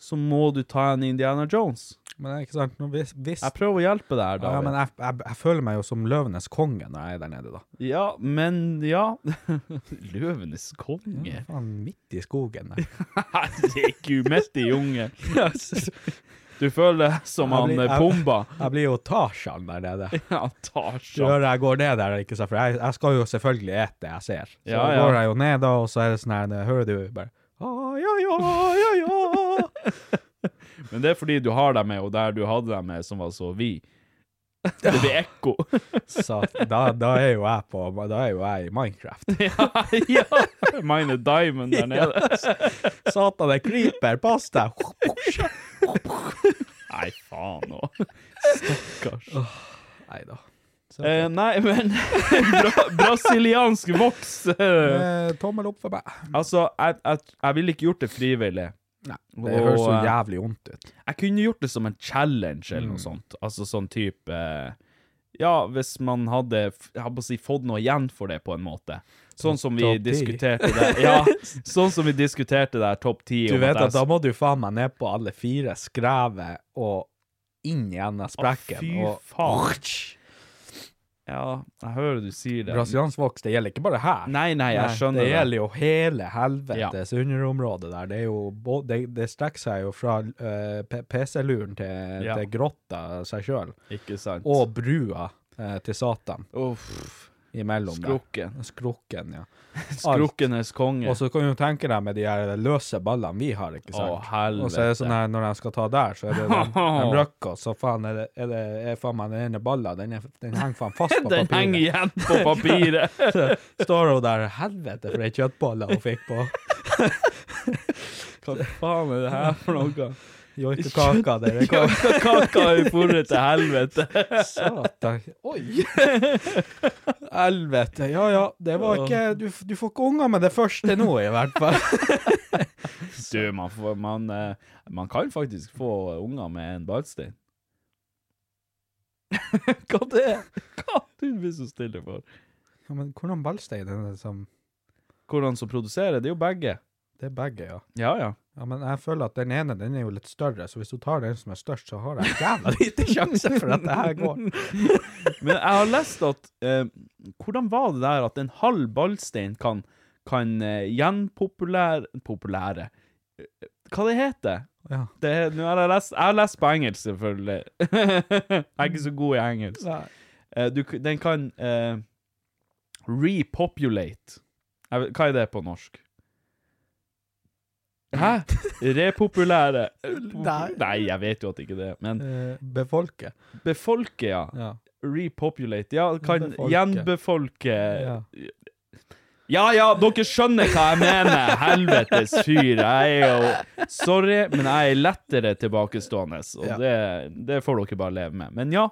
så må du ta en Indiana Jones.
Men det er ikke sant, Nå, hvis, hvis
Jeg prøver å hjelpe deg her,
ja, men jeg, jeg, jeg føler meg jo som løvenes konge når jeg er der nede, da.
Ja, men ja Løvenes konge.
Ja, faen, midt i skogen der.
Herregud, midt i jungelen. Du føler deg som han
blir-
eh,
jeg-
Pumba.
Jeg blir jo Tarzan der nede.
Ja, Tarzan.
hører jeg går ned der, ikke sant? for jeg, jeg skal jo selvfølgelig ete det jeg ser. Så
Ja, ja.
går jeg jo ned da, og så er det sånn her, hører du bare «Ah, ja, ja, ja, ja.
Men det er fordi du har dem med, og der du hadde dem med, som var så vid. Det blir ekko.
Så da, da er jo jeg på, da er jo jeg i Minecraft.
ja, ja. Mine diamond der nede.
Satan, det er creeper, pass deg!
Nei, faen nå. Stakkars.
Nei da.
Eh, nei, men bra, Brasiliansk voks. eh,
Tommel opp for meg.
altså, jeg, jeg, jeg ville ikke gjort det frivillig.
Nei, det høres så
eh,
jævlig vondt ut.
Jeg kunne gjort det som en challenge eller
Mm.
noe sånt. Altså sånn type eh, Ja, hvis man hadde jeg å si, fått noe igjen for det, på en måte. Sånn som vi diskuterte der. Ja, sånn som vi diskuterte der, topp ti.
Du vet at da må du faen meg ned på alle fire, skrevet og inn i enden av sprekken.
fy
og,
faen. Ja, jeg hører du sier det.
Brasiliansk voks, det gjelder ikke bare her.
Nei, nei, jeg skjønner
det.
det.
gjelder jo hele helvetes underområde der. Det, er jo, det, det strekker seg jo fra uh, PC-luren til,
Ja.
til grotta seg sjøl.
Ikke sant.
Og brua uh, til Satan
Uff.
Imellom
Skrukken.
der. Skrukken. ja.
Skrukkenes konge.
Og så kan du tenke deg med de her løse ballene vi har, ikke sant?
Å, helvete.
og så er det sånn her, når de skal ta der, så er det en de røkker, og så faen er det, er det er faen meg den ene ballen, den, er, den henger faen fast på
Den
papiret.
henger igjen på papiret.
så står hun der, helvete for ei kjøttbolle hun fikk på.
Hva faen er det her for noe?
Joikekaka der. det kom-
Kaka i forret til helvete.
Satan. Oi! Helvete. Ja ja, det var ikke Du, du får ikke unger med det første nå, i hvert fall.
Du, man, får, man, eh, man kan faktisk få unger med en ballstein. Hva det? Hva du blir så stille for?
Ja, men hvordan ballstein er det som
Hvordan som produserer? Det er jo begge.
Det er begge, ja.
Ja, ja.
Ja, men jeg føler at den ene den er jo litt større, så hvis du tar den som er størst, så har jeg jævla lite sjanse for at det her går.
Men jeg har lest at eh, Hvordan var det der at en halv ballstein kan, kan eh, gjenpopulære Populære Eh, Hva det heter
Ja.
det? Nå har jeg lest Jeg har lest på engelsk, selvfølgelig. jeg er ikke så god i engelsk.
Nei.
Eh, du, k- den kan eh, repopulate. Jeg vet, hva er det på norsk? Hæ? Repopulære?
Nei.
Nei, jeg vet jo at ikke det men
Eh, befolke.
Befolke, ja.
Ja.
Repopulate. Ja, kan
Befolke.
gjenbefolke
Ja.
Ja ja, dere skjønner hva jeg mener! Helvetes fyr. Jeg er jo Sorry, men jeg er lettere tilbakestående, og
Ja.
det, det får dere bare leve med. Men ja,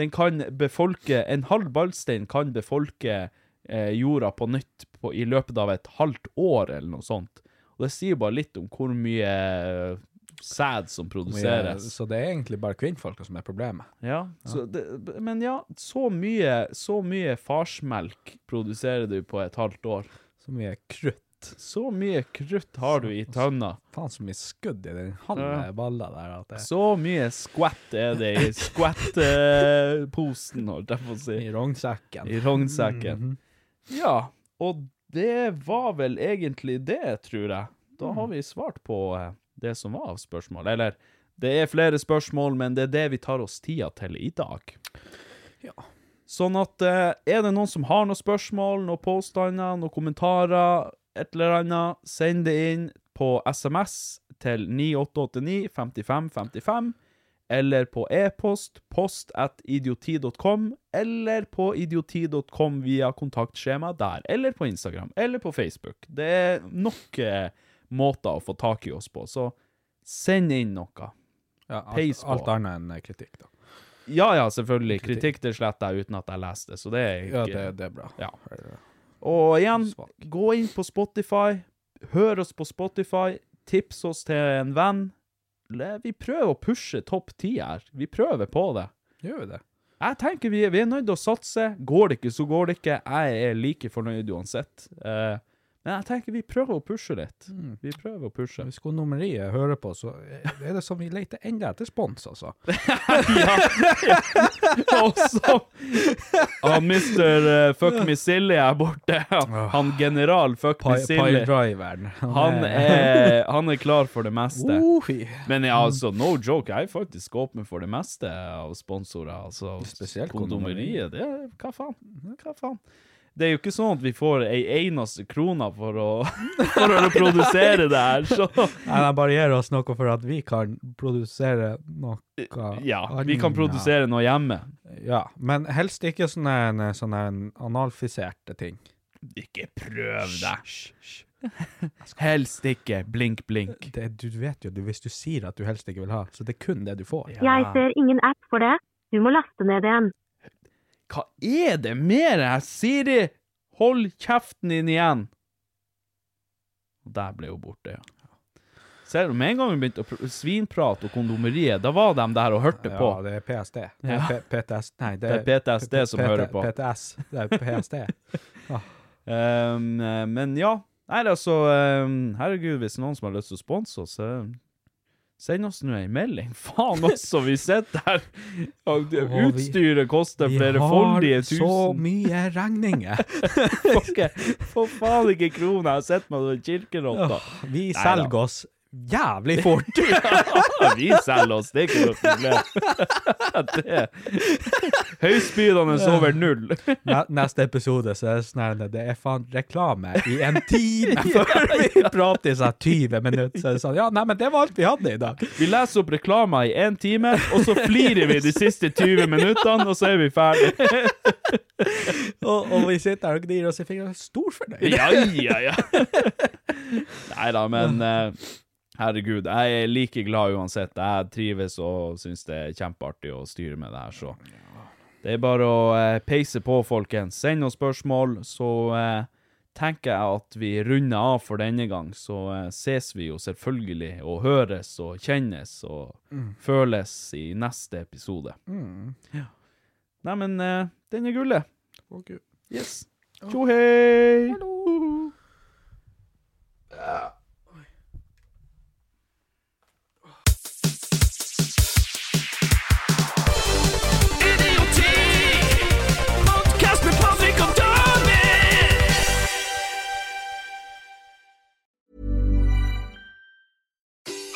den kan befolke En halv ballstein kan befolke eh, jorda på nytt på, i løpet av et halvt år, eller noe sånt. Og det sier bare litt om hvor mye eh, sæd som produseres.
Så det er egentlig bare kvinnfolka som er problemet.
Ja, Så det, men ja, så mye, så mye farsmelk produserer du på et halvt år.
Så mye krutt.
Så mye krutt har du i tønna.
Faen så mye skudd i den halve balla der. Det
Så mye skvett er det i skvettposen, holdt jeg på å si.
I rognsekken.
I rognsekken.
Mhm.
Ja, og det var vel egentlig det, tror jeg. Da
Mm.
har vi svart på eh, det som var av spørsmål. Eller, det er flere spørsmål, men det er det vi tar oss tida til i dag.
Ja.
Sånn at eh, er det noen som har noen spørsmål, noen påstander, noen kommentarer, et eller annet, send det inn på SMS til 9889 55 55, eller på e-post post at idioti.com, eller på idioti.com via kontaktskjema der, eller på Instagram, eller på Facebook. Det er nok eh, måter å få tak i oss på, så send inn noe.
Ja, alt, alt annet enn eh, kritikk, da.
Ja, ja, selvfølgelig. Kritikk det sletter jeg uten at jeg leser det, så det er ikke
Ja, det, det er bra.
Ja. Og igjen,
Svak.
gå inn på Spotify, hør oss på Spotify, tips oss til en venn. Vi prøver å pushe topp ti her. Vi prøver på det.
Gjør vi det?
Jeg tenker vi, vi er nødt til å satse. Går det ikke, så går det ikke. Jeg er like fornøyd uansett. Eh, men jeg tenker vi prøver å pushe litt. Vi prøver å pushe.
Hvis kondomeriet hører på, så er det som vi leter enda etter spons, altså.
Og så Han mister uh, Fuck Me Silly er borte. Han general Fuck Me Silly.
Piedriveren.
Han er, han er klar for det meste. Men ja, altså, no joke, jeg er faktisk åpen for det meste av sponsorer. Altså,
Spesielt
kondomeriet. Det er, hva faen? Hva faen? Det er jo ikke sånn at vi får ei eneste krone for å, for å produsere det her, så
Nei, de bare gir oss noe for at vi kan produsere noe
Ja, vi kan produsere noe hjemme.
Ja, men helst ikke sånne, sånne analfiserte ting.
Ikke prøv deg. Helst ikke. Blink, blink.
Det, du vet jo du, hvis du sier at du helst ikke vil ha, så det er kun det du får.
Jeg ser ingen app for det. Du må laste ned en.
Hva er det med deg, Siri? Hold kjeften din igjen. Og der ble hun borte, ja. Ser du, med en gang vi begynte å pr- svinprate og kondomeriet, da var de der og hørte på.
Ja, det er PST.
Ja.
P- PTS. Nei,
Det er PTSD som hører på.
PTS. Det er PSD.
Um, eh, men ja. Nei, altså, um, herregud, hvis noen som har lyst til å sponse oss, send oss nå en melding. Faen også, vi sitter her. Utstyret
koster flere
Utstyret koster
Vi har så mye regninger.
Får faen ikke kroner. Jeg meg som kirkerotta.
Vi selger oss jævlig fort.
Ja, vi selger oss, det er ikke noe problem. Det Høyspydende over null.
Neste episode så er det sånn det er faen reklame i en time før vi prater i sånn 20 minutter. Så er det sånn, ja, nei, men det var alt vi hadde i dag.
Vi leser opp reklama i én time, og så flirer vi de siste 20 minuttene, og så er vi ferdige.
Og, og vi sitter her og gnir oss i fingrene, storfornøyd.
Ja, ja, ja. Nei da, men eh, herregud, jeg er like glad uansett. Jeg trives og syns det er kjempeartig å styre med det her, så det er bare å eh, peise på, folkens. Send oss spørsmål, så eh, tenker jeg at vi runder av for denne gang. Så eh, ses vi jo selvfølgelig, og høres og kjennes og
Mm.
føles i neste episode.
Mm.
Ja. Nei, men eh, den er gullet.
Okay.
Yes. Tjo hei!
Idioti!